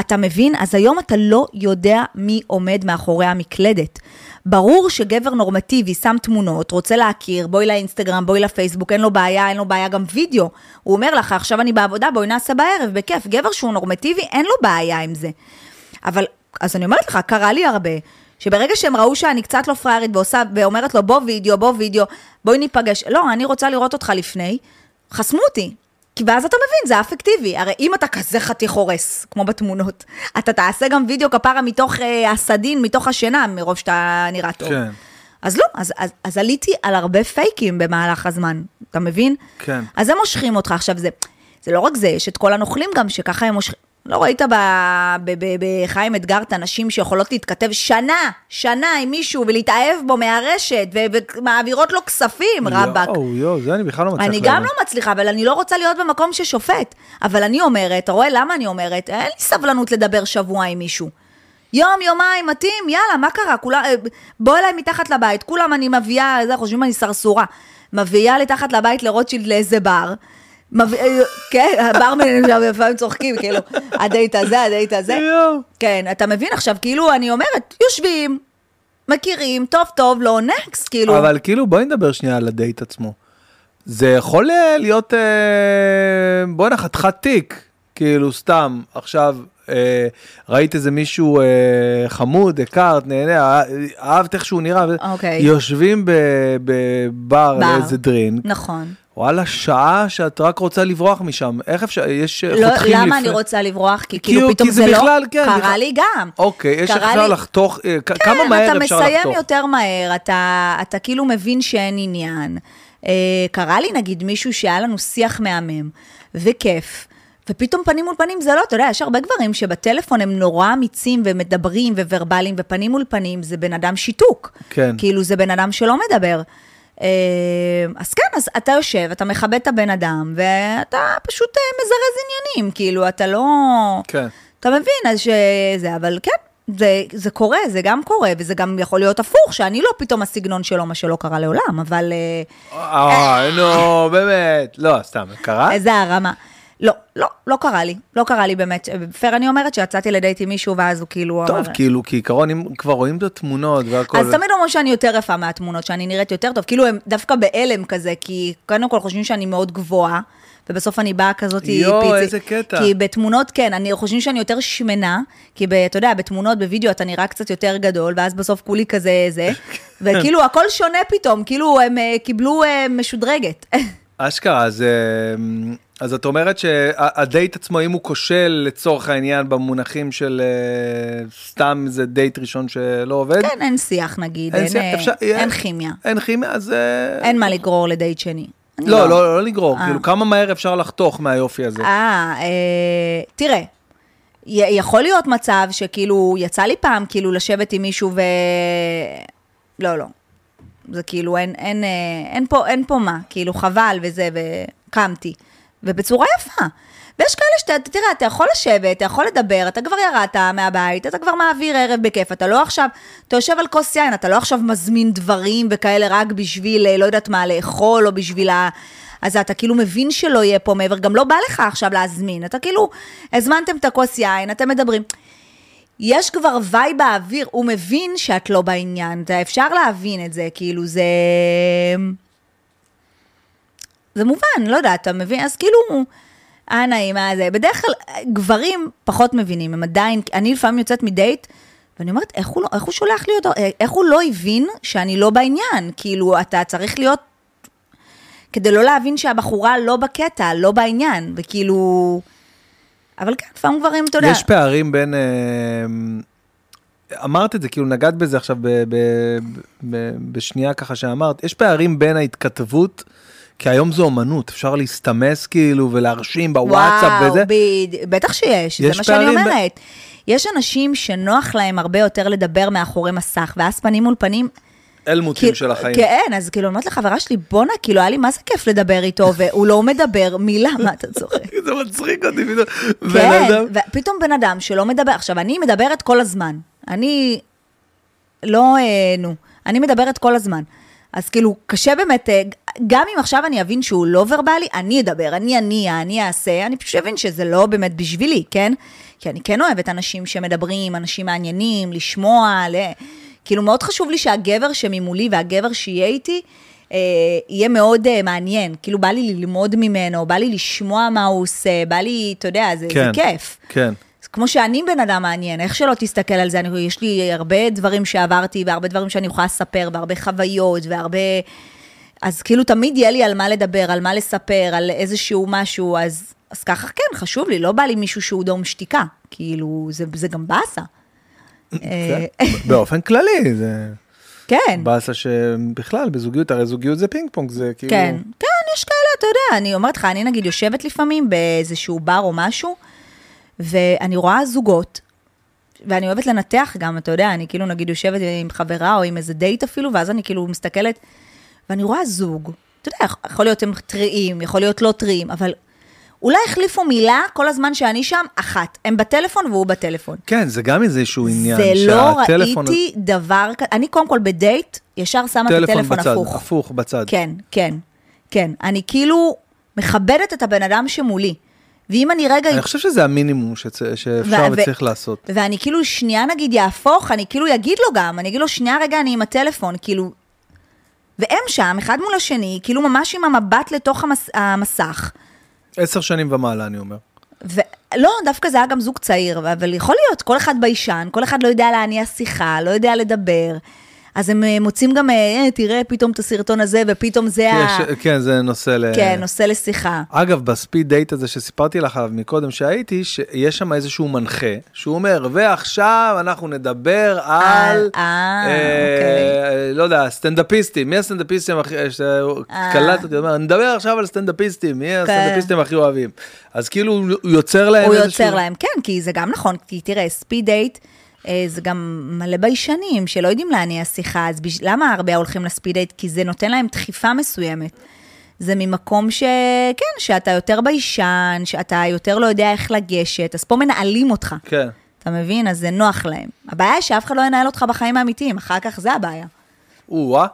אתה מבין? אז היום אתה לא יודע מי עומד מאחורי המקלדת. ברור שגבר נורמטיבי שם תמונות, רוצה להכיר, בואי לאינסטגרם, בואי לפייסבוק, אין לו בעיה, אין לו בעיה גם וידאו. הוא אומר לך, עכשיו אני בעבודה, בואי נעשה בערב, בכיף. גבר שהוא נורמטיבי, אין לו בעיה עם זה. אבל, אז אני אומרת לך, קרה לי הרבה, שברגע שהם ראו שאני קצת לא פראיירית ועושה, ואומרת לו, בוא וידאו, בוא וידאו, בואי ניפגש. לא, אני רוצה לראות אותך לפני, חסמו אותי. כי ואז אתה מבין, זה אפקטיבי. הרי אם אתה כזה חתיך הורס, כמו בתמונות, אתה תעשה גם וידאו כפרה מתוך אה, הסדין, מתוך השינה, מרוב שאתה נראה טוב. כן. אז לא, אז, אז, אז עליתי על הרבה פייקים במהלך הזמן, אתה מבין? כן. אז הם מושכים אותך. עכשיו, זה, זה לא רק זה, יש את כל הנוכלים גם, שככה הם מושכים. לא ראית בחיים אתגרת נשים שיכולות להתכתב שנה, שנה עם מישהו ולהתאהב בו מהרשת, ומעבירות לו כספים, רבאק. יואו, יואו, זה אני בכלל לא מצליח אני גם לא מצליחה, אבל אני לא רוצה להיות במקום ששופט. אבל אני אומרת, אתה רואה למה אני אומרת? אין לי סבלנות לדבר שבוע עם מישהו. יום, יומיים, מתאים, יאללה, מה קרה? כולה, אה, בוא אליי מתחת לבית, כולם אני מביאה, זה, חושבים אני סרסורה. מביאה לתחת לבית לרוטשילד לאיזה בר. אה, כן, הברמנים שם לפעמים צוחקים, כאילו, הדייט הזה, הדייט הזה. כן, אתה מבין עכשיו, כאילו, אני אומרת, יושבים, מכירים, טוב טוב, לא next, כאילו. אבל כאילו בואי נדבר שנייה על הדייט עצמו. זה יכול אה, להיות, אה, בואנה חתיכת תיק, כאילו סתם, עכשיו ראית איזה מישהו אה, חמוד, הכרת, נהנה, אה- אהבת איך שהוא נראה, אוקיי. יושבים בבר בר. לאיזה דרינק, נכון. וואלה שעה שאת רק רוצה לברוח משם, איך אפשר, יש אה, לא, חותכים למה לפני- אני רוצה לברוח? כי כי כאילו פתאום כי זה זה לא... בכלל, כן, קרה בכלל. לי גם. אוקיי, יש אפשר לי- לחתוך, אה, כ- כמה כן, מהר אתה אפשר מסיים לחתוך? יותר מהר, אתה, אתה כאילו מבין שאין עניין. אה, קרה לי נגיד מישהו שהיה לנו שיח מהמם וכיף. ופתאום פנים מול פנים זה לא, אתה יודע, יש הרבה גברים שבטלפון הם נורא אמיצים ומדברים וורבליים, ופנים מול פנים זה בן אדם שיתוק. כן. כאילו זה בן אדם שלא מדבר. אה, אז כן, אז אתה יושב, אתה מכבד את הבן אדם, ואתה פשוט אה, מזרז עניינים, כאילו, אתה לא... כן. אתה מבין, אז שזה, אבל כן, זה, זה קורה, זה גם קורה, וזה גם יכול להיות הפוך, שאני לא פתאום הסגנון שלו, מה שלא קרה לעולם, אבל אה, אה, נו, באמת, לא, סתם, קרה? איזה הרמה. לא, לא, לא קרה לי, לא קרה לי באמת. פייר אני אומרת שיצאתי לדייט עם מישהו, ואז הוא כאילו טוב, אמר... כאילו, כעיקרון, אם כבר רואים את התמונות והכל. אז תמיד אומרים שאני יותר יפה מהתמונות, שאני נראית יותר טוב, כאילו הם דווקא בהלם כזה, כי קודם כל חושבים שאני מאוד גבוהה, ובסוף אני באה כזאת יואו, פיצי. איזה קטע. כי בתמונות, כן, אני חושבים שאני יותר שמנה, כי ב- אתה יודע, בתמונות, בווידאו אתה נראה קצת יותר גדול, ואז בסוף כולי כזה זה, וכאילו הכל שונה פתאום, כאילו הם אה, קיבלו אה, משודרגת. אשכרה, אז, אה, אז את אומרת שהדייט עצמו, אם הוא כושל לצורך העניין במונחים של אה, סתם איזה דייט ראשון שלא עובד, כן, אין שיח נגיד, אין אין, שיח, אה, אפשר- אין כימיה, אין כימיה, אז... אין מה לגרור לדייט שני. אני לא, לא, לא לגרור. כאילו כמה מהר אפשר לחתוך מהיופי הזה. אה, אה, תראה, יכול להיות מצב שכאילו, יצא לי פעם כאילו לשבת עם מישהו ו... לא, לא. זה כאילו, אין, אין, אה, אין, פה, אין פה מה, כאילו, חבל וזה, וקמתי. ובצורה יפה. ויש כאלה שאתה, תראה, אתה יכול לשבת, אתה יכול לדבר, אתה כבר ירדת מהבית, אתה כבר מעביר ערב בכיף, אתה לא עכשיו, אתה יושב על כוס יין, אתה לא עכשיו מזמין דברים וכאלה רק בשביל, אה, לא יודעת מה, לאכול, או בשביל ה... אז אתה כאילו מבין שלא יהיה פה מעבר, גם לא בא לך עכשיו להזמין, אתה כאילו, הזמנתם את הכוס יין, אתם מדברים. יש כבר וואי באוויר, הוא מבין שאת לא בעניין, אתה אפשר להבין את זה, כאילו זה... זה מובן, לא יודעת, אתה מבין? אז כאילו, אה נעים, אה זה. בדרך כלל, גברים פחות מבינים, הם עדיין, אני לפעמים יוצאת מדייט, ואני אומרת, איך הוא, לא, איך הוא שולח לי אותו, איך הוא לא הבין שאני לא בעניין? כאילו, אתה צריך להיות, כדי לא להבין שהבחורה לא בקטע, לא בעניין, וכאילו... אבל כן, לפעמים גברים, אתה יודע... יש פערים בין... אה, אמרת את זה, כאילו נגעת בזה עכשיו ב, ב, ב, בשנייה ככה שאמרת, יש פערים בין ההתכתבות, כי היום זו אומנות, אפשר להסתמס כאילו ולהרשים בוואטסאפ וואו, וזה. בד... בטח שיש, זה מה שאני פערים ב- אומרת. יש אנשים שנוח להם הרבה יותר לדבר מאחורי מסך, ואז פנים מול פנים. אלמותים כאילו- של החיים. כן, אז כאילו, אמרתי לחברה שלי, בואנה, כאילו, היה לי מה זה כיף לדבר איתו, והוא לא מדבר מילה, מה אתה צוחק? זה מצחיק אותי כן, ופתאום בן אדם שלא מדבר, עכשיו, אני מדברת כל הזמן. אני לא, אה, נו, אני מדברת כל הזמן. אז כאילו, קשה באמת, אה, גם אם עכשיו אני אבין שהוא לא ורבלי, אני אדבר, אני אניע, אני אעשה, אני פשוט אבין שזה לא באמת בשבילי, כן? כי אני כן אוהבת אנשים שמדברים, אנשים מעניינים, לשמוע, ל... כאילו, מאוד חשוב לי שהגבר שממולי והגבר שיהיה איתי, אה, יהיה מאוד אה, מעניין. כאילו, בא לי ללמוד ממנו, בא לי לשמוע מה הוא עושה, בא לי, אתה יודע, זה, כן, זה כיף. כן. כמו שאני בן אדם מעניין, איך שלא תסתכל על זה, אני, יש לי הרבה דברים שעברתי, והרבה דברים שאני יכולה לספר, והרבה חוויות, והרבה... אז כאילו תמיד יהיה לי על מה לדבר, על מה לספר, על איזשהו משהו, אז, אז ככה כן, חשוב לי, לא בא לי מישהו שהוא דום שתיקה, כאילו, זה, זה גם באסה. אה, כן. באופן כללי, זה כן, באסה שבכלל בזוגיות, הרי זוגיות זה פינג פונג, זה כאילו... כן, כן, יש כאלה, אתה יודע, אני אומרת לך, אני נגיד יושבת לפעמים באיזשהו בר או משהו, ואני רואה זוגות, ואני אוהבת לנתח גם, אתה יודע, אני כאילו נגיד יושבת עם חברה או עם איזה דייט אפילו, ואז אני כאילו מסתכלת, ואני רואה זוג, אתה יודע, יכול להיות הם טריים, יכול להיות לא טריים, אבל אולי החליפו מילה כל הזמן שאני שם, אחת. הם בטלפון והוא בטלפון. כן, זה גם איזשהו עניין. זה לא שהטלפון- ראיתי דבר כזה, אני קודם כל בדייט, ישר שמה את טלפון הטלפון בצד, הפוך. הפוך בצד. כן, כן, כן. אני כאילו מכבדת את הבן אדם שמולי. ואם אני רגע... אני חושב שזה המינימום שצ- שאפשר ו- ו- וצריך לעשות. ואני כאילו שנייה נגיד יהפוך, אני כאילו אגיד לו גם, אני אגיד לו שנייה רגע אני עם הטלפון, כאילו... והם שם, אחד מול השני, כאילו ממש עם המבט לתוך המס, המסך. עשר שנים ומעלה, אני אומר. ולא, דווקא זה היה גם זוג צעיר, אבל יכול להיות, כל אחד ביישן, כל אחד לא יודע להניע שיחה, לא יודע לדבר. אז הם אה, מוצאים גם, אה, תראה פתאום את הסרטון הזה, ופתאום זה ה... יש- כן, זה נושא ל... כן, נושא לשיחה. אגב, ב speed date הזה שסיפרתי לך עליו מקודם שהייתי, שיש שם איזשהו מנחה, שהוא אומר, ועכשיו אנחנו נדבר על, אה, אה, לא יודע, סטנדאפיסטים, מי הסטנדאפיסטים הכי, שקלט אותי, הוא אומר, נדבר עכשיו על סטנדאפיסטים, מי הסטנדאפיסטים הכי אוהבים. אז כאילו הוא יוצר להם הוא איזשהו... יוצר להם, כן, כי זה גם נכון, כי תראה, speed date, אה, זה גם מלא ביישנים שלא יודעים להניע שיחה, אז בש... למה הרבה הולכים ל speed date? כי זה נותן להם דחיפה מסוימת. זה ממקום ש... כן, שאתה יותר ביישן, שאתה יותר לא יודע איך לגשת, אז פה מנהלים אותך. כן. אתה מבין? אז זה נוח להם. הבעיה היא שאף אחד לא ינהל אותך בחיים האמיתיים, אחר כך זה הבעיה. או-אה.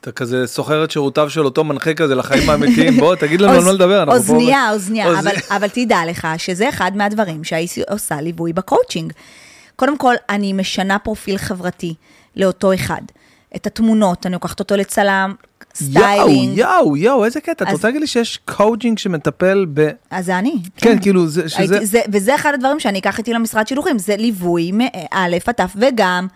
אתה כזה שוכר את שירותיו של אותו מנחה כזה לחיים האמיתיים, בוא תגיד לנו על מה לדבר. אנחנו פה- אוזנייה, אוזנייה, אוז- אבל, אבל תדע לך שזה אחד מהדברים שהייתי עושה ליווי בקואוצ'ינג. קודם כל, אני משנה פרופיל חברתי לאותו אחד. את התמונות, אני לוקחת אותו לצלם, יואו, סטיילינג. יואו, יואו, איזה קטע. את אז- רוצה להגיד לי שיש קואוצ'ינג שמטפל ב... אז זה אני. כן, כאילו, זה- שזה- הייתי, זה, וזה אחד הדברים שאני אקח איתי למשרד שילוחים, זה ליווי מאלף עד תף, וגם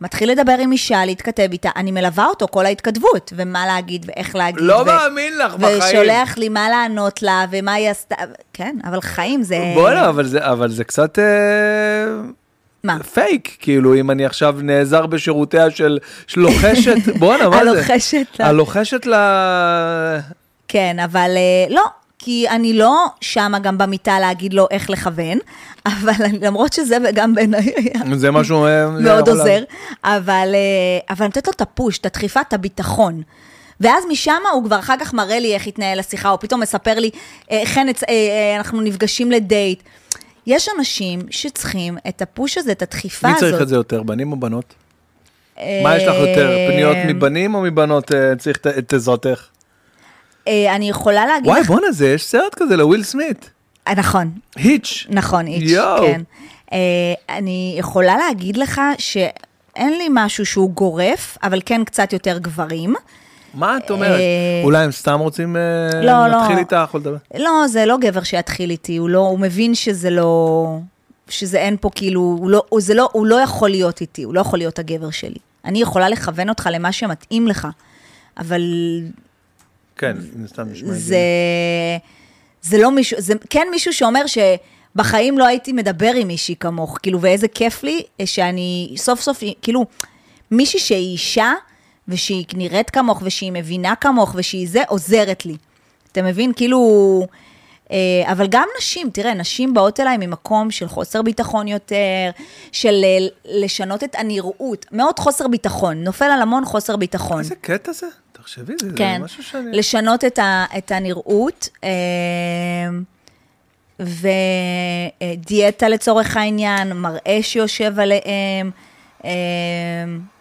מתחיל לדבר עם אישה, להתכתב איתה, אני מלווה אותו כל ההתכתבות, ומה להגיד ואיך להגיד. לא ו- מאמין לך בחיים. ושולח לי מה לענות לה, ומה היא עשתה, כן, אבל חיים זה... בוא'נה, אבל זה- אבל זה קצת אה, מה? פייק, כאילו, אם אני עכשיו נעזר בשירותיה של לוחשת, בוא'נה, מה זה? הלוחשת. הלוחשת ל... כן, אבל אה, לא, כי אני לא שמה גם במיטה להגיד לו איך לכוון, אבל אני- למרות שזה גם בעיניי זה משהו... אה, מאוד עוזר, אבל, אה, אבל נותנת לו את הפוש, את הדחיפה, את הביטחון. ואז משם הוא כבר אחר כך מראה לי איך התנהל השיחה, או פתאום מספר לי, אה, חן, אה, אה, אנחנו נפגשים לדייט. יש אנשים שצריכים את הפוש הזה, את הדחיפה מי הזאת. צריך את זה יותר, בנים או בנות? מה יש לך יותר, פניות אה, מבנים או מבנות אה, צריך את- עזרתך? אה, אני יכולה להגיד וואי, לך... בואנה, זה, יש סרט כזה לוויל סמית. אה, נכון, היץ'. נכון, יואו. כן. אה, אני יכולה להגיד לך שאין לי משהו שהוא גורף, אבל כן קצת יותר גברים. מה את אומרת? אה, אולי הם סתם רוצים אה, לא, לא. להתחיל איתך או לדבר? לא, זה לא גבר שיתחיל איתי, הוא, לא, הוא מבין שזה לא... שזה אין פה כאילו, הוא לא, הוא, זה לא, הוא לא יכול להיות איתי, הוא לא יכול להיות הגבר שלי. אני יכולה לכוון אותך למה שמתאים לך, אבל כן, זה סתם נשמע זה, זה לא מישהו, זה כן מישהו שאומר שבחיים לא הייתי מדבר עם מישהי כמוך, כאילו, ואיזה כיף לי שאני סוף סוף, כאילו, מישהי שהיא אישה, ושהיא נראית כמוך, ושהיא מבינה כמוך, ושהיא זה, עוזרת לי. אתה מבין? כאילו... אה, אבל גם נשים, תראה, נשים באות אליי ממקום של חוסר ביטחון יותר, של אה, לשנות את הנראות, מאוד חוסר ביטחון, נופל על המון חוסר ביטחון. איזה קטע זה? תחשבי, זה, כן, זה משהו שאני... לשנות את, ה, את הנראות, אה, ודיאטה לצורך העניין, מראה שיושב עליהם,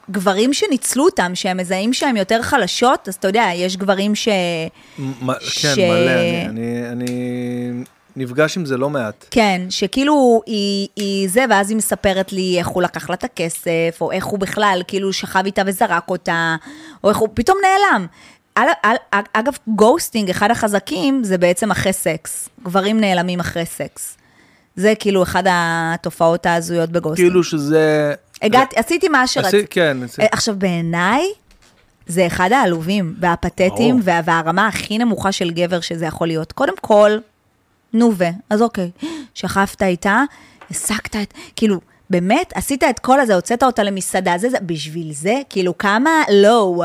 גברים שניצלו אותם, שהם מזהים שהם יותר חלשות, אז אתה יודע, יש גברים ש... מ- ש- כן, מלא, אני, אני, אני נפגש עם זה לא מעט. כן, שכאילו היא, היא זה, ואז היא מספרת לי איך הוא לקח לה את הכסף, או איך הוא בכלל כאילו שכב איתה וזרק אותה, או איך הוא פתאום נעלם. על, על, אגב, ghosting, אחד החזקים, זה בעצם אחרי סקס. גברים נעלמים אחרי סקס. זה כאילו אחד התופעות ההזויות ב ghosting. כאילו שזה... הגעתי, עשיתי מה שרציתי. עשי- כן, עשי- אה, עכשיו, בעיניי, זה אחד העלובים והפתטיים. וה- והרמה הכי נמוכה של גבר שזה יכול להיות. קודם כל, נו ו, אז אוקיי, שכבת איתה, הסקת את, כאילו, באמת, עשית את כל הזה, הוצאת אותה למסעדה, זה, זה, בשביל זה, כאילו, כמה לואו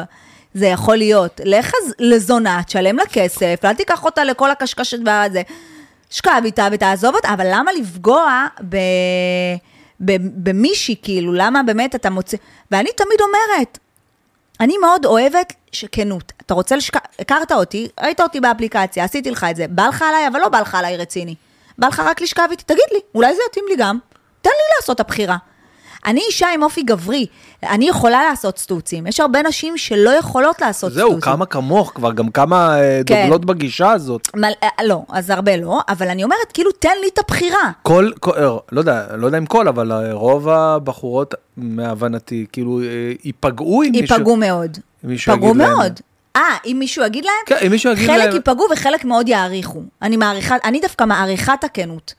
זה יכול להיות. לך לזונה, תשלם לה כסף, אל תיקח אותה לכל הקשקשת והזה. שכב איתה ותעזוב אותה, אבל למה לפגוע ב... במישהי, כאילו, למה באמת אתה מוצא... ואני תמיד אומרת, אני מאוד אוהבת שכנות. אתה רוצה לשכב, הכרת אותי, ראית אותי באפליקציה, עשיתי לך את זה, בא לך עליי, אבל לא בא לך עליי רציני. בא לך רק לשכב איתי, תגיד לי, אולי זה יתאים לי גם. תן לי לעשות את הבחירה. אני אישה עם אופי גברי, אני יכולה לעשות סטוצים. יש הרבה נשים שלא יכולות לעשות זהו, סטוצים. כמה כמוך, כבר גם כמה אה, כן. דוגלות בגישה הזאת. מל... אה, לא, אז הרבה לא, אבל אני אומרת, כאילו, תן לי את הבחירה. כל, כל אה, לא יודע, לא יודע אם כל, אבל רוב הבחורות, מהבנתי, כאילו, ייפגעו אם מישהו... ייפגעו מאוד. ייפגעו יגיד להם. מאוד. אה, אם מישהו יגיד להם? כן, אם מישהו יגיד חלק להם- ייפגעו וחלק מאוד יעריכו. אני מעריכה, אני דווקא מעריכה את הכנות.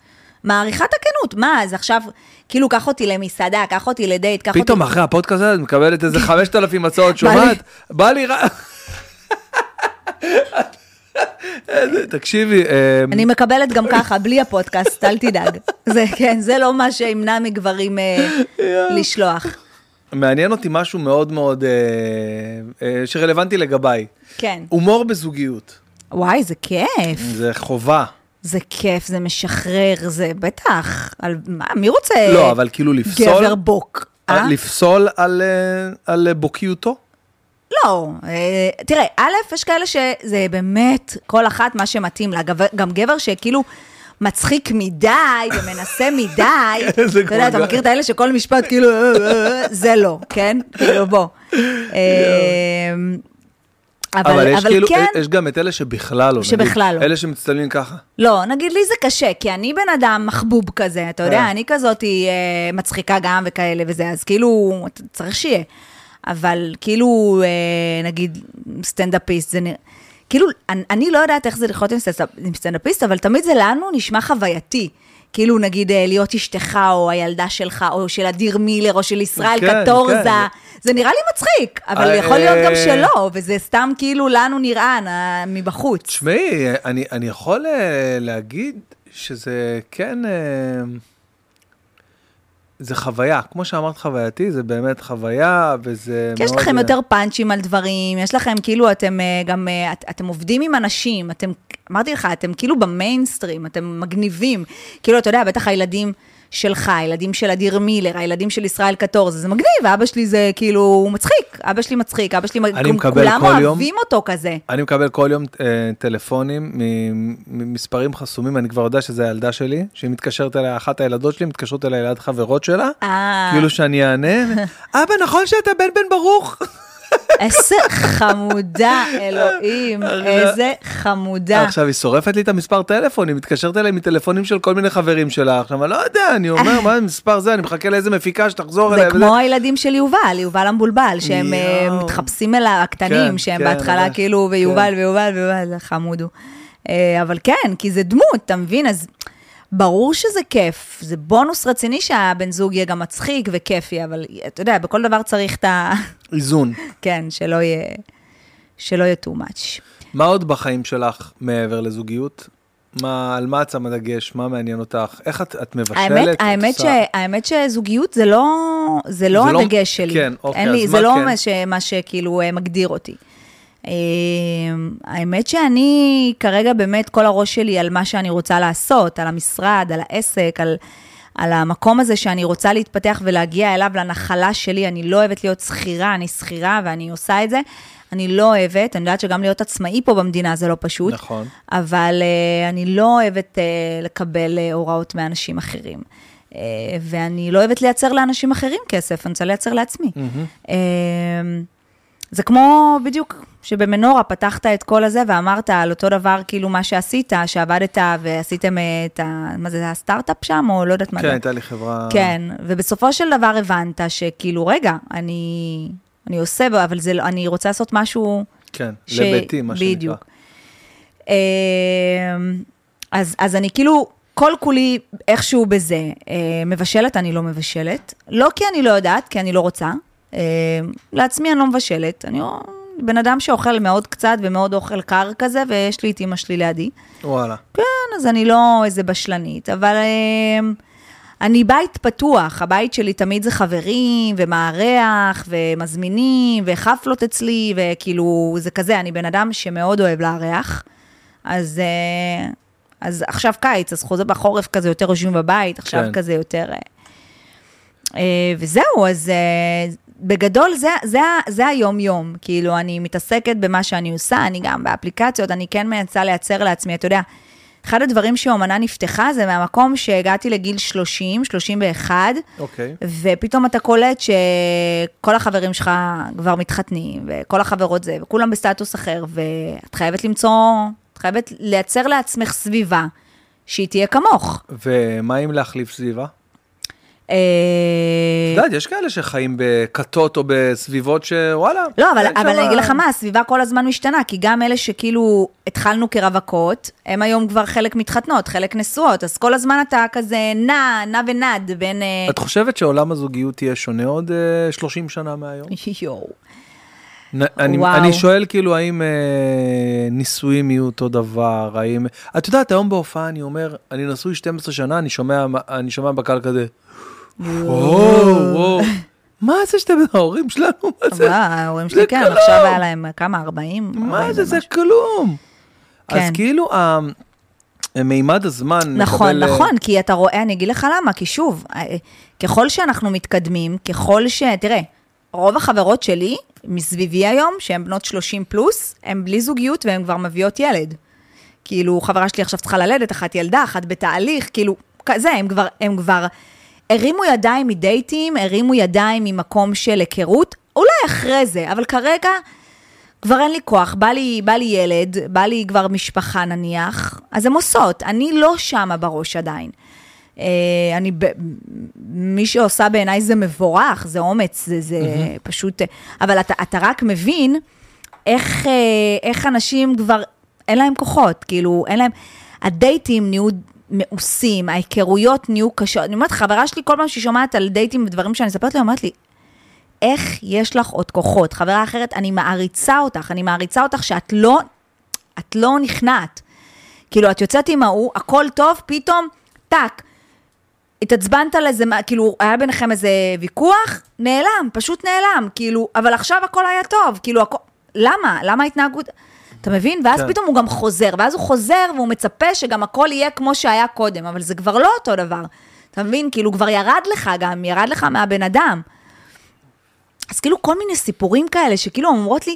מעריכה את הכנות, מה, אז עכשיו, כאילו, קח אותי למסעדה, קח אותי לדייט, קח אותי... פתאום אחרי הפודקאסט הזה את מקבלת איזה 5,000 הצעות, שומעת? בא לי תקשיבי, אה, אני מקבלת גם ככה, בלי הפודקאסט, אל תדאג. זה, כן, זה לא מה שימנע מגברים אה, לשלוח. מעניין אותי משהו מאוד מאוד אה, שרלוונטי לגביי. כן. הומור בזוגיות, וואי, זה כיף. זה חובה. זה כיף, זה משחרר, זה בטח. על, מה, מי רוצה לא, אבל כאילו לפסול... גבר בוק? אה, אה? לפסול על, אה, על בוקיותו? לא, אה, תראה, א', יש כאלה שזה באמת כל אחת מה שמתאים לה, גם גבר שכאילו מצחיק מדי ומנסה מדי, אתה יודע, אתה. מכיר את האלה שכל משפט כאילו, זה לא, כן? כאילו, בוא. אה, אבל, אבל יש אבל כאילו, כן, יש גם את אלה שבכלל לא. שבכלל נגיד, לא. אלה שמצטלמים ככה. לא, נגיד לי זה קשה, כי אני בן אדם מחבוב כזה, אתה יודע, כן. אני כזאת אה, מצחיקה גם וכאלה וזה, אז כאילו, צריך שיהיה. אבל כאילו, אה, נגיד, סטנדאפיסט, זה נראה... כאילו, אני, אני לא יודעת איך זה לחיות עם סטנדאפיסט, אבל תמיד זה לנו נשמע חווייתי. כאילו, נגיד, אה, להיות אשתך, או הילדה שלך, או של אדיר מילר, או של ישראל כן, קטורזה. כן. זה נראה לי מצחיק, אבל אה, יכול להיות גם אה, שלא, וזה סתם כאילו לנו נראה מבחוץ. תשמעי, אני, אני יכול אה, להגיד שזה כן... זה חוויה, כמו שאמרת חווייתי, זה באמת חוויה, וזה כי יש מאוד, לכם אה, יותר פאנצ'ים על דברים, יש לכם כאילו, אתם אה, גם, אה, את, אתם עובדים עם אנשים, אתם, אמרתי לך, אתם כאילו במיינסטרים, אתם מגניבים. כאילו, אתה יודע, בטח הילדים שלך, הילדים של אדיר מילר, הילדים של ישראל קטורזה, זה מגניב, אבא שלי זה כאילו, הוא מצחיק, אבא שלי מצחיק, אבא שלי, מקבל כולם כל יום- אוהבים אותו כזה. אני מקבל כל יום אה, טלפונים ממספרים חסומים, אני כבר יודע שזה הילדה שלי, שהיא מתקשרת אליי, אחת הילדות שלי מתקשרות אליי ליד חברות שלה, אה, כאילו שאני אענה, אבא, נכון שאתה בן בן ברוך? איזה חמודה, אלוהים, איזה חמודה. עכשיו, היא שורפת לי את המספר טלפון, היא מתקשרת אליי מטלפונים של כל מיני חברים שלה. עכשיו, אני לא יודע, אני אומר, מה המספר זה? אני מחכה לאיזה מפיקה שתחזור זה אליי. וזה. כמו הילדים של יובל, יובל המבולבל, שהם אה. מתחפשים אל הקטנים, כן, שהם כן, בהתחלה כאילו, ויובל, כן. ויובל, ויובל, זה חמוד הוא. אה, אבל כן, כי זה דמות, אתה מבין? אז ברור שזה כיף, זה בונוס רציני שהבן זוג יהיה גם מצחיק וכיפי, אבל אתה יודע, בכל דבר צריך את ה... איזון. כן, שלא יהיה, שלא יהיה too much. מה עוד בחיים שלך מעבר לזוגיות? מה, על מה את שמה דגש? מה מעניין אותך? איך את, את מבשלת? האמת, את האמת, ש, האמת שזוגיות זה לא, זה לא זה לא- הדגש שלי. כן, אוקיי, לי, אז זה מה לא כן? מה, ש, מה שכאילו אה, מגדיר אותי. אה, האמת שאני כרגע באמת כל הראש שלי על מה שאני רוצה לעשות, על המשרד, על העסק, על, על המקום הזה שאני רוצה להתפתח ולהגיע אליו, לנחלה שלי. אני לא אוהבת להיות שכירה, אני שכירה ואני עושה את זה. אני לא אוהבת, אני יודעת שגם להיות עצמאי פה במדינה זה לא פשוט. נכון. אבל uh, אני לא אוהבת uh, לקבל uh, הוראות מאנשים אחרים. Uh, ואני לא אוהבת לייצר לאנשים אחרים כסף, אני רוצה לייצר לעצמי. Uh, זה כמו בדיוק שבמנורה פתחת את כל הזה ואמרת על אותו דבר, כאילו מה שעשית, שעבדת ועשיתם uh, את ה... מה זה, הסטארט-אפ שם, או לא יודעת מה כן, זה? הייתה לי חברה... כן, ובסופו של דבר הבנת שכאילו, רגע, אני, אני עושה, אבל זה, לא- אני רוצה לעשות משהו... כן, ש- לביתי, מה שנקרא. בדיוק. אמ, אז, אז אני כאילו, כל כולי איכשהו בזה. אה, מבשלת, אני לא מבשלת. לא כי אני לא יודעת, כי אני לא רוצה. אה, לעצמי אני לא מבשלת. אני לא- בן אדם שאוכל מאוד קצת ומאוד אוכל קר כזה, ויש לי את אימא שלי לידי. וואלה. כן, אז אני לא איזה בשלנית, אבל אמ, אני בית פתוח, הבית שלי תמיד זה חברים, ומארח, ומזמינים, וחפלות אצלי, וכאילו, זה כזה, אני בן אדם שמאוד אוהב לארח. אז, אה, אז עכשיו קיץ, אז חוזר בחורף כזה יותר יושבים בבית, עכשיו כן. כזה יותר... אה, אה, וזהו, אז אה, בגדול זה, זה, זה היום-יום. כאילו, אני מתעסקת במה שאני עושה, אני גם באפליקציות, אני כן מנסה לייצר לעצמי, אתה יודע, אחד הדברים שאומנה נפתחה זה מהמקום שהגעתי לגיל 30, 31, אוקיי. ופתאום אתה קולט שכל החברים שלך כבר מתחתנים, וכל החברות זה, וכולם בסטטוס אחר, ואת חייבת למצוא, את חייבת לייצר לעצמך סביבה שהיא תהיה כמוך. ומה אם להחליף סביבה? אה, את יודעת, יש כאלה שחיים בכתות או בסביבות שוואלה. לא, אבל, אני אגיד לך מה, הסביבה כל הזמן משתנה, כי גם אלה שכאילו התחלנו כרווקות, הם היום כבר חלק מתחתנות, חלק נשואות, אז כל הזמן אתה כזה נע, נע ונד בין... אה, את חושבת שעולם הזוגיות יהיה שונה עוד אה, 30 שנה מהיום? יואו. אני. אני שואל כאילו האם אה, נישואים יהיו אותו דבר, האם... את יודעת, היום בהופעה אני אומר, אני נשוי 12 שנה, אני שומע, אני שומע בקהל כזה, וואו, וואו, מה זה שאתם ההורים שלנו, מה זה? ההורים שלי כן. עכשיו היה להם כמה, 40? מה 40 זה, זה. כלום. אז כן. כאילו, ה- מימד הזמן נכון, מקבל, אה, נכון, כי אתה רואה, אני אגיד לך למה, כי שוב, אה, ככל שאנחנו מתקדמים, ככל ש... תראה, רוב החברות שלי מסביבי היום, שהן בנות 30 פלוס, הן בלי זוגיות והן כבר מביאות ילד. כאילו, חברה שלי עכשיו צריכה ללדת, אחת ילדה, אחת בתהליך, כאילו, כזה, הם כבר, הם כבר הרימו ידיים מדייטים, הרימו ידיים ממקום של היכרות, אולי אחרי זה, אבל כרגע כבר אין לי כוח, בא לי, בא לי ילד, בא לי כבר משפחה נניח, אז הן עושות, אני לא שמה בראש עדיין. אה, אני, מי שעושה בעיניי זה מבורך, זה אומץ, זה, זה פשוט, אבל אתה, אתה רק מבין איך, אה, איך אנשים כבר, אין להם כוחות, כאילו, אין להם, הדייטים נהיו מאוסים, ההיכרויות נהיו קשות. אני אומרת, חברה שלי, כל פעם שהיא שומעת על דייטים ודברים שאני מספרת לה, אומרת לי, איך יש לך עוד כוחות? חברה אחרת, אני מעריצה אותך, אני מעריצה אותך שאת לא, את לא נכנעת. כאילו, את יוצאת עם ההוא, הכל טוב, פתאום, טאק. התעצבנת על איזה, כאילו, היה ביניכם איזה ויכוח, נעלם, פשוט נעלם, כאילו, אבל עכשיו הכל היה טוב, כאילו, הכל, למה? למה ההתנהגות... אתה מבין? ואז כן. פתאום הוא גם חוזר, ואז הוא חוזר והוא מצפה שגם הכל יהיה כמו שהיה קודם, אבל זה כבר לא אותו דבר. אתה מבין? כאילו, כבר ירד לך גם, ירד לך מהבן אדם. אז כאילו כל מיני סיפורים כאלה, שכאילו אומרות לי,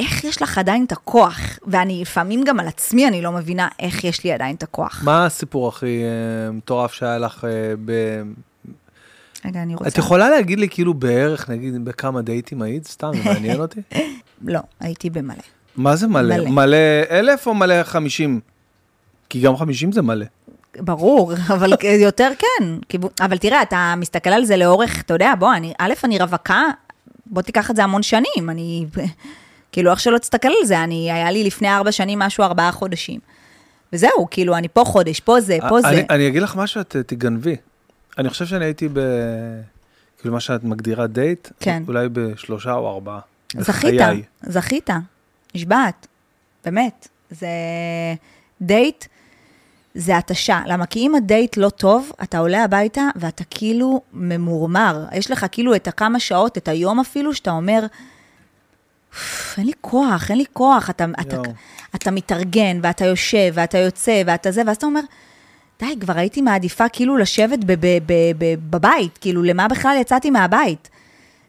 איך יש לך עדיין את הכוח? ואני לפעמים גם על עצמי, אני לא מבינה איך יש לי עדיין את הכוח. מה הסיפור הכי אה, מטורף שהיה לך אה, ב... רגע, אני רוצה... את יכולה להגיד לי כאילו בערך, נגיד, בכמה דייטים היית? סתם, זה מעניין אותי. לא, הייתי במלא. מה זה מלא? מלא. מלא אלף או מלא חמישים? כי גם חמישים זה מלא. ברור, אבל יותר כן. אבל תראה, אתה מסתכל על זה לאורך, אתה יודע, בוא, אני, א', אני רווקה, בוא תיקח את זה המון שנים, אני, כאילו, איך שלא תסתכל על זה, אני, היה לי לפני ארבע שנים משהו, ארבעה חודשים. וזהו, כאילו, אני פה חודש, פה זה, פה זה. אני, אני אגיד לך משהו, את תגנבי. אני חושב שאני הייתי ב... כאילו מה שאת מגדירה דייט, כן. אולי בשלושה או ארבעה. זכית, בחיי. זכית, נשבעת, באמת. זה דייט, זה התשה. למה? כי אם הדייט לא טוב, אתה עולה הביתה ואתה כאילו ממורמר. יש לך כאילו את הכמה שעות, את היום אפילו, שאתה אומר, "אוף, אין לי כוח, אין לי כוח. אתה, אתה, יואו. אתה מתארגן, ואתה יושב, ואתה יוצא, ואתה זה, ואז אתה אומר, די, כבר הייתי מעדיפה כאילו לשבת בבית, כאילו, למה בכלל יצאתי מהבית?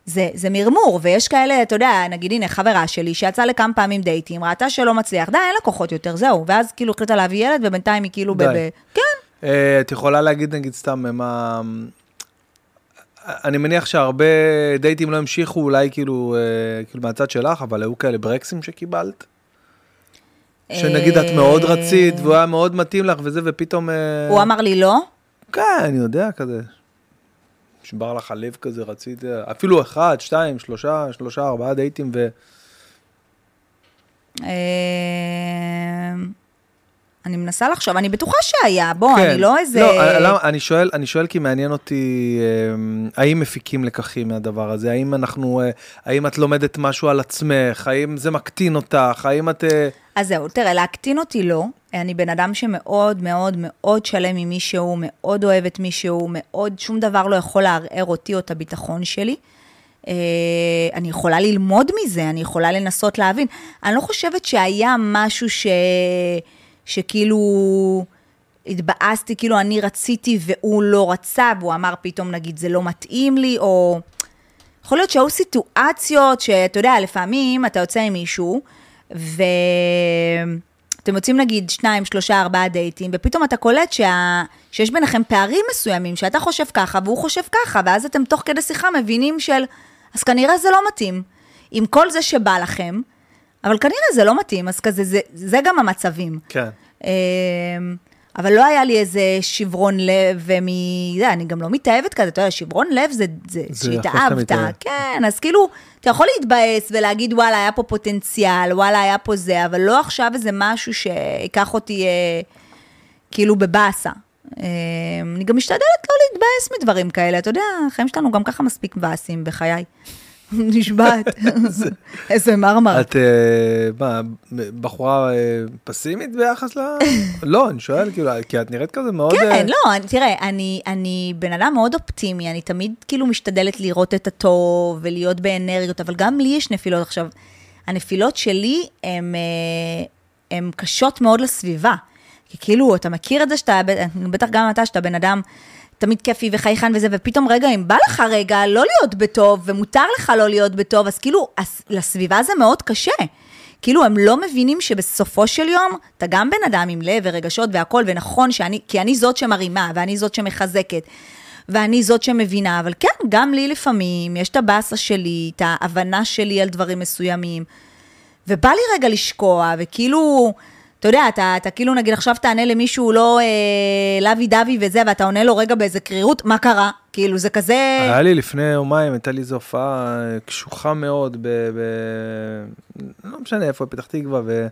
זה, זה מרמור, ויש כאלה, אתה יודע, נגיד, הנה, חברה שלי, שיצאה לכמה פעמים דייטים, ראתה שלא מצליח, די, אין לה כוחות יותר, זהו. ואז כאילו החליטה להביא ילד, ובינתיים היא כאילו. די. ב... כן, אה, את יכולה להגיד נגיד סתם מה... אני מניח שהרבה דייטים לא המשיכו אולי כאילו, אה, כאילו מהצד שלך, אבל היו כאלה ברקסים שקיבלת? שנגיד את מאוד אה, רצית והוא היה מאוד מתאים לך וזה ופתאום... אה, הוא אמר לי לא, כן, אני יודע כזה. נשבר לך הלב כזה, רצית, אפילו אחד, שתיים, שלושה, שלושה, ארבעה דייטים ו... אני מנסה לחשוב, אני בטוחה שהיה, בוא, אני לא איזה... לא, למה, אני שואל, אני שואל כי מעניין אותי, אה, האם מפיקים לקחים מהדבר הזה? האם אנחנו, אה, האם את לומדת משהו על עצמך? האם זה מקטין אותך? האם את... אז זהו, תראה, להקטין אותי לא. אני בן אדם שמאוד מאוד מאוד שלם עם מישהו, מאוד אוהב את מישהו, מאוד, שום דבר לא יכול לערער אותי או את הביטחון שלי. אני יכולה ללמוד מזה, אני יכולה לנסות להבין. אני לא חושבת שהיה משהו ש... שכאילו התבאסתי, כאילו אני רציתי והוא לא רצה, והוא אמר פתאום, נגיד, זה לא מתאים לי, או... יכול להיות שהיו סיטואציות שאתה יודע, לפעמים אתה יוצא עם מישהו, ואתם יוצאים נגיד שניים, שלושה, ארבעה דייטים, ופתאום אתה קולט שה... שיש ביניכם פערים מסוימים, שאתה חושב ככה והוא חושב ככה, ואז אתם תוך כדי שיחה מבינים של, אז כנראה זה לא מתאים. עם כל זה שבא לכם, אבל כנראה זה לא מתאים, אז כזה, זה, זה גם המצבים. כן. אמ, אבל לא היה לי איזה שברון לב, ומ... זה, אני גם לא מתאהבת כזה, אתה יודע, שברון לב זה, זה, זה שהתאהבת. כן, אז כאילו, אתה יכול להתבאס ולהגיד, וואלה, היה פה פוטנציאל, וואלה, היה פה זה, אבל לא עכשיו איזה משהו שייקח אותי אה, כאילו בבאסה. אה, אני גם משתדלת לא להתבאס מדברים כאלה, אתה יודע, החיים שלנו גם ככה מספיק מבאסים בחיי. נשבעת. איזה מרמר. את, אה, מה, בחורה אה, פסימית ביחס ל... לא, אני שואל, כאילו, כי את נראית כזה מאוד... אה, כן, לא, אני- תראה, אני, בן אדם מאוד אופטימי, אני תמיד כאילו משתדלת לראות את הטוב ולהיות באנרגיות, אבל גם לי יש נפילות עכשיו. הנפילות שלי אה, הן קשות מאוד לסביבה. כי כאילו, אתה מכיר את זה שאתה, בטח גם אתה, שאתה בן אדם תמיד כיפי וחייכן וזה, ופתאום רגע, אם בא לך רגע לא להיות בטוב, ומותר לך לא להיות בטוב, אז כאילו, אז לסביבה זה מאוד קשה. כאילו, הם לא מבינים שבסופו של יום, אתה גם בן אדם עם לב ורגשות והכול, ונכון שאני, כי אני זאת שמרימה, ואני זאת שמחזקת, ואני זאת שמבינה, אבל כן, גם לי לפעמים, יש את הבאסה שלי, את ההבנה שלי על דברים מסוימים, ובא לי רגע לשקוע, וכאילו, אתה יודע, אתה, אתה כאילו, נגיד, עכשיו תענה למישהו לא אה, לוי דווי וזה, ואתה עונה לו רגע באיזה קרירות, מה קרה? כאילו, זה כזה... היה לי לפני יומיים, הייתה לי איזו הופעה אה, קשוחה מאוד, ב... ב... לא משנה איפה, פתח תקווה, ו...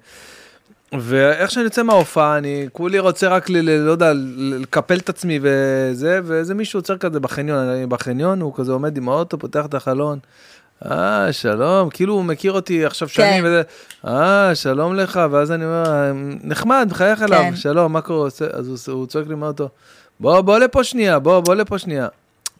ואיך שאני יוצא מההופעה, אני כולי רוצה רק, ל... ל- לא יודע, לקפל את עצמי וזה, ואיזה מישהו עוצר כזה בחניון, אני בחניון, הוא כזה עומד עם האוטו, פותח את החלון. אה, שלום, כאילו הוא מכיר אותי עכשיו שנים, כן. וזה, אה, שלום לך, ואז אני אומר, נחמד, מחייך אליו, כן. שלום, מה קורה? אז הוא, הוא צועק לי מהאוטו, בוא, בוא לפה שנייה, בוא, בוא לפה שנייה.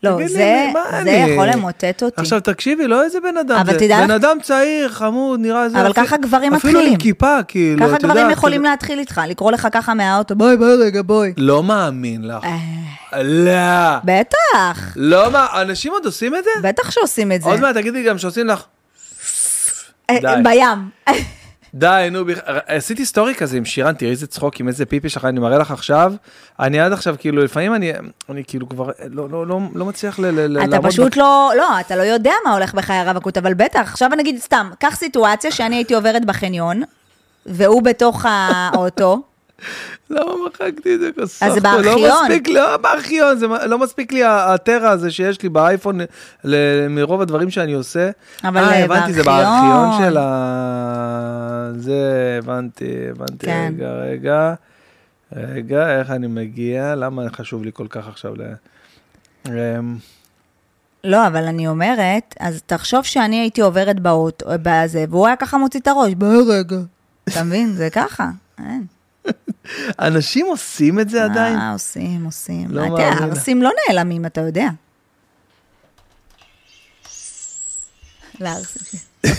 לא, תגיד לי, זה, זה אני- יכול למוטט אותי. עכשיו תקשיבי, לא איזה בן אדם, אבל זה תדע בן לך- אדם צעיר, חמוד, נראה זה... אבל אפילו- ככה גברים אפילו מתחילים. עם כיפה, כאילו, ככה גברים יודעת, יכולים כאילו- להתחיל איתך, לקרוא לך ככה מהאוטו, בואי, בואי רגע, בואי. לא מאמין לך. אה, לא. בטח, לא מה, אנשים עוד עושים את זה? בטח שעושים את זה. עוד מעט תגידי גם שעושים לך, אה, די. בים. די, נו, בכ- עשיתי סטורי כזה עם שירן, תראי איזה צחוק עם איזה פיפי שלך, אני מראה לך עכשיו. אני עד עכשיו, כאילו, לפעמים אני, אני כאילו כבר לא, לא, לא, לא מצליח ל, ל, ל- אתה לעמוד פשוט ב- לא, לא, אתה לא יודע מה הולך בחיי הרווקות, אבל בטח, עכשיו אני אגיד סתם, קח סיטואציה שאני הייתי עוברת בחניון, והוא בתוך האוטו, למה מחקתי את זה? אז זה לא בארכיון. לא בארכיון, זה לא מספיק לי הטרה הזה שיש לי באייפון מרוב הדברים שאני עושה. אבל, אה, אה, הבנתי, זה בארכיון. בארכיון של ה... זה, הבנתי, הבנתי, כן. רגע, רגע. רגע, איך אני מגיע? למה חשוב לי כל כך עכשיו ל... אמ, לא, אבל אני אומרת, אז תחשוב שאני הייתי עוברת באוטו, בזה, והוא היה ככה מוציא את הראש, בואי רגע. אתה מבין? זה ככה. אין. אנשים עושים את זה עדיין? אה, עושים, עושים. לא מאמין. עושים לא נעלמים, אתה יודע. לערסים.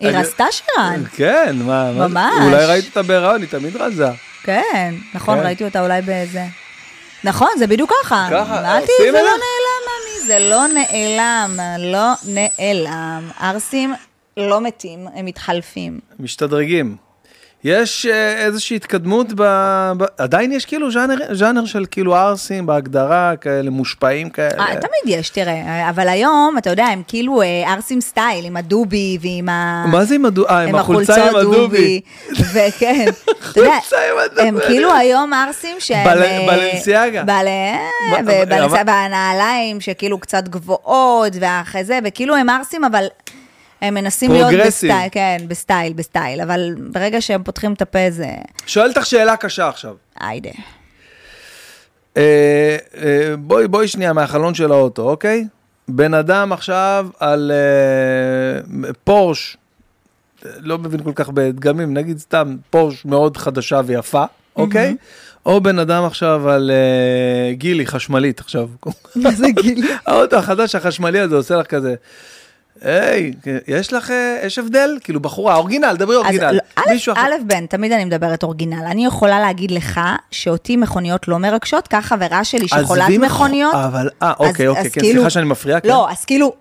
היא רצתה שירן, כן, מה? ממש. אולי ראית אותה בהיריון, היא תמיד רזה. כן, נכון, כן. ראיתי אותה אולי באיזה... נכון, זה בדיוק ככה. ככה, עושים את לא זה? זה לא נעלם, לא נעלם. ערסים לא מתים, הם מתחלפים. משתדרגים. יש אה, איזושהי התקדמות ב... ב... עדיין יש כאילו ז'אנר, ז'אנר של כאילו ערסים בהגדרה, כאלה מושפעים כאלה. אה, תמיד יש, תראה, אבל היום, אתה יודע, הם כאילו אה, ערסים סטייל, עם הדובי ועם ה... מה זה עם הדובי? אה, עם החולצה עם הדובי. וכן, אתה יודע. הם כאילו היום ערסים שהם... בל- בלנסיאגה. ובלנסיאגה, אבל- והנעליים שכאילו קצת גבוהות, ואחרי זה, וכאילו הם ערסים, אבל... הם מנסים להיות. בסטייל, כן, בסטייל, בסטייל, אבל ברגע שהם פותחים את הפה זה... שואל אותך שאלה קשה עכשיו. היידה. אה, אה, בואי, בואי שנייה מהחלון של האוטו, אוקיי? בן אדם עכשיו על אה, פורש, לא מבין כל כך בדגמים, נגיד סתם פורש מאוד חדשה ויפה, אוקיי? או בן אדם עכשיו על גילי, חשמלית עכשיו. מה זה גילי? האוטו החדש החשמלי הזה עושה לך כזה. היי, יש לך, אה, יש הבדל? כאילו בחורה, אורגינל, דברי אז אורגינל. לא, א', בן, תמיד אני מדברת אורגינל. אני יכולה להגיד לך שאותי מכוניות לא מרגשות, כך חברה שלי שחולת מכוניות. אבל, אה, אז- אוקיי, אוקיי, אז כן, כאילו- סליחה שאני מפריע, כן. לא, אז כאילו,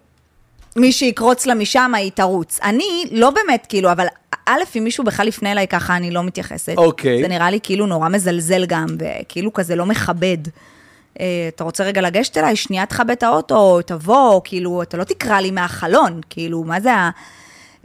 מי שיקרוץ לה משם, היא תרוץ. אני לא באמת, כאילו, אבל א', אם מישהו בכלל יפנה אליי ככה, אני לא מתייחסת. אוקיי. זה נראה לי כאילו נורא מזלזל גם, וכאילו כזה לא מכבד. אה, אתה רוצה רגע לגשת אליי, שנייה תכבד את האוטו, תבוא, כאילו, אתה לא תקרא לי מהחלון, כאילו, מה זה ה...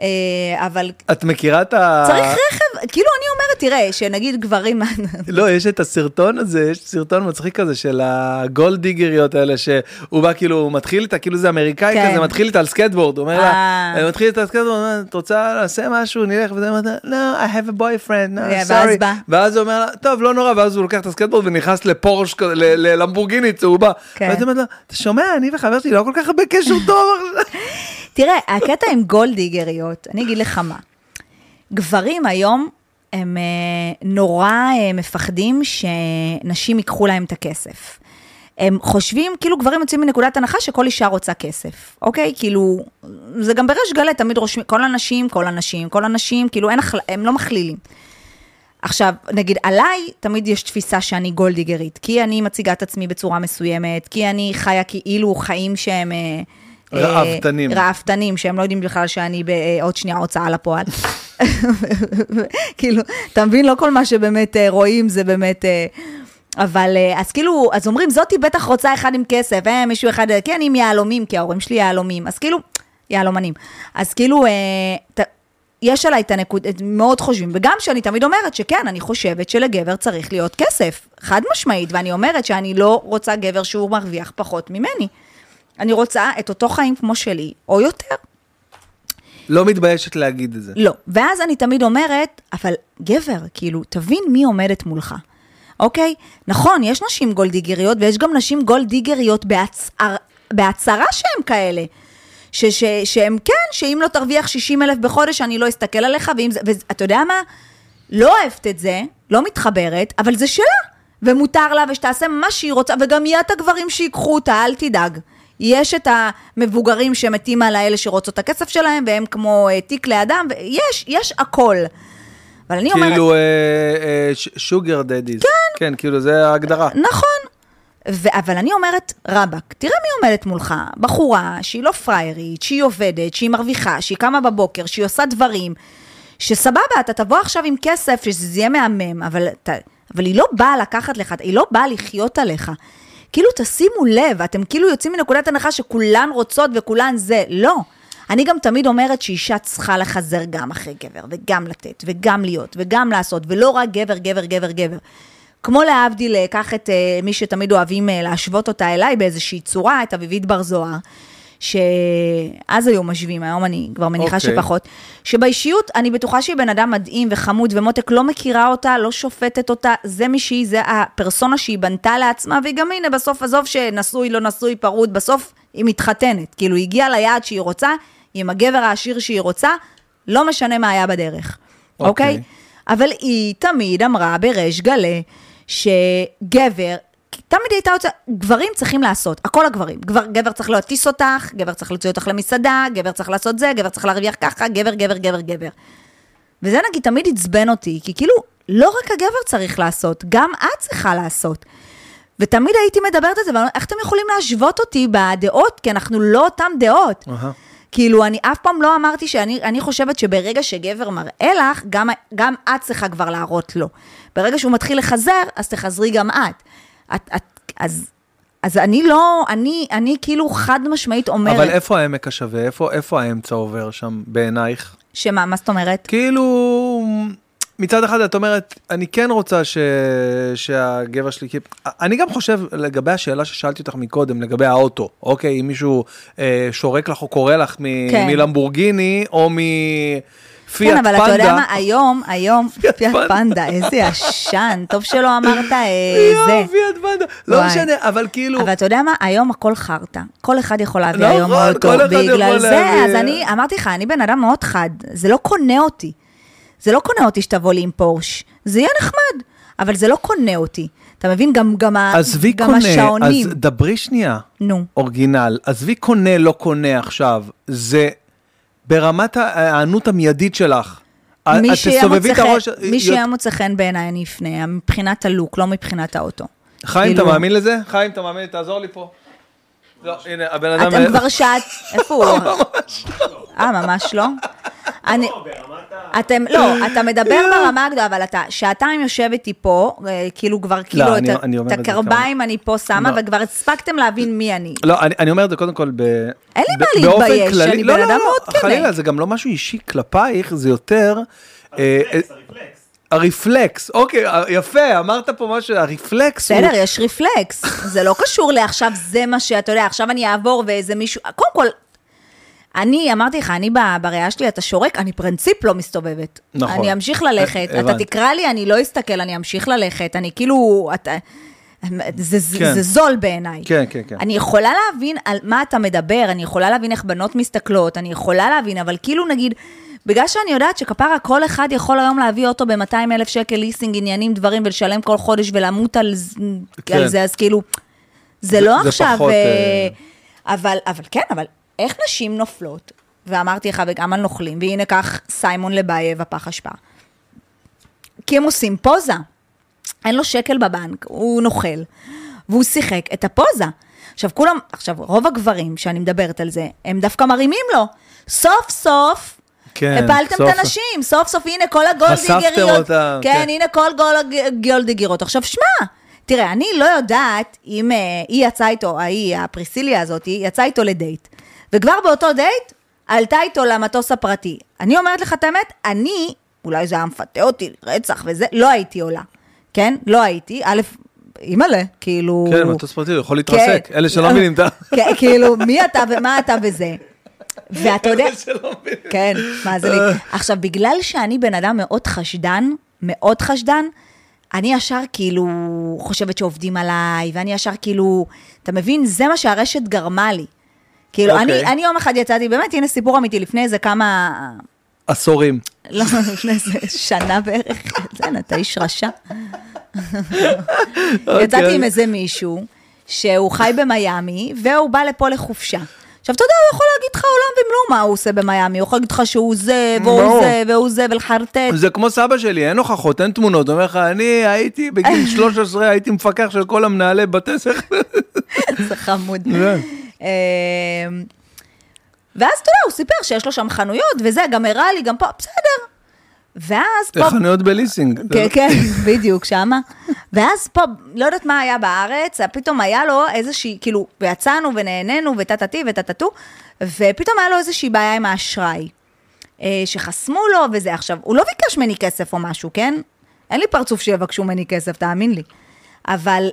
אה, אבל את מכירה את ה... צריך רכב, כאילו אני אומרת, תראה, שנגיד גברים, לא, יש את הסרטון הזה, יש סרטון מצחיק כזה של הגולד דיגריות האלה, שהוא בא כאילו, הוא מתחיל איתה, כאילו זה אמריקאי כן. כזה, מתחיל איתה על סקייטבורד, הוא אומר לה, אה. הוא מתחיל איתה על סקייטבורד, אומר, את רוצה לעשות משהו, נלך, וזה, אומרת, לא, I have a boyfriend, no, ואז sorry. ואז הוא אומר לה, טוב, לא נורא, ואז הוא לוקח את הסקטבורד ונכנס לפורש, ללמבורגיני צהובה. כן. ואז אומרת לו, אתה שומע, אני וחבר שלי לא כל כך הרבה קשר טוב עכשיו. תראה, הקטע עם גולדיגריות, אני אגיד לך מה. גברים היום, הם אה, נורא אה, מפחדים שנשים ייקחו להם את הכסף. הם חושבים, כאילו גברים יוצאים מנקודת הנחה שכל אישה רוצה כסף, אוקיי? כאילו, זה גם בריש גלי, תמיד רושמים, כל הנשים, כל הנשים, כל הנשים, כאילו אין, הם לא מכלילים. עכשיו, נגיד, עליי תמיד יש תפיסה שאני גולדיגרית, כי אני מציגה את עצמי בצורה מסוימת, כי אני חיה כאילו חיים שהם... אה, ראוותנים. ראוותנים, שהם לא יודעים בכלל שאני בעוד שנייה הוצאה לפועל. כאילו, אתה מבין? לא כל מה שבאמת אה, רואים זה באמת... אה, אבל אה, אז כאילו, אז אומרים, זאתי בטח רוצה אחד עם כסף, אה, מישהו אחד, אה, כי אני עם יהלומים, כי ההורים שלי יהלומים, אז כאילו, יהלומנים. אז כאילו, אה, ת, יש עליי את הנקוד, את- מאוד חושבים, וגם שאני תמיד אומרת שכן, אני חושבת שלגבר צריך להיות כסף, חד משמעית, ואני אומרת שאני לא רוצה גבר שהוא מרוויח פחות ממני. אני רוצה את אותו חיים כמו שלי, או יותר. לא מתביישת להגיד את זה. לא. ואז אני תמיד אומרת, אבל גבר, כאילו, תבין מי עומדת מולך, אוקיי? נכון, יש נשים גולדיגריות, ויש גם נשים גולדיגריות בהצהר, בהצהרה שהן כאלה. ש, ש, שהם כן, שאם לא תרוויח 60 אלף בחודש, אני לא אסתכל עליך, ואם זה, ואתה יודע מה? לא אוהבת את זה, לא מתחברת, אבל זה שלה. ומותר לה, ושתעשה מה שהיא רוצה, וגם יהיה את הגברים שיקחו אותה, אל תדאג. יש את המבוגרים שמתים על האלה שרוצות את הכסף שלהם, והם כמו אה, תיק לידם, ויש, יש הכל. אבל אני אומרת... כאילו שוגר דדיז. כן. כן, כאילו זה ההגדרה. נכון. ו- אבל אני אומרת, רבאק, תראה מי עומדת מולך, בחורה שהיא לא פריירית, שהיא עובדת, שהיא מרוויחה, שהיא קמה בבוקר, שהיא עושה דברים, שסבבה, אתה תבוא עכשיו עם כסף, שזה יהיה מהמם, אבל, אתה, אבל היא לא באה לקחת לך, היא לא באה לחיות עליך. כאילו, תשימו לב, אתם כאילו יוצאים מנקודת הנחה שכולן רוצות וכולן זה, לא. אני גם תמיד אומרת שאישה צריכה לחזר גם אחרי גבר, וגם לתת, וגם להיות, וגם לעשות, ולא רק גבר, גבר, גבר, גבר. כמו להבדיל, קח את אה, מי שתמיד אוהבים אה, להשוות אותה אליי באיזושהי צורה, את אביבית בר זוהר, שאז היו משווים, היום אני כבר מניחה okay. אוקיי. שפחות, שבאישיות אני בטוחה שהיא בן אדם מדהים וחמוד, ומותק לא מכירה אותה, לא שופטת אותה, זה מי שהיא, זה הפרסונה שהיא בנתה לעצמה, והיא גם הנה, בסוף עזוב שנשוי, לא נשוי, פרוד, בסוף היא מתחתנת, כאילו היא הגיעה ליעד שהיא רוצה, עם הגבר העשיר שהיא רוצה, לא משנה מה היה בדרך, אוקיי? Okay. Okay? אבל היא תמיד אמרה בריש גלי, שגבר, תמיד הייתה רוצה, גברים צריכים לעשות, הכל הגברים. גבר, גבר צריך להטיס אותך, גבר צריך להוציא אותך למסעדה, גבר צריך לעשות זה, גבר צריך להרוויח ככה, גבר, גבר, גבר, גבר. וזה נגיד תמיד עצבן אותי, כי כאילו, לא רק הגבר צריך לעשות, גם את צריכה לעשות. ותמיד הייתי מדברת על זה, ואומרת, איך אתם יכולים להשוות אותי בדעות? כי אנחנו לא אותן דעות. אהה. כאילו, אני אף פעם לא אמרתי שאני אני חושבת שברגע שגבר מראה לך, גם, גם את צריכה כבר להראות לו. ברגע שהוא מתחיל לחזר, אז תחזרי גם את. את, את אז, אז אני לא, אני, אני כאילו חד משמעית אומרת... אבל איפה העמק השווה? איפה, איפה האמצע עובר שם בעינייך? שמה, מה זאת אומרת? כאילו, מצד אחד את אומרת, אני כן רוצה ש... שהגבר שלי, אני גם חושב לגבי השאלה ששאלתי אותך מקודם, לגבי האוטו, אוקיי, אם מישהו אה, שורק לך או קורא לך מ... כן. מלמבורגיני או מפיאט כן, אבל פנדה, אתה יודע מה, היום, היום, פיאט פיאט פנדה. פנדה, איזה ישן, טוב שלא אמרת אה, זה. יואו, פיאט פנדה, לא. משנה, אבל כאילו, אבל אתה יודע מה, היום הכל חרטא. כל אחד יכול להביא נכון, היום אוטו. אחד יכול בגלל זה. אז אני אמרתי לך, אני בן אדם מאוד חד, זה לא קונה אותי. זה לא קונה אותי שתבוא לי עם פורש. זה יהיה נחמד, אבל זה לא קונה אותי. אתה מבין? גם, גם, עזבי גם קונה, השעונים. אז דברי שנייה, נו. אורגינל, עזבי קונה, לא קונה עכשיו, זה ברמת ההיענות המיידית שלך. מי תסובבי מוצא חן- בעיניי אני אפנה, מבחינת הלוק, לא מבחינת האוטו. חיים, אתה כאילו- מאמין לזה? חיים, אתה מאמין? תעזור לי פה. לא, הנה, הבן אדם... אתם כבר שעת, איפה הוא? אה, ממש לא? אני, לא. אתם, לא, אתה מדבר ברמה הגדולה, אבל אתה שעתיים יושב איתי פה, אה, כאילו כבר, כאילו, אני- את הקרביים אני פה שמה, לא. וכבר הספקתם להבין מי אני. לא, אני, אומר את זה קודם כל ב... אין לי מה להתבייש, אני לא, בן לא, אדם לא, מאוד כן. חלילה, זה גם לא משהו אישי כלפייך, זה יותר... אה, הרפלקס, הרפלקס. הרפלקס, אוקיי, יפה, אמרת פה משהו, הרפלקס הוא... בסדר, יש רפלקס. זה לא קשור לעכשיו, זה מה שאתה יודע, עכשיו אני אעבור ואיזה מישהו... קודם כל, אני, אמרתי לך, אני בראייה שלי, אתה שורק, אני פרינציפ לא מסתובבת. נכון. אני אמשיך ללכת, אה, אתה. תקרא לי, אני לא אסתכל, אני אמשיך ללכת, אני כאילו... אתה, זה, כן. זה זול בעיניי. כן, כן, כן. אני יכולה להבין על מה אתה מדבר, אני יכולה להבין איך בנות מסתכלות, אני יכולה להבין, אבל כאילו נגיד, בגלל שאני יודעת שכפרה כל אחד יכול היום להביא אוטו ב-200 אלף שקל ליסינג, עניינים, דברים, ולשלם כל חודש ולמות על, כן. על זה, אז כאילו, זה, זה- לא זה עכשיו... פחות, אה, אה, אבל, אבל כן, אבל איך נשים נופלות? ואמרתי לך, וגם על נוכלים, והנה כך סיימון לבייב, הפח אשפה. כי הם עושים פוזה. אין לו שקל בבנק, הוא נוכל, והוא שיחק את הפוזה. עכשיו כולם, עכשיו רוב הגברים שאני מדברת על זה, הם דווקא מרימים לו. סוף סוף, כן, הפלתם סוף- את הנשים, סוף סוף הנה כל חשפתם הגולדיגריות. אותם, כן, כן. הנה כל גולדיגרות. עכשיו שמע, תראה, אני לא יודעת אם אה, היא יצאה איתו, ההיא, הפריסיליה הזאת, היא יצאה איתו לדייט. וכבר באותו דייט, עלתה איתו למטוס הפרטי. אני אומרת לך את האמת, אני, אולי זה היה מפתה אותי, רצח וזה, לא הייתי עולה. כן? לא הייתי. א', אימא'לה, כאילו... כן, מטוס פרטי, הוא יכול להתרסק, אלה שלא מבינים את ה... כן, כאילו, מי אתה ומה אתה וזה. ואתה יודע... כן, מה זה לי? עכשיו, בגלל שאני בן אדם מאוד חשדן, מאוד חשדן, אני ישר כאילו חושבת שעובדים עליי, ואני ישר כאילו, אתה מבין? זה מה שהרשת גרמה לי. כאילו, אוקיי. אני, אני יום אחד יצאתי, באמת, הנה סיפור אמיתי, לפני איזה כמה... עשורים. לא, לפני איזה שנה בערך, כן, אתה איש רשע. אוקיי. יצאתי עם איזה מישהו, שהוא חי במיאמי, והוא בא לפה לחופשה. עכשיו, אתה יודע, הוא יכול להגיד לך עולם ומלואו מה הוא עושה במיאמי, הוא יכול להגיד לך שהוא זה, והוא ברור. זה, והוא זה, ולחרטט. זה כמו סבא שלי, אין הוכחות, אין תמונות. הוא אומר לך, אני הייתי בגיל 13, הייתי מפקח של כל המנהלי בתי ספר. זה חמוד. אמ, ואז אתה יודע, הוא סיפר שיש לו שם חנויות, וזה, גם הראה לי, גם פה, בסדר. ואז פה... חנויות בליסינג. כן, כן, בדיוק, שמה. ואז פה, לא יודעת מה היה בארץ, פתאום היה לו איזושהי, כאילו, ויצאנו ונהנינו וטטטי וטטטו, ופתאום היה לו איזושהי בעיה עם האשראי. אה, שחסמו לו וזה. עכשיו, הוא לא ביקש ממני כסף או משהו, כן? אין לי פרצוף שיבקשו ממני כסף, תאמין לי. אבל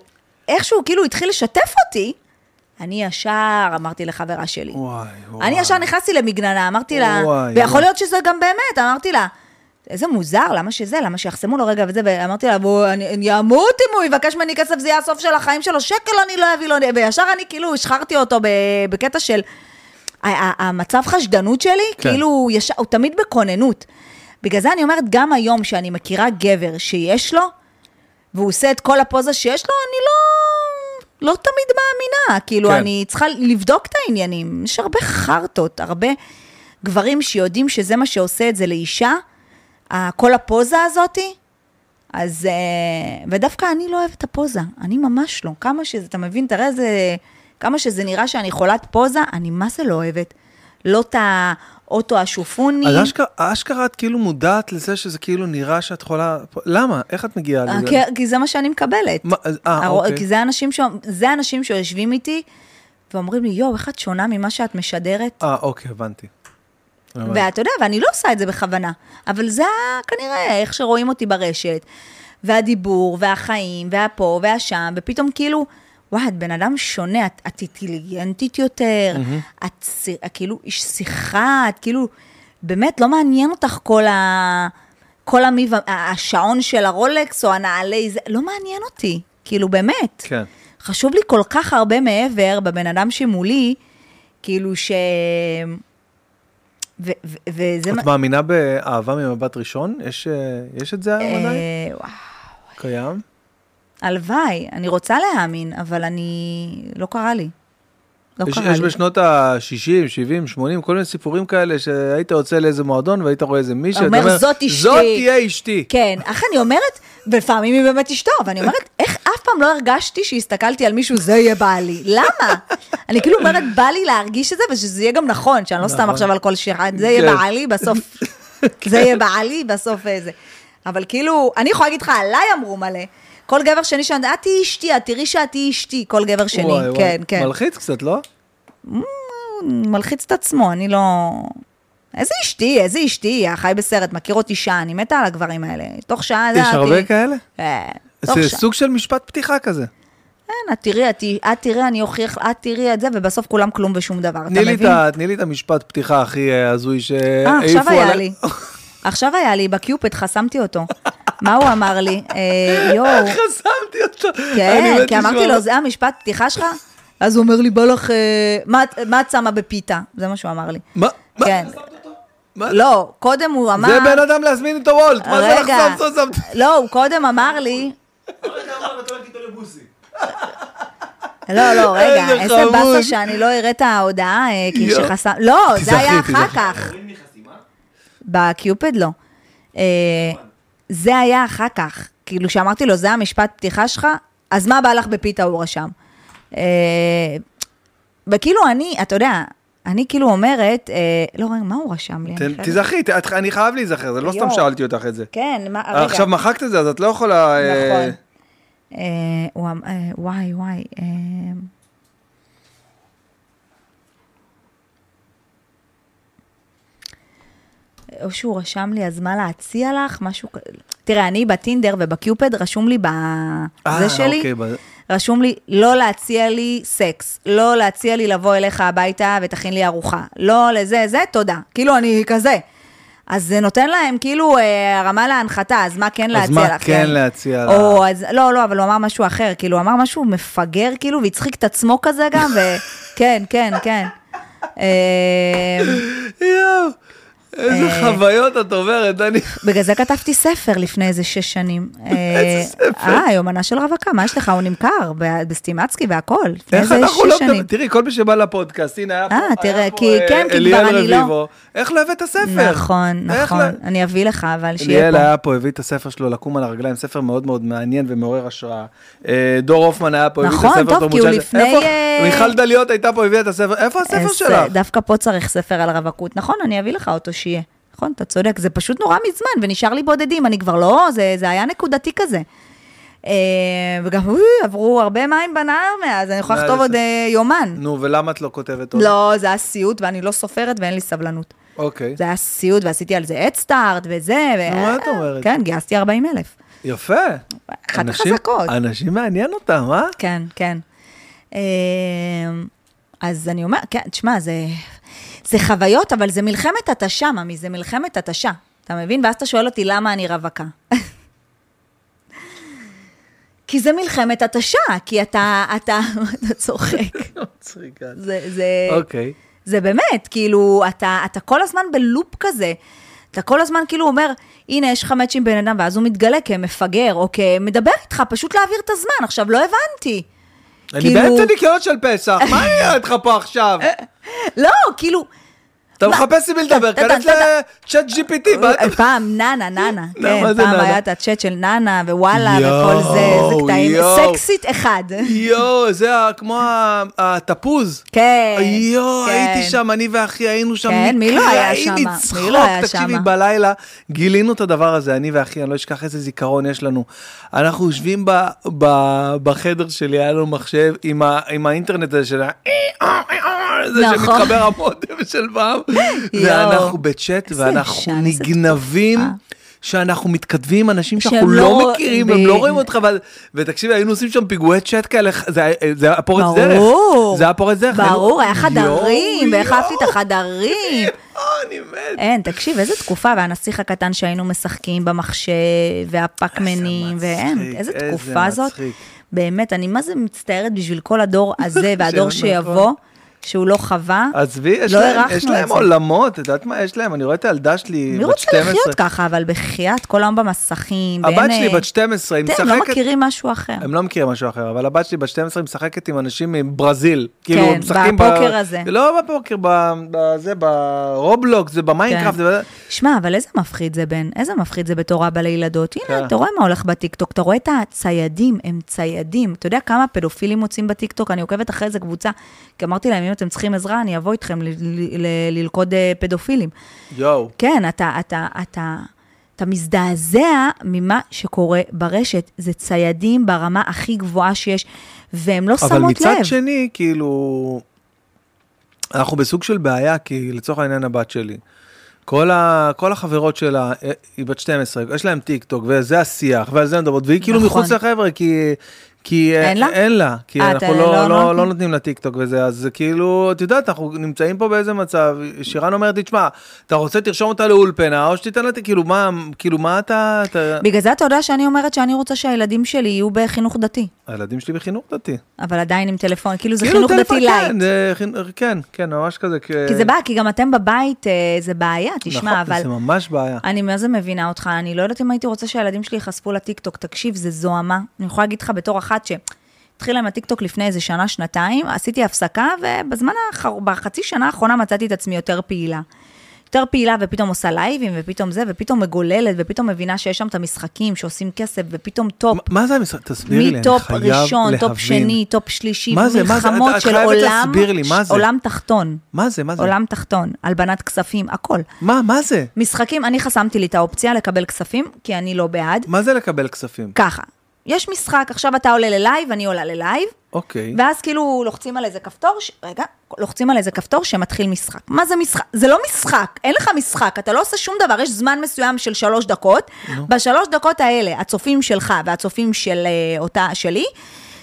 איכשהו כאילו התחיל לשתף אותי, אני ישר אמרתי לחברה שלי. וואי, וואי. אני ישר נכנסתי למגננה, אמרתי לה, וואי, ויכול וואי. להיות שזה גם באמת, אמרתי לה, איזה מוזר, למה שזה, למה שיחסמו לו רגע וזה, ואמרתי לה, בוא, אני, אמות אם הוא יבקש ממני כסף, זה יהיה הסוף של החיים שלו, שקל אני לא אביא לו, וישר אני כאילו השחררתי אותו בקטע של, המצב חשדנות שלי, כן. כאילו, יש, הוא תמיד בכוננות. בגלל זה אני אומרת, גם היום שאני מכירה גבר שיש לו, והוא עושה את כל הפוזה שיש לו, אני לא, לא תמיד מאמינה. כאילו, כן. אני צריכה לבדוק את העניינים. יש הרבה חרטות, הרבה גברים שיודעים שזה מה שעושה את זה לאישה, כל הפוזה הזאתי. אז, אה, ודווקא אני לא אוהבת את הפוזה, אני ממש לא. כמה שזה, אתה מבין, תראה איזה, כמה שזה נראה שאני חולת פוזה, אני מה זה לא אוהבת. לא את האוטו השופוני. אז אשכרה, אשכרה את כאילו מודעת לזה שזה כאילו נראה שאת חולה... למה? איך את מגיעה אה, לזה? כי, כי זה מה שאני מקבלת. מה, אה, אוקיי. כי זה אנשים, ש... זה אנשים שיושבים איתי ואומרים לי, יואו, איך את שונה ממה שאת משדרת? אה, אוקיי, הבנתי. ואתה יודע, ואני לא עושה את זה בכוונה, אבל זה כנראה איך שרואים אותי ברשת, והדיבור, והחיים, והפה, והשם, ופתאום כאילו, וואי, את בן אדם שונה, את, את אינטליגנטית יותר, את ס- כאילו איש שיחה, את כאילו, באמת לא מעניין אותך כל ה... כל המיב, השעון של הרולקס או הנעלי, זה לא מעניין אותי, כאילו באמת. כן. חשוב לי כל כך הרבה מעבר בבן אדם שמולי, כאילו ש... ו- ו- וזה... את מאמינה באהבה ממבט ראשון? יש, אה, יש את זה היום עדיין? אה, וואו, קיים? הלוואי, אני רוצה להאמין, אבל אני... לא קרה לי. לא יש, קרה יש לי. בשנות ה-60, 70, 80, כל מיני סיפורים כאלה שהיית יוצא לאיזה מועדון והיית רואה איזה מישהו, אומר, אתה "זאת אשתי." זאת תהיה אשתי. כן, אך אני אומרת, ולפעמים היא באמת אשתו, ואני אומרת, איך אף פעם לא הרגשתי שהסתכלתי על מישהו, זה יהיה בעלי. למה? אני כאילו אומרת, בא לי להרגיש את זה, ושזה יהיה גם נכון, שאני לא סתם נכון. עכשיו על כל שיר, זה יהיה כן. בעלי, בסוף, זה יהיה בעלי, בסוף איזה. אבל כאילו, אני יכולה להגיד לך, עליי אמרו מלא. כל גבר שני שאני, את תהיי אשתי, את תראי שאת תהיי אשתי, כל גבר שני, וואי, וואי. כן, כן. מלחיץ קצת, לא? מלחיץ את עצמו, אני לא... איזה אשתי, איזה אשתי, החי בסרט, מכיר אותי שעה, אני מתה על הגברים האלה. תוך שעה, יש הרבה כאלה? כן, תוך זה שעה. סוג של משפט פתיחה כזה. כן, את תראי, את, את תראי, אני אוכיח, את תראי את זה, ובסוף כולם כלום ושום דבר, אתה מבין? תני לי את המשפט פתיחה הכי אה, הזוי שהעיפו אה, עכשיו היה עליי. לי. עכשיו היה לי, בקיופד חסמתי אותו. מה הוא אמר לי? אה, יואו, חסמתי אותו. כן, כי אמרתי. לו, זה המשפט פתיחה שלך? אז הוא אומר לי, בא לך, אה, מה את- מה את שמה בפיתה? זה מה שהוא אמר לי. מה? כן. לא, קודם הוא אמר... זה בן אדם להזמין איתו וולט, מה זה לחסום? שמת? לא, הוא קודם אמר לי. לא, לא, רגע, איזה. באסה שאני לא אראה את ההודעה, אה, כי. שחסם... לא, זה היה אחר. כך. בקיופד לא. אה, זה היה אחר כך. כאילו, שאמרתי לו, זה המשפט פתיחה שלך, אז מה בא לך בפיתה, הוא רשם. אה, וכאילו, אני, אתה יודע, אני כאילו אומרת, אה, לא, מה הוא רשם לי? תזכרי, ת- אני חייב להיזכר, זה לא סתם. שאלתי אותך את זה. כן, מה, רגע. עכשיו מחקת את זה, אז את לא יכולה... אה, נכון. אה, אה, וואי, וואי. אה, או שהוא רשם לי, אז מה להציע לך? משהו כ... תראה, אני בטינדר ובקיופד רשום לי אה, בזה שלי, אוקיי, ב- רשום לי לא להציע לי סקס, לא להציע לי לבוא אליך הביתה ותכין לי ארוחה, לא לזה, זה, תודה. כאילו, אני כזה. אז זה נותן להם כאילו אה, הרמה להנחתה, אז מה כן אז להציע מה לך? כן להציע לך? או, אז, לא, לא, אבל הוא אמר משהו אחר, כאילו, הוא אמר משהו מפגר, כאילו, והצחיק את עצמו כזה גם, וכן, כן, כן. אה, יואו, איזה אה. חוויות את עוברת, דני. בגלל זה כתבתי ספר לפני איזה שש שנים. איזה ספר? אה, יומנה של רווקה, מה יש לך? הוא נמכר בסטימצקי והכל. איך אנחנו לא. מדברים, תראי, כל מי שבא לפודקאסט, הנה היה פה, אה, תראה, כי- אה, כן, כי כבר אני לא-. איך לא הבאת ספר? נכון, איך נכון. לא- אני אביא לך, אבל שיהיה פה. היה פה, הביא את הספר שלו לקום על הרגליים, ספר מאוד מאוד מעניין ומעורר השראה. אה, דור הופמן היה פה, הביא את נכון, הספר טוב, תרבות כי הוא לפני? אה, מיכל דליות הייתה פה, הביאה את הספר, איפה הספר שלך? אה, דווקא פה צריך ספר על רווקות. נכון, אני אביא לך אותו שיהיה. נכון, אתה צודק, זה פשוט נורא מזמן, ונשאר לי בודדים, אני כבר לא, זה, זה היה נקודתי כזה. אה, וגם, אוי, עברו הרבה מים בנהר מאז, אני יכולה לכתוב עוד אה, יומן. נו, ולמה את לא כותבת עוד? לא, זה היה סיוט, ואני לא סופרת ואין לי סבלנות. אוקיי, זה היה סיוט, ועשיתי על זה אדסטארט וזה. ו- מה את אומרת? כן, גייסתי 40 אלף. יפה. אחת החזקות. אנשים מעניין אותם, אה? כן, כן. אה, אז אני אומרת, כן, תשמע, זה, זה חוויות, אבל זה מלחמת התשה, ממי, זה מלחמת התשה. אתה מבין? ואז אתה שואל אותי למה אני רווקה. כי זה מלחמת התשה, כי אתה, אתה, אתה צוחק. מצחיקה. זה, זה, אוקיי. זה באמת, כאילו, אתה, אתה כל הזמן בלופ כזה. אתה כל הזמן כאילו אומר, הנה, יש לך מאץ' עם בן אדם, ואז הוא מתגלה כמפגר, או כמדבר איתך, פשוט להעביר את הזמן. עכשיו, לא הבנתי. אני כאילו- באמצע ניקיון של פסח, מה יהיה איתך פה עכשיו? לא, כאילו... אתה מה? מחפש עם מי לדבר, כנס. לצ'אט GPT. פעם ננה. מה כן, זה פעם? היה את הצ'אט של ננה, ווואלה, וכל זה, איזה קטעים. סקסית אחד. יואו, זה כמו התפוז. כן. יואו, כן. הייתי שם, אני ואחי היינו שם כן, מי לא היה? מצחוק. מי לא היה תקשיבי, שמה? בלילה גילינו את הדבר הזה, אני ואחי, אני לא אשכח איזה זיכרון יש לנו. אנחנו יושבים בחדר שלי, היה לנו מחשב עם האינטרנט הזה של ה... זה נכון. שמתחבר המודם של פעם. ואנחנו בצ'אט, ואנחנו נגנבים. שאנחנו מתכתבים עם אנשים שאנחנו לא לא- מכירים, הם לא ב- רואים אותך, אבל- ותקשיבי, היינו עושים שם פיגועי צ'אט כאלה, זה היה- זה היה פורץ דרך. ברור. זה היה פורץ דרך. ברור, היה חדרים, אהבתי את. החדרים. אני מת. אין, תקשיב, איזה תקופה, והנסיך הקטן שהיינו משחקים במחשב, והפאקמנים, איזה ואין, איזה תקופה זאת. באמת, אני מה זה מצטערת בשביל כל הדור הזה, והדור שיבוא. שהוא לא חווה. עזבי, יש לא להם, יש להם. עולמות, את יודעת מה יש להם? אני רואה את הילדה שלי, מי בת רוצה 12. לחיות ככה, אבל בחייאת, כל היום במסכים. הבת שלי אה, בת 12, היא אתם לא משחקת... מכירים משהו אחר. הם לא מכירים משהו אחר, אבל הבת שלי בת 12 היא משחקת עם אנשים מברזיל. כאילו, כן, הם משחקים בפוקר הזה. לא בפוקר, ב- בזה, ברובלוקס, זה במיינקראפט. כן. זה- שמע, אבל איזה מפחיד זה, בן? איזה מפחיד זה בתור אבא לילדות? הנה, כן. אתה רואה מה הולך בטיקטוק, אתה רואה את הציידים, הם ציידים. אתה יודע כמה פדופילים מוצאים בטיקטוק? אני עוקבת אחרי איזה קבוצה, כי אמרתי להם, אם אתם צריכים עזרה, אני אבוא איתכם ללכוד אה, פדופילים. יואו. כן, אתה, אתה, אתה, אתה מזדעזע ממה שקורה ברשת. זה ציידים ברמה הכי גבוהה שיש, והם לא אבל שמות מצד לב. שני, כאילו, אנחנו בסוג של בעיה, כי לצורך העניין הבת שלי, כל, ה, כל החברות שלה, אה, היא בת 12, יש להם טיק טוק, וזה השיח, ועל זה הן מדברות, והיא כאילו נכון. מחוץ לחבר'ה, כי... כי אה, אין לה? אין לה, כי אה, אנחנו לא, לא לא? לא נותנים לה טיק טוק וזה, אז כאילו, את יודעת, אנחנו נמצאים פה באיזה מצב, שירן אומרת לי, תשמע, אתה רוצה תרשום אותה לאולפנה, או שתיתן לה, כאילו, מה, כאילו, מה אתה, אתה... בגלל זה אתה יודע שאני אומרת שאני רוצה שהילדים שלי יהיו בחינוך דתי, הילדים שלי בחינוך דתי. אבל עדיין עם טלפון, כאילו זה כאילו, חינוך טלפון, דתי light. כן, זה חינוך- כן, כן, ממש כזה. כי זה בעיה, כי גם אתם בבית, אה, זה בעיה, תשמע, נכון, אבל זה ממש בעיה. אני מה זה מבינה אותך, אני לא יודעת אם הייתי רוצה שהילדים שלי ייחשפו לטיקטוק, תקשיב, זה זוהמה. אני יכולה להגיד לך בתור אחת שהתחילה עם הטיקטוק לפני איזה שנה, שנתיים, עשיתי הפסקה, ובזמן האחר... בחצי שנה האחרונה מצאתי את עצמי יותר פעילה. יותר פעילה, ופתאום עושה לייבים, ופתאום זה, ופתאום מגוללת, ופתאום מבינה שיש שם את המשחקים שעושים כסף, ופתאום top. מה- מה זה המשחק? תסבירי לי, אני מ top חייב ראשון, להבין. top שני, top שלישי, מה זה, מה זה? מלחמות את- את של עולם, לי, מה זה? עולם תחתון. מה זה, מה זה? עולם תחתון, הלבנת כספים, הכל. מה, מה זה? משחקים, אני חסמתי לי את האופציה לקבל כספים, כי אני לא בעד. מה זה לקבל כספים? ככה, יש משחק, עכשיו אתה עולה ללייב, אני עולה ללייב, אוקיי. ואז כאילו לוחצים על איזה כפתור, ש... רגע, לוחצים על איזה כפתור שמתחיל משחק. מה זה משחק? זה לא משחק, אין לך משחק, אתה לא עושה שום דבר, יש זמן מסוים של שלוש דקות. בשלוש דקות האלה, הצופים שלך והצופים של אה, אותה, שלי,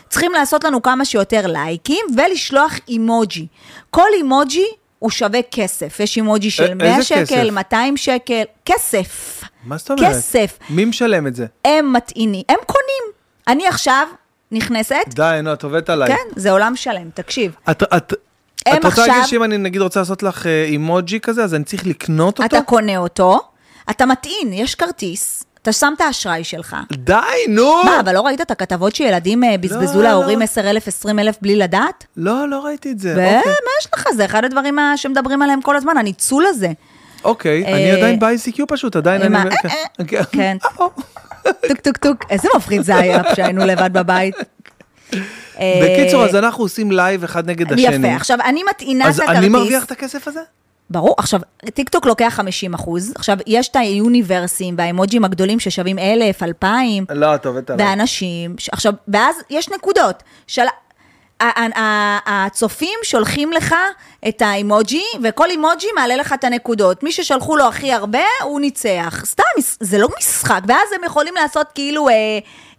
צריכים לעשות לנו כמה שיותר לייקים ולשלוח אימוג'י. כל אימוג'י הוא שווה כסף. יש אימוג'י של א- 100 איזה שקל, כסף? 200 שקל, כסף. מה זאת אומרת? כסף. מי משלם את זה? הם מטעינים, הם קונים. אני עכשיו נכנסת, די, נו, את עובדת עליי. כן, זה עולם שלם, תקשיב. את, את, הם את רוצה עכשיו, להגיד שאם אני נגיד רוצה לעשות לך אה, אימוג'י כזה, אז אני צריך לקנות אותו? אתה קונה אותו, אתה מטעין, יש כרטיס, אתה שם את האשראי שלך. די, נו! מה, אבל לא ראית את הכתבות שילדים אה, בזבזו לא, להורים לא. 10,000, 20,000 בלי לדעת? לא, לא ראיתי את זה. ו- אוקיי. מה יש לך? זה אחד הדברים ה- שמדברים עליהם כל הזמן, הניצול הזה. אוקיי, אה, אני עדיין ב-ICQ פשוט, עדיין אני... כן, כן. אה, טוק טוק טוק, איזה מפחיד זה היה כשהיינו לבד בבית. אה, בקיצור, אז אנחנו עושים לייב אחד נגד השני. יפה, עכשיו אני מטעינה את אז הכרטיס. אני מרוויח את הכסף הזה? ברור, עכשיו, טיקטוק לוקח 50 אחוז, עכשיו, יש את היוניברסים והאימוג'ים הגדולים ששווים אלף, אלפיים, לא, את עובדת עליי. ואנשים, עכשיו, ואז יש נקודות. של... הצופים שולחים לך את האימוג'י, וכל אימוג'י מעלה לך את הנקודות. מי ששלחו לו הכי הרבה, הוא ניצח. סתם, זה לא משחק, ואז הם יכולים לעשות כאילו אה,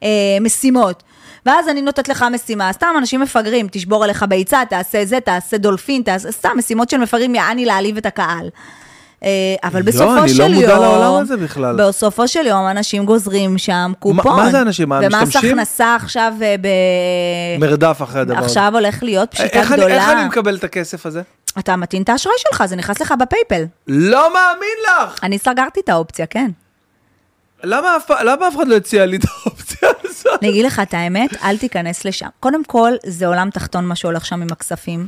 אה, משימות. ואז אני נותנת לך משימה, סתם אנשים מפגרים, תשבור עליך ביצה, תעשה זה, תעשה דולפין, תעשה, סתם משימות של מפגרים, יעני להעליב את הקהל. אה, אבל לא, בסופו אני של לא יום, מודע לעולם הזה בכלל. בסופו של יום אנשים גוזרים שם קופון. מה זה אנשים? מה, ומס משתמשים? הכנסה עכשיו אה, ב... מרדף אחרי הדבר הזה. עכשיו הולך להיות פשיטה איך אני- גדולה. איך אני מקבל את הכסף הזה? אתה מטעין את האשראי שלך, זה נכנס לך בפייפל. לא מאמין לך! אני סגרתי את האופציה, כן. למה אף למה אף אחד לא הציע לי את האופציה הזאת? אני אגיד לך את האמת, אל תיכנס לשם. קודם כל, זה עולם תחתון מה שהולך שם עם הכספים.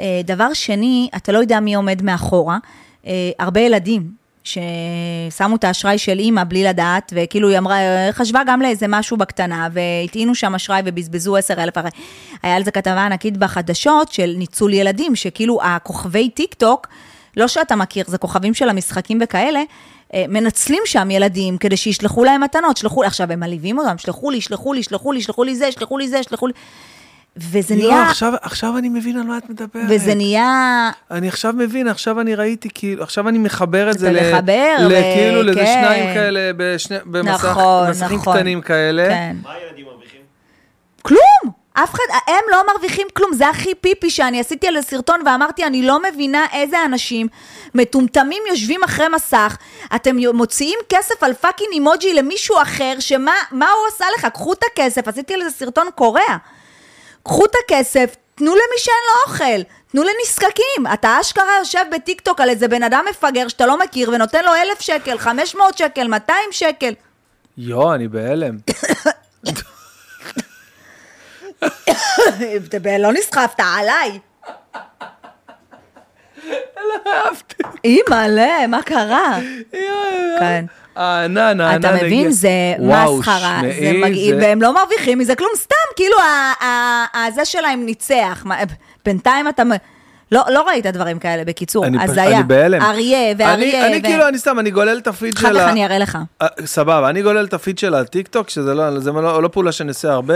אה, דבר שני, אתה לא יודע מי עומד מאחורה. אה, הרבה ילדים ששמו את האשראי של אימא בלי לדעת, וכאילו היא אמרה, חשבה גם לאיזה משהו בקטנה, והטעינו שם אשראי ובזבזו עשר אלף. הרי היה על זה כתבה ענקית בחדשות של ניצול ילדים, שכאילו הכוכבי טיק טוק, לא שאתה מכיר, זה כוכבים של המשחקים וכאלה, אה, מנצלים שם ילדים כדי שישלחו להם מתנות, שלחו, עכשיו הם מעליבים אותם, שלחו לי, שלחו לי, שלחו לי, שלחו לי זה, שלחו לי זה, שלחו לי... וזה לא, נהיה, עכשיו- עכשיו אני מבין על מה את מדברת. וזה נהיה, אני עכשיו מבין, עכשיו אני ראיתי, כאילו, עכשיו אני מחבר את זה אתה ל... מחבר, ל- ו- כאילו כן. שניים כאלה, בשני- במסך, נכון, מסכים נכון. קטנים כאלה. כן. מה הילדים מרוויחים? כלום! אף אחד, הם לא מרוויחים כלום, זה הכי פיפי שאני עשיתי עליו סרטון ואמרתי, אני לא מבינה איזה אנשים מטומטמים יושבים אחרי מסך, אתם מוציאים כסף על fucking אימוג'י למישהו אחר, שמה מה הוא עשה לך? קחו את הכסף, עשיתי על זה סרטון קורע. קחו את הכסף, תנו למי שאין לו אוכל, תנו לנזקקים. אתה אשכרה יושב בטיקטוק על איזה בן אדם מפגר שאתה לא מכיר ונותן לו אלף שקל, 500 שקל, 200 שקל. יואו, אני בהלם. לא נסחפת עליי. אימא'לה, מה קרה? כן. הענן, הענן אתה מבין? זה מסחרה, זה מגעיל, והם לא מרוויחים מזה כלום, סתם, כאילו ה- ה- הזה שלהם ניצח. בינתיים אתה... לא, לא ראית דברים כאלה, בקיצור, אני פש- הזיה. אני בהלם. אריה אני- ואריה. אני ו- כאילו, אני סתם, אני גולל את הפיד של אחר כך ה... אני אראה לך. אה, סבבה, אני גולל את הפיד של הטיקטוק, שזה לא, לא, לא פעולה שאני עושה הרבה.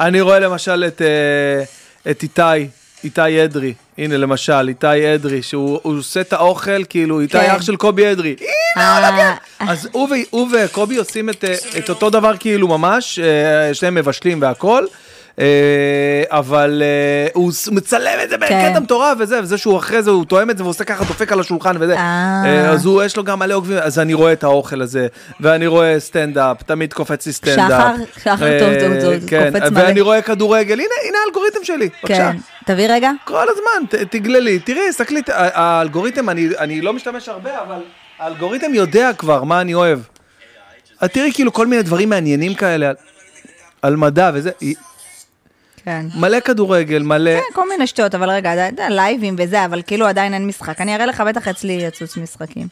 אני רואה למשל את, אה, את איתי, איתי אדרי, הנה למשל, איתי אדרי, שהוא הוא עושה את האוכל, כאילו, איתי כן. אח של קובי אדרי. אה, אז הוא, וקובי עושים את, אותו דבר כאילו ממש, אה, שניהם מבשלים והכל. אה, אבל אה, הוא מצלם את זה כן. בקטע מטורף וזה, וזה שהוא אחרי זה, הוא תואם את זה ועושה ככה, דופק על השולחן וזה. אה. אז הוא, יש לו גם מלא עוקבים, אז אני רואה את האוכל הזה, ואני רואה סטנדאפ, תמיד קופץ לי סטנדאפ. שחר, שחר טוב, טוב, טוב, כן, קופץ מלא. ואני רואה כדורגל, הנה, האלגוריתם שלי, בבקשה. כן. תביא רגע. כל הזמן, תגללי, תראי, ה- האלגוריתם, אני, לא משתמש הרבה, אבל האלגוריתם יודע כבר מה אני אוהב. את תראי כאילו כל מיני דברים מעניינים כאלה, על, מדע וזה, כן. מלא כדורגל, מלא... כן, כל מיני שטויות, אבל רגע, אתה יודע, לייבים וזה, אבל כאילו עדיין אין משחק. אני אראה לך, בטח אצלי יקפוץ משחקים.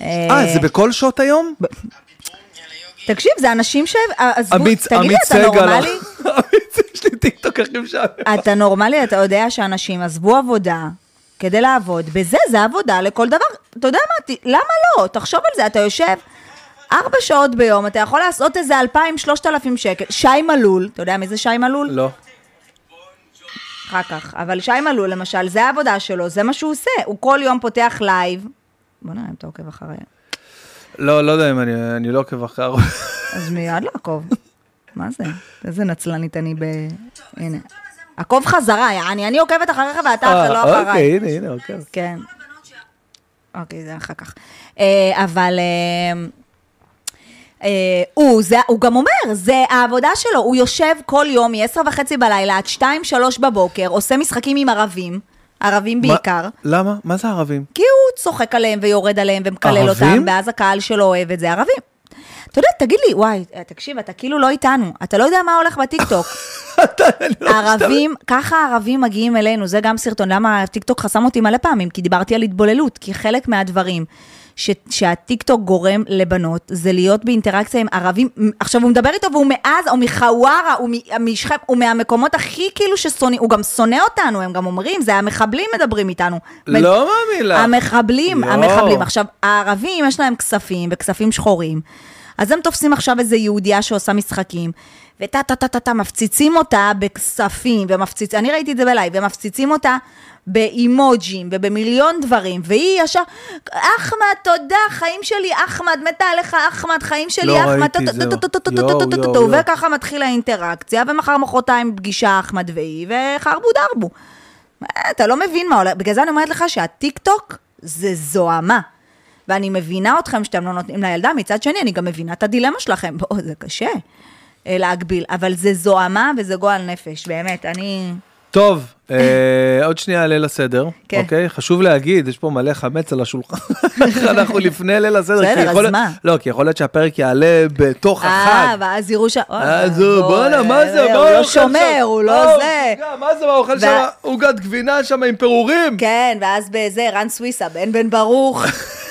אה, זה בכל שעות היום? תקשיב, זה אנשים ש... עזבו, תגיד לי, אתה. נורמלי? עמית, יש לי טיקטוק הכי משעמם. אתה נורמלי, אתה יודע שאנשים עזבו עבודה כדי לעבוד בזה, זה עבודה לכל דבר. אתה יודע מה, למה לא? תחשוב על זה, אתה יושב ארבע שעות ביום, אתה יכול לעשות איזה אלפיים, שלושת אלפים שקל. שי מלול, אתה יודע מי זה שי מלול? לא. אחר כך. אבל שי מלול, למשל, זה העבודה שלו, זה מה שהוא עושה. הוא כל יום פותח לייב. בוא נראה אם אתה עוקב אחריי. לא, לא יודע אם אני, אני לא עוקב אחרי. אז מיד לעקוב. מה זה? איזה נצלנית אני ב... הנה. עקוב חזרה, יעני, אני עוקבת אחריך ואתה אה, לא אחריי. אוקיי, הנה, הנה, אוקיי. כן. אוקיי, זה אחר כך. אה, אבל אה, הוא, זה, הוא גם אומר, זה העבודה שלו, הוא יושב כל יום מ-10 וחצי בלילה עד 2-3 בבוקר, עושה משחקים עם ערבים, ערבים מה- בעיקר. למה? מה זה ערבים? כי הוא צוחק עליהם ויורד עליהם ומקלל ערבים? אותם, ואז הקהל שלו אוהב את זה, ערבים. אתה יודע, תגיד לי, וואי, תקשיב, אתה כאילו לא איתנו, אתה לא יודע מה הולך בטיקטוק. לא ערבים, ככה הערבים מגיעים אלינו, זה גם סרטון, למה הטיקטוק חסם אותי מלא פעמים? כי דיברתי על התבוללות, כי חלק מהדברים ש, שהטיקטוק גורם לבנות, זה להיות באינטראקציה עם ערבים, עכשיו הוא מדבר איתו והוא מעזה, או מחווארה, הוא מ- משכם, הוא מהמקומות הכי כאילו ששונאים, הוא גם שונא אותנו, הם גם אומרים, זה המחבלים מדברים איתנו. לא מאמין לך. המחבלים, יואו. המחבלים. עכשיו, הערבים, יש להם כספים, וכספים שחורים. אז הם תופסים עכשיו איזה יהודייה שעושה משחקים, וטה טה טה טה טה, מפציצים אותה בכספים, ומפציצים, אני ראיתי את זה בלייב, ומפציצים אותה באימוג'ים ובמיליון דברים, והיא ישר, אחמד, תודה, חיים שלי, אחמד, מתה עליך, אחמד, חיים שלי, אחמד. וככה מתחילה האינטראקציה, ומחר מחרתיים פגישה אחמד והיא, וחרבו דרבו. אה, אתה לא מבין מה הולך, בגלל זה אני אומרת לך שהטיק טוק זה זוהמה. ואני מבינה אתכם שאתם לא נותנים לילדה, מצד שני, אני גם מבינה את הדילמה שלכם. בואו, זה קשה אה, להגביל, אבל זה זוהמה וזה גועל נפש, באמת, אני... טוב, אה, עוד שנייה ליל הסדר, כן. אוקיי? חשוב להגיד, יש פה מלא חמץ על השולחן, אנחנו לפני ליל הסדר. בסדר, אז מה? לא, כי יכול להיות שהפרק יעלה בתוך אה, החג. ואז יראו ש... אז הוא, בואנה, מה זה, אה, מה הוא לא שומר? הוא לא זה. מה זה, מה הוא אוכל שם? עוגת גבינה שם עם פירורים? כן, ואז בזה, רן סוויסה, בן בן ברוך.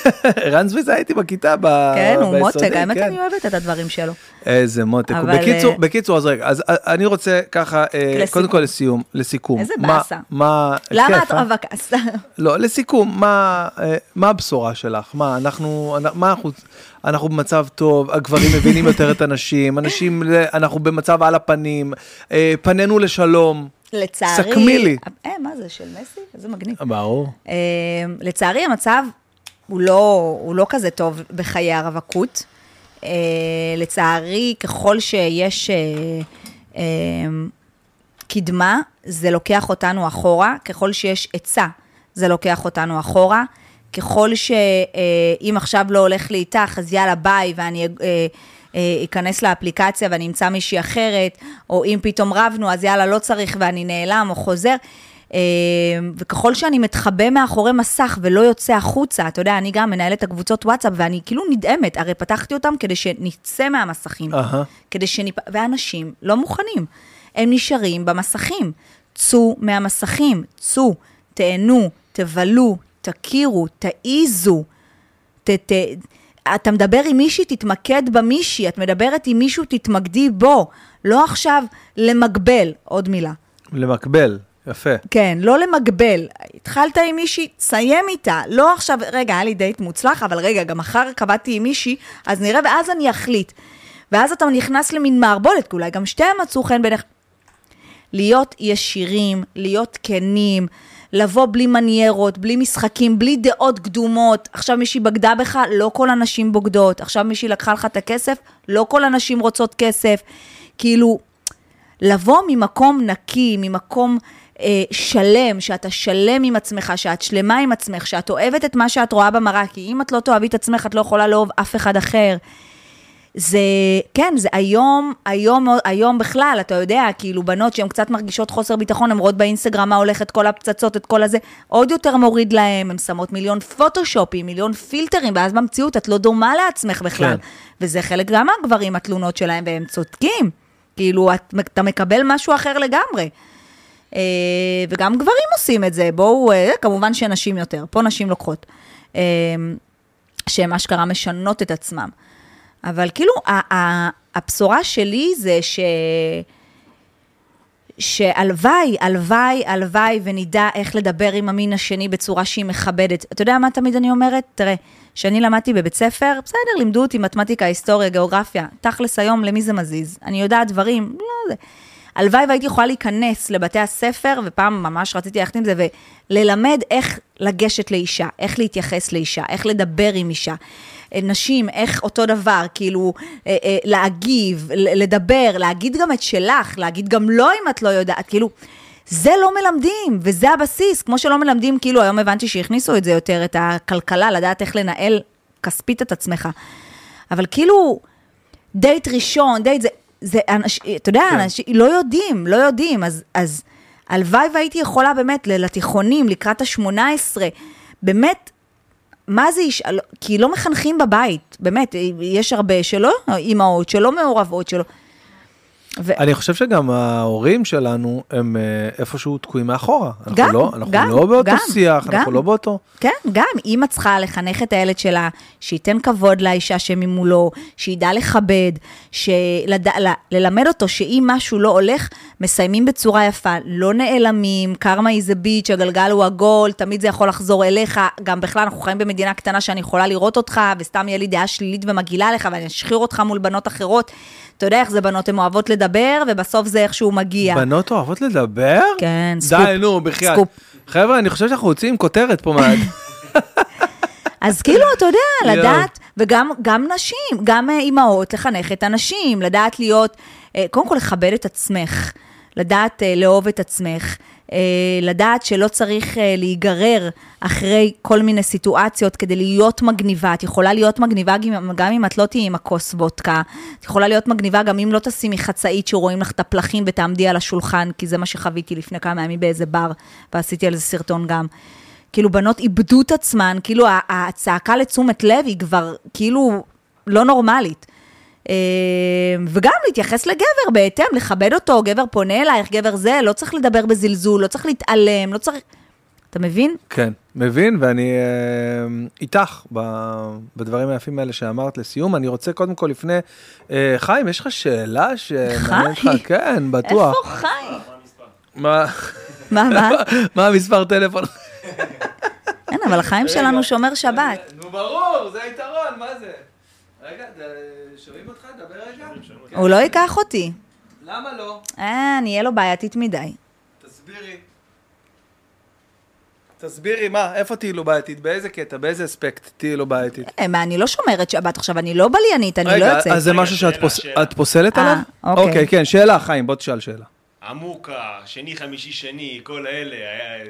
רן סוויסה הייתי בכיתה ב- כן, הוא מותג, האמת כן. אני אוהבת את הדברים שלו. איזה מותק. בקיצור, אה, בקיצור, אז רגע, אז אה, אני רוצה ככה, אה. קודם כל לסיום, לסיכום. איזה באסה. מה... למה את? רווקה? לא, לסיכום, מה, הבשורה שלך? מה, אנחנו, מה אנחנו, אנחנו במצב טוב, הגברים מבינים יותר את הנשים, אנשים, אנחנו במצב על הפנים, פנינו לשלום. לצערי... סכמי לי. אה, מה זה, של מסי? איזה מגניב. ברור. לצערי המצב הוא לא, הוא לא כזה טוב בחיי הרווקות. אה, לצערי, ככל שיש אה, אה, קדמה, זה לוקח אותנו אחורה, ככל שיש עצה, זה לוקח אותנו אחורה. ככל שאם עכשיו לא הולך לי איתך, אז יאללה ביי, ואני אה, אה, אכנס לאפליקציה ואני אמצא מישהי אחרת, או אם פתאום רבנו, אז יאללה, לא צריך ואני נעלם או חוזר. אה, וככל שאני מתחבא מאחורי מסך ולא יוצא החוצה, אתה יודע, אני גם מנהלת את הקבוצות וואטסאפ, ואני כאילו נדהמת, הרי פתחתי אותם כדי שנצא מהמסכים. אהה. כדי שניפ... ואנשים לא מוכנים. הם נשארים במסכים. צאו מהמסכים, צאו, תהנו, תבלו, תכירו, תעיזו. ת, ת, אתה מדבר עם מישהי, תתמקד במישהי, את מדברת עם מישהו, תתמקדי בו. לא עכשיו למגבל, עוד מילה. למקבל, יפה. כן, לא למגבל. התחלת עם מישהי, תסיים איתה. לא עכשיו, רגע, היה לי דייט מוצלח, אבל רגע, גם מחר קבעתי עם מישהי, אז נראה, ואז אני אחליט. ואז אתה נכנס למין מערבולת, כי אולי גם שתיהם מצאו חן בעיניך. להיות ישירים, להיות כנים, לבוא בלי מניירות, בלי משחקים, בלי דעות קדומות. עכשיו מישהי בגדה בך, לא כל הנשים בוגדות. עכשיו מישהי לקחה לך את הכסף, לא כל הנשים רוצות כסף. כאילו, לבוא ממקום נקי, ממקום אה, שלם, שאתה שלם עם עצמך, שאת שלמה עם עצמך, שאת אוהבת את מה שאת רואה במראה, כי אם את לא תאהבי את עצמך, את לא יכולה לאהוב אף אחד אחר. זה, כן, זה היום, היום, היום בכלל, אתה יודע, כאילו בנות שהן קצת מרגישות חוסר ביטחון, הן רואות באינסטגרם מה הולך, את כל הפצצות, את כל הזה, עוד יותר מוריד להן, הן שמות מיליון פוטושופים, מיליון פילטרים, ואז במציאות את לא דומה לעצמך בכלל. כן. וזה חלק גם מהגברים, התלונות שלהם, והם צודקים. כאילו, את, אתה מקבל משהו אחר לגמרי. אה, וגם גברים עושים את זה, בואו, אה, כמובן שנשים יותר, פה נשים לוקחות. אה, שהן אשכרה משנות את עצמם. אבל כאילו, הבשורה שלי זה ש... שהלוואי, הלוואי, הלוואי, ונדע איך לדבר עם המין השני בצורה שהיא מכבדת. אתה יודע מה תמיד אני אומרת? תראה, כשאני למדתי בבית ספר, בסדר, לימדו אותי מתמטיקה, היסטוריה, גיאוגרפיה. תכלס היום, למי זה מזיז? אני יודעת דברים, לא זה. הלוואי והייתי יכולה להיכנס לבתי הספר, ופעם ממש רציתי ללכת עם זה, וללמד איך לגשת לאישה, איך להתייחס לאישה, איך לדבר עם אישה. אה, נשים, איך אותו דבר, כאילו, אה, אה, להגיב, לדבר, להגיד גם את שלך, להגיד גם לא אם את לא יודעת, כאילו, זה לא מלמדים, וזה הבסיס, כמו שלא מלמדים, כאילו, היום הבנתי שהכניסו את זה יותר, את הכלכלה, לדעת איך לנהל כספית את עצמך. אבל כאילו, דייט ראשון, דייט זה, זה אנש, אתה יודע, כן. אנשים לא יודעים, לא יודעים, אז, אז הלוואי והייתי יכולה באמת לתיכונים, לקראת ה-18, באמת, מה זה ישאל, כי לא מחנכים בבית, באמת, יש הרבה שלא, אימהות שלא מעורבות, שלא... ו- אני חושב שגם ההורים שלנו הם אה, איפשהו תקועים מאחורה. אנחנו גם, לא, אנחנו גם, לא באותו גם, שיח, גם. אנחנו לא באותו... כן, גם אימא צריכה לחנך את הילד שלה, שייתן כבוד לאישה שממולו, שידע לכבד, שלד... ל- ללמד אותו שאם משהו לא הולך, מסיימים בצורה יפה, לא נעלמים, קרמה היא זה ביץ', הגלגל הוא עגול, תמיד זה יכול לחזור אליך, גם בכלל אנחנו חיים במדינה קטנה שאני יכולה לראות אותך, וסתם יהיה לי דעה שלילית ומגעילה לך, ואני אשחיר אותך מול בנות אחרות. אתה יודע איך זה בנות, הן אוהבות לדבר, ובסוף זה איכשהו מגיע. בנות אוהבות לדבר? כן, סקופ. די, נו, בחייאת. חבר'ה, אני חושב שאנחנו יוצאים כותרת פה מעט. אז כאילו, אתה יודע. לדעת, וגם גם נשים, גם אה, אימהות, לחנך את הנשים, לדעת להיות, קודם כל לכבד את עצמך, לדעת אה, לאהוב את עצמך, אה, לדעת שלא צריך אה, להיגרר אחרי כל מיני סיטואציות כדי להיות מגניבה. את יכולה להיות מגניבה גם, אם את לא תהיי עם הכוס וודקה, את יכולה להיות מגניבה גם אם לא תשימי חצאית שרואים לך את הפלחים ותעמדי על השולחן, כי זה מה שחוויתי לפני כמה ימים באיזה בר, ועשיתי על זה סרטון גם. כאילו בנות איבדו את עצמן, כאילו הצעקה לתשומת לב היא כבר כאילו לא נורמלית. אה, וגם להתייחס לגבר בהתאם, לכבד אותו, גבר פונה אלייך, גבר זה, לא צריך לדבר בזלזול, לא צריך להתעלם, לא צריך... אתה מבין? כן, מבין, ואני אה, איתך ב- בדברים היפים האלה שאמרת לסיום. אני רוצה קודם כל לפני, אה, חיים, יש לך שאלה שמעניינת אותך? חיים? כן, בטוח. איפה חיים? מה מה, מה? מה המספר טלפון? אין, אבל החיים שלנו שומר שבת. נו ברור, זה היתרון, מה זה? רגע, שומעים אותך? דבר רגע. הוא לא ייקח אותי. למה לא? אה, אני אהיה לו בעייתית מדי. תסבירי. תסבירי מה, איפה תהיי לו בעייתית? באיזה קטע? באיזה אספקט תהיי לו בעייתית? אה, מה, אני לא שומרת שבת עכשיו, אני לא בליינית, אני לא רגע, יוצאת. אז זה רגע, משהו שאת פוסלת אה, עליו? אוקיי. אוקיי, כן, שאלה, חיים, בוא תשאל שאלה. עמוקה, שני, חמישי, שני, כל אלה, היה...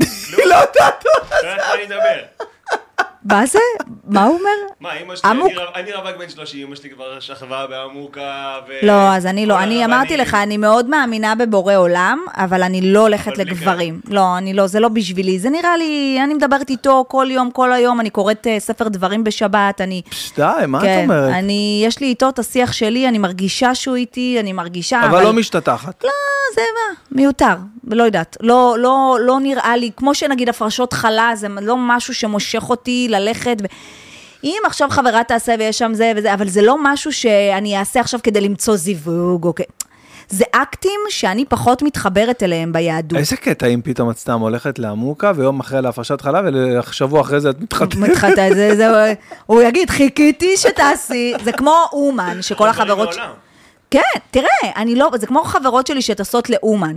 לא יודעת. לא יודעת מה אני מדבר. מה זה? מה הוא אומר? מה, אמא שלי? אני רו- אני רווק בן 30, אמא שלי כבר שכבה בעמוקה, ו... לא, אז אני לא, אני. אמרתי לך, אני מאוד מאמינה בבורא עולם, אבל אני לא הולכת לגברים. לא, אני לא, זה לא בשבילי. זה נראה לי, אני מדברת איתו כל יום, כל היום, אני קוראת אה, ספר דברים בשבת, אני... די, מה את כן, אומרת? אני, יש לי איתו את השיח שלי, אני מרגישה שהוא איתי, אני מרגישה, אבל לא משתטחת. לא, זה מה, מיותר, לא יודעת. לא, לא, לא נראה לי, כמו שנגיד הפרשות חלה, זה לא משהו שמושך אותי ללכת. ו... אם עכשיו חברה תעשה ויש שם זה וזה, אבל זה לא משהו שאני אעשה עכשיו כדי למצוא זיווג, או כ... זה אקטים שאני פחות מתחברת אליהם ביהדות. איזה קטע אם פתאום את סתם הולכת לעמוקה ויום אחרי להפרשת חלב ושבוע אחרי זה את מתחתנת. מתחתנת, זה, זה, הוא יגיד, חיכיתי שתעשי, זה כמו אומן, שכל החברות... כן, תראה, אני לא, זה כמו חברות שלי שטסות לאומן.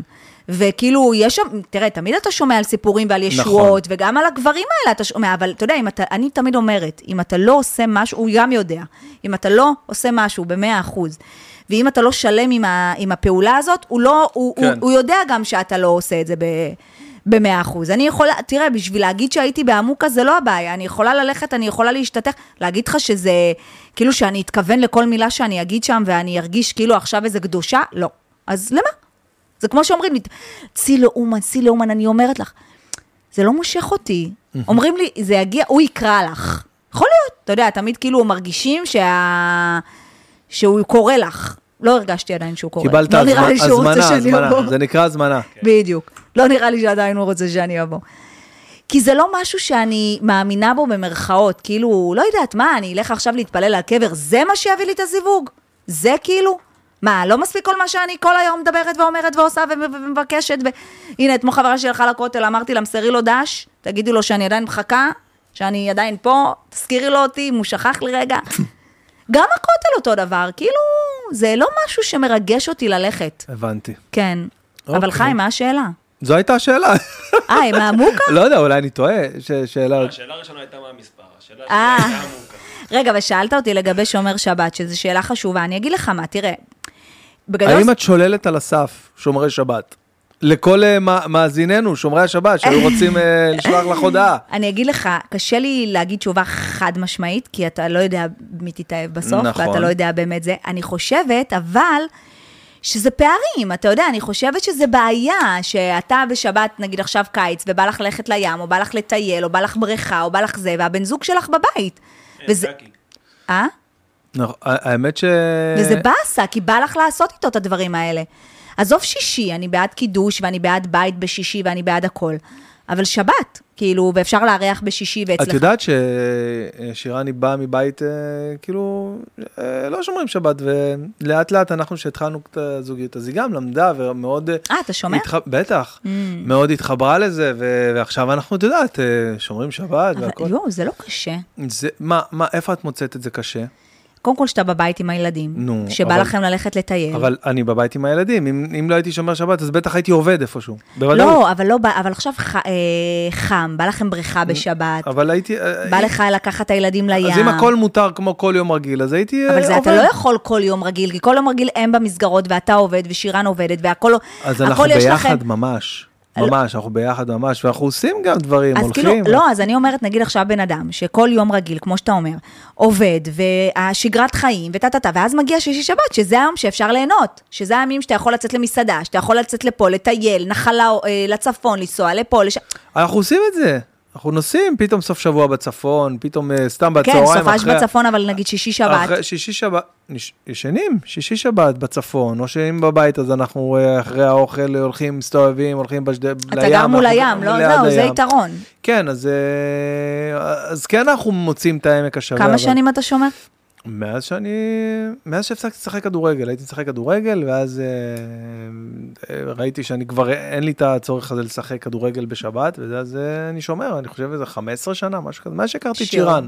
וכאילו, יש שם, תראה, תמיד אתה שומע על סיפורים ועל ישועות, נכון. וגם על הגברים האלה אתה שומע, אבל אתה יודע, אם אתה, אני תמיד אומרת, אם אתה לא עושה משהו, הוא גם יודע, אם אתה לא עושה משהו במאה אחוז, ואם אתה לא שלם עם, ה, עם הפעולה הזאת, הוא לא, הוא, כן. הוא, הוא יודע גם שאתה לא עושה את זה ב... במאה אחוז. אני יכולה, תראה, בשביל להגיד שהייתי בעמוקה זה לא הבעיה, אני יכולה ללכת, אני יכולה להשתתף, להגיד לך שזה, כאילו שאני אתכוון לכל מילה שאני אגיד שם ואני ארגיש כאילו עכשיו איזה קדושה, לא. אז למה? זה כמו שאומרים לי, צאי לאומן, צאי לאומן, אני אומרת לך, זה לא מושך אותי. אומרים לי, זה יגיע, הוא יקרא לך. יכול להיות, אתה יודע, תמיד כאילו מרגישים שה... שהוא קורא לך. לא הרגשתי עדיין שהוא קורא. קיבלת לא נראה לי הזמנה, שהוא רוצה הזמנה, שאני הזמנה. אבוא. זה נקרא הזמנה. בדיוק. לא נראה לי שעדיין הוא רוצה שאני אבוא. כי זה לא משהו שאני מאמינה בו במרכאות, כאילו, לא יודעת מה, אני אלך עכשיו להתפלל על קבר, זה מה שיביא לי את הזיווג? זה כאילו? מה, לא מספיק כל מה שאני כל היום מדברת ואומרת ועושה ו- ו- ומבקשת, והנה, אתמול חברה שלי הלכה לכותל, אמרתי לה, מסרי לו דש, תגידי לו שאני עדיין מחכה, שאני עדיין פה, תזכירי לו אותי, אם הוא שכח לי רגע. גם הכותל אותו דבר, כאילו, זה לא משהו שמרגש אותי ללכת. הבנתי. כן. אבל אוקיי. חיים, מה השאלה? זו הייתה השאלה. אה, הם מהמוקה? לא יודע, אולי אני טועה. ש- שאלה... השאלה הראשונה הייתה מה המספר, השאלה אה. השנייה הייתה עמוקה. רגע, ושאלת אותי לגבי שומר שבת, שזו שאלה חשובה. אני אגיד לך מה, תראה, בגדול... האם את שוללת על הסף שומרי שבת? לכל אה, מא- מאזיננו, שומרי השבת, שהיו רוצים אה, לשלוח לך הודעה. אני אגיד לך, קשה לי להגיד תשובה חד משמעית, כי אתה לא יודע מי תתאהב בסוף, נכון. ואתה לא יודע באמת זה. אני חושבת, אבל, שזה פערים, אתה יודע, אני חושבת שזה בעיה, שאתה בשבת, נגיד עכשיו קיץ, ובא לך ללכת לים, או בא לך לטייל, או בא לך בריכה, או בא לך זה, והבן זוג שלך בבית. וזה... אה? נכון, האמת ש... וזה באסה, כי בא לך לעשות איתו את הדברים האלה. עזוב שישי, אני בעד קידוש, ואני בעד בית בשישי, ואני בעד הכל. אבל שבת, כאילו, ואפשר לארח בשישי ואצלך. את יודעת ששירני באה מבית, אה, כאילו, אה, לא שומרים שבת, ולאט לאט אנחנו, שהתחלנו את הזוגיות, אז היא גם למדה ומאוד... אה, אתה שומע? התח... בטח, mm. מאוד התחברה לזה, ו... ועכשיו אנחנו, את יודעת, אה, שומרים שבת והכל. יואו, זה לא קשה. זה, מה, מה, איפה את מוצאת את זה קשה? קודם כל שאתה בבית עם הילדים, נו, שבא אבל- לכם ללכת לטייל. אבל אני בבית עם הילדים, אם, אם לא הייתי שומר שבת, אז בטח הייתי עובד איפשהו, בוודאות. לא, אבל לא, אבל עכשיו ח, אה, חם, בא לכם בריכה בשבת, אבל הייתי... אה, בא לך לקחת את הילדים לים. אז אם הכל מותר כמו כל יום רגיל, אז הייתי אבל אה, זה עובד. אתה לא יכול כל יום רגיל, כי כל יום רגיל הם במסגרות, ואתה עובד, ושירן עובדת, והכל אז אנחנו יש לכם- ביחד ממש, ממש, אנחנו ביחד ממש, ואנחנו עושים גם דברים, אז הולכים. כאילו, לא, אז אני אומרת, נגיד עכשיו בן אדם, שכל יום רגיל, כמו שאתה אומר, עובד, והשגרת חיים, וטה-טה-טה, ואז מגיע שישי שבת, שזה היום שאפשר ליהנות, שזה הימים שאתה יכול לצאת למסעדה, שאתה יכול לצאת לפה, לטייל, נחלה אה, לצפון, לנסוע לפה, לש... אנחנו עושים את זה. אנחנו נוסעים פתאום סוף שבוע בצפון, פתאום אה, סתם כן, בצהריים סופש בצפון, אבל נגיד שישי שבת. אחרי שישי שבת, ישנים, שישי שבת בצפון, או שאם בבית אז אנחנו אה, אחרי האוכל הולכים, מסתובבים, הולכים בשד... לים. אתה גר מול הים, לא, זהו, זה. יתרון. כן, אז, אה, אז כן אנחנו מוצאים את העמק השווה. כמה אבל- שנים אתה שומר? מאז שאני, מאז שהפסקתי לשחק כדורגל, הייתי משחק כדורגל, ואז אה, אה, ראיתי שאני כבר, אין לי את הצורך הזה לשחק כדורגל בשבת, ואז אה, אני שומר, אני חושב איזה 15 שנה, משהו כזה, מאז שהכרתי את. שירן.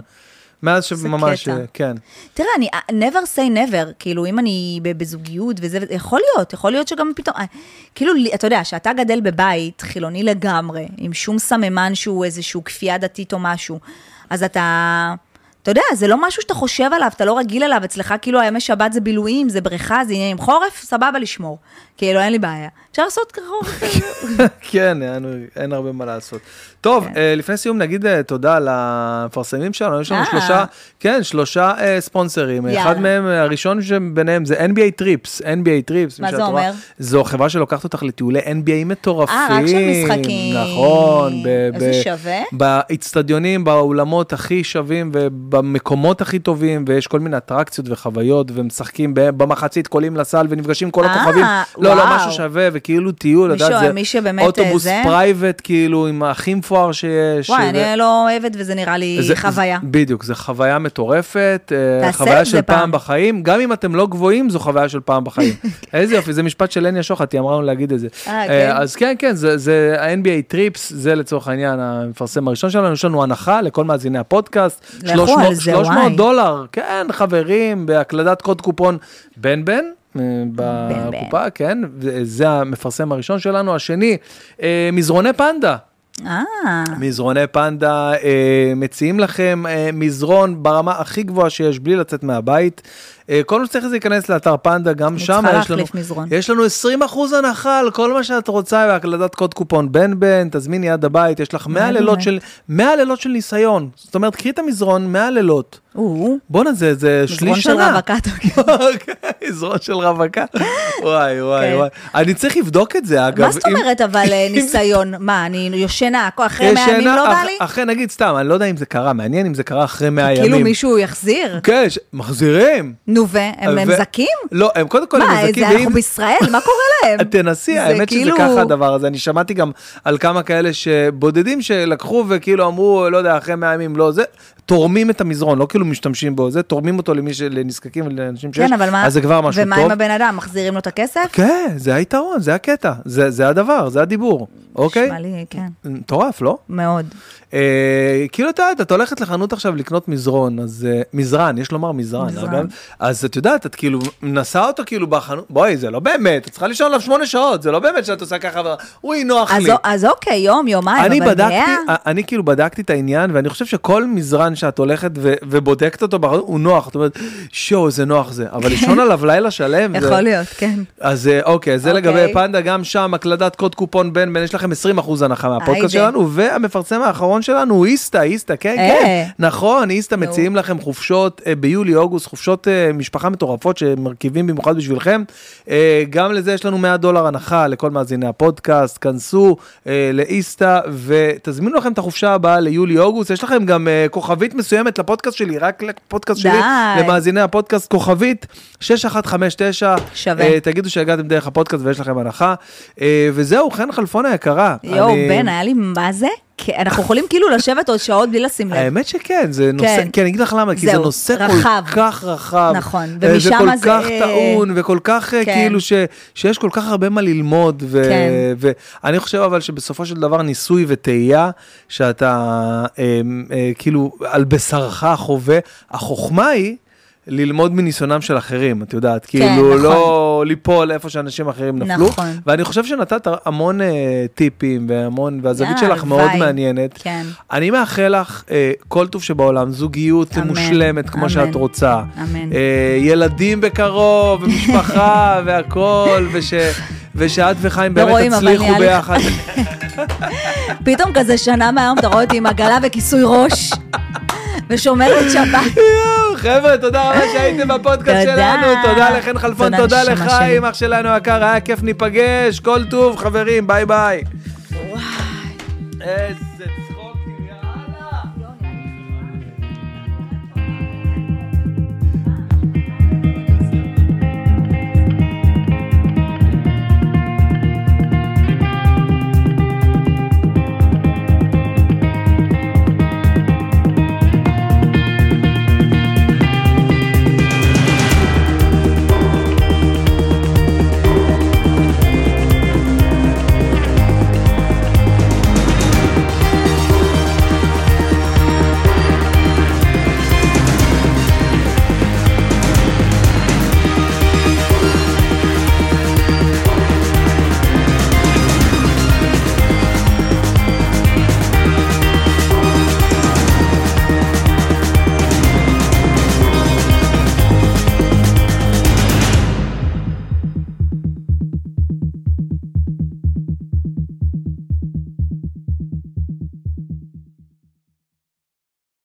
מאז שממש. אה, כן. תראה, אני, never say never, כאילו, אם אני בזוגיות וזה, יכול להיות, יכול להיות שגם פתאום, אה, כאילו, אתה יודע, שאתה גדל בבית חילוני לגמרי, עם שום סממן שהוא איזשהו כפייה דתית או משהו, אז אתה, אתה יודע, זה לא משהו שאתה חושב עליו, אתה לא רגיל אליו, אצלך כאילו הימי שבת זה בילויים, זה בריכה, זה עניינים. חורף, סבבה לשמור, כאילו, אין לי בעיה. אפשר לעשות חורף, כן, אין, אין הרבה מה לעשות. טוב, אה, לפני סיום נגיד אה, תודה למפרסמים שלנו, יש לנו אה. שלושה, כן, שלושה ספונסרים. יאללה. אחד מהם, הראשון שביניהם זה NBA Trips, NBA Trips. מה זה אומר? זו חברה שלוקחת אותך לטיולי NBA מטורפים. אה, רק של משחקים. נכון. איזה שווה. באצטדיונים, באולמות הכי שווים ובמקומות הכי טובים, ויש כל מיני אטרקציות וחוויות, ומשחקים במחצית, קולים לסל ונפגשים עם כל אה, הכוכבים. לא, לא. משהו שווה, וכאילו טיול, את יודעת, זה אוטובוס אה? private, כאילו, עם הכי מפואר שיש. וואי, אני לא אוהבת וזה נראה לי חוויה. זה- בדיוק, זו חוויה מטורפת, אה, חוויה של פעם. בחיים, גם אם אתם לא גבוהים, זו חוויה של פעם בחיים. איזה יופי, זה משפט של הניה שוחט, היא אמרה לנו להגיד את זה. אה, אה, כן? אז כן, כן, זה- ה-NBA Trips, זה לצורך העניין המפרסם הראשון שלנו, יש לנו הנחה לכל מאזיני הפודקאסט. לכו 300 על זה, 300 וואי. דולר, כן, חברים, בהקלדת קוד קופון בן בן. אה. בקופה, כן, זה המפרסם הראשון שלנו. השני, אה, מזרוני פנדה. אה, מזרוני פנדה אה, מציעים לכם אה, מזרון ברמה הכי גבוהה שיש בלי לצאת מהבית. אה, כל מה שצריך זה להיכנס לאתר פנדה, גם אני שם צריכה יש לנו, להחליף מזרון. יש לנו 20% הנחה על כל מה שאת רוצה בהקלדת קוד קופון בן בן, תזמיני עד הבית, יש לך 100 בן לילות בן. של, 100 לילות של ניסיון. זאת אומרת, קחי את המזרון 100 לילות. בואנה, זה, זה שליש מזרון של שנה. רווקה. כן, מזרון של רווקה. וואי, וואי, כן. וואי. אני צריך לבדוק את זה, אגב. מה זאת אומרת אבל אה, ניסיון? מה, אני ישנה, אחרי 100 ישנה, ימים לא בא לי? אחרי, נגיד סתם, אני לא יודע אם זה קרה, מעניין אם זה קרה אחרי 100 ימים. כאילו מישהו יחזיר? כן, מחזירים. נו והם זקים? לא, הם קודם כל הם מה, מזכים, זה אנחנו בישראל? מה קורה להם? תנסי, זה האמת כאילו- שזה ככה הדבר הזה. אני שמעתי גם על כמה כאלה שבודדים שלקחו וכאילו אמרו, לא יודע, אחרי 100 ימים, לא, זה, תורמים את המזרון, לא כאילו משתמשים בו, זה, תורמים אותו למי ש... לנזקקים ולאנשים שיש, כן, אבל מה... אז זה כבר משהו ומה טוב. עם הבן אדם? מחזירים לו את הכסף? כן, זה היתרון, זה הקטע, זה, זה הדבר, זה הדיבור, אוקיי? נשמע לי, כן, מטורף, לא? מאוד. אה, כאילו אתה יודעת, את הולכת לחנות עכשיו לקנות מזרון, אז אה, מזרן, יש לומר מזרן, מזרן. אגב, אז את יודעת, את כאילו מנסה אותו כאילו בחנות, בואי, זה לא באמת, את צריכה לישון עליו שמונה שעות, זה לא באמת שאת עושה ככה, אוי, נוח אז לי. אז אוקיי, יום, יומיים, אני אבל בדקתי, מאה? אני כאילו בדקתי את העניין, ואני חושב שכל מזרן שאת הולכת ו- ובודקת אותו בחנות, הוא נוח, זאת אומרת, שואו, איזה נוח זה, אבל לישון עליו לילה שלם, זה... יכול להיות, כן. אז אה, אוקיי, זה אוקיי. לגבי פנדה, גם שם הקלדת קוד קופון בן בן, יש לכם 20% הנחה מהפודקאסט היידה. שלנו, והמפרסם האחרון שלנו הוא איסתא, איסתא, כן, אה. כן. נכון, איסתא. מציעים לכם חופשות אה, ביולי-אוגוסט, חופשות אה, משפחה מטורפות שמרכיבים במיוחד בשבילכם. אה, גם לזה יש לנו 100 דולר הנחה לכל מאזיני הפודקאסט. כנסו לאיסתא ותזמינו לכם את החופשה הבאה ליולי-אוגוסט. יש לכם גם כוכבית מסוימת לפודקאסט שלי, רק לפודקאסט שלי. למאזיני הפודקאסט, כוכבית 6159. שווה. תגידו שהגעתם דרך הפודקאסט ויש לכם הנחה. וזהו, חן חלפון היקרה. יואו, אני- בן, היה לי מה זה? כן, אנחנו יכולים כאילו לשבת עוד שעות בלי לשים לב. האמת שכן, זה נושא, כן. כן, אני אגיד לך למה, כי זה נושא רחב. כל כך רחב. נכון, אה, ומשם וכל זה- כך טעון, וכל כך אה, כן. כאילו ש, שיש כל כך הרבה מה ללמוד, ו, כן. ואני חושב אבל שבסופו של דבר ניסוי וטעייה, שאתה אה, אה, כאילו על בשרך חווה, החוכמה היא... ללמוד מניסיונם של אחרים, את יודעת, כאילו נכון. לא ליפול איפה שאנשים אחרים נפלו, נכון. ואני חושב שנתת המון אה, טיפים והמון, והזווית יאללה, שלך מאוד הלוואי. מעניינת. כן. אני מאחל לך אה, כל טוב שבעולם, זוגיות אמן, מושלמת כמו אמן, שאת רוצה. אמן. אה, ילדים בקרוב, ומשפחה והכל, וש, ושאת וחיים לא באמת רואים, תצליחו ביחד. פתאום כזה שנה מהיום אתה רואה אותי עם עגלה וכיסוי ראש, ושומרת שבת. חבר'ה, תודה רבה שהייתם בפודקאסט. שלנו. תודה לחן חלפון, תודה, לחיים. אח שלנו היקר, היה כיף ניפגש. כל טוב, חברים, ביי ביי. וואי.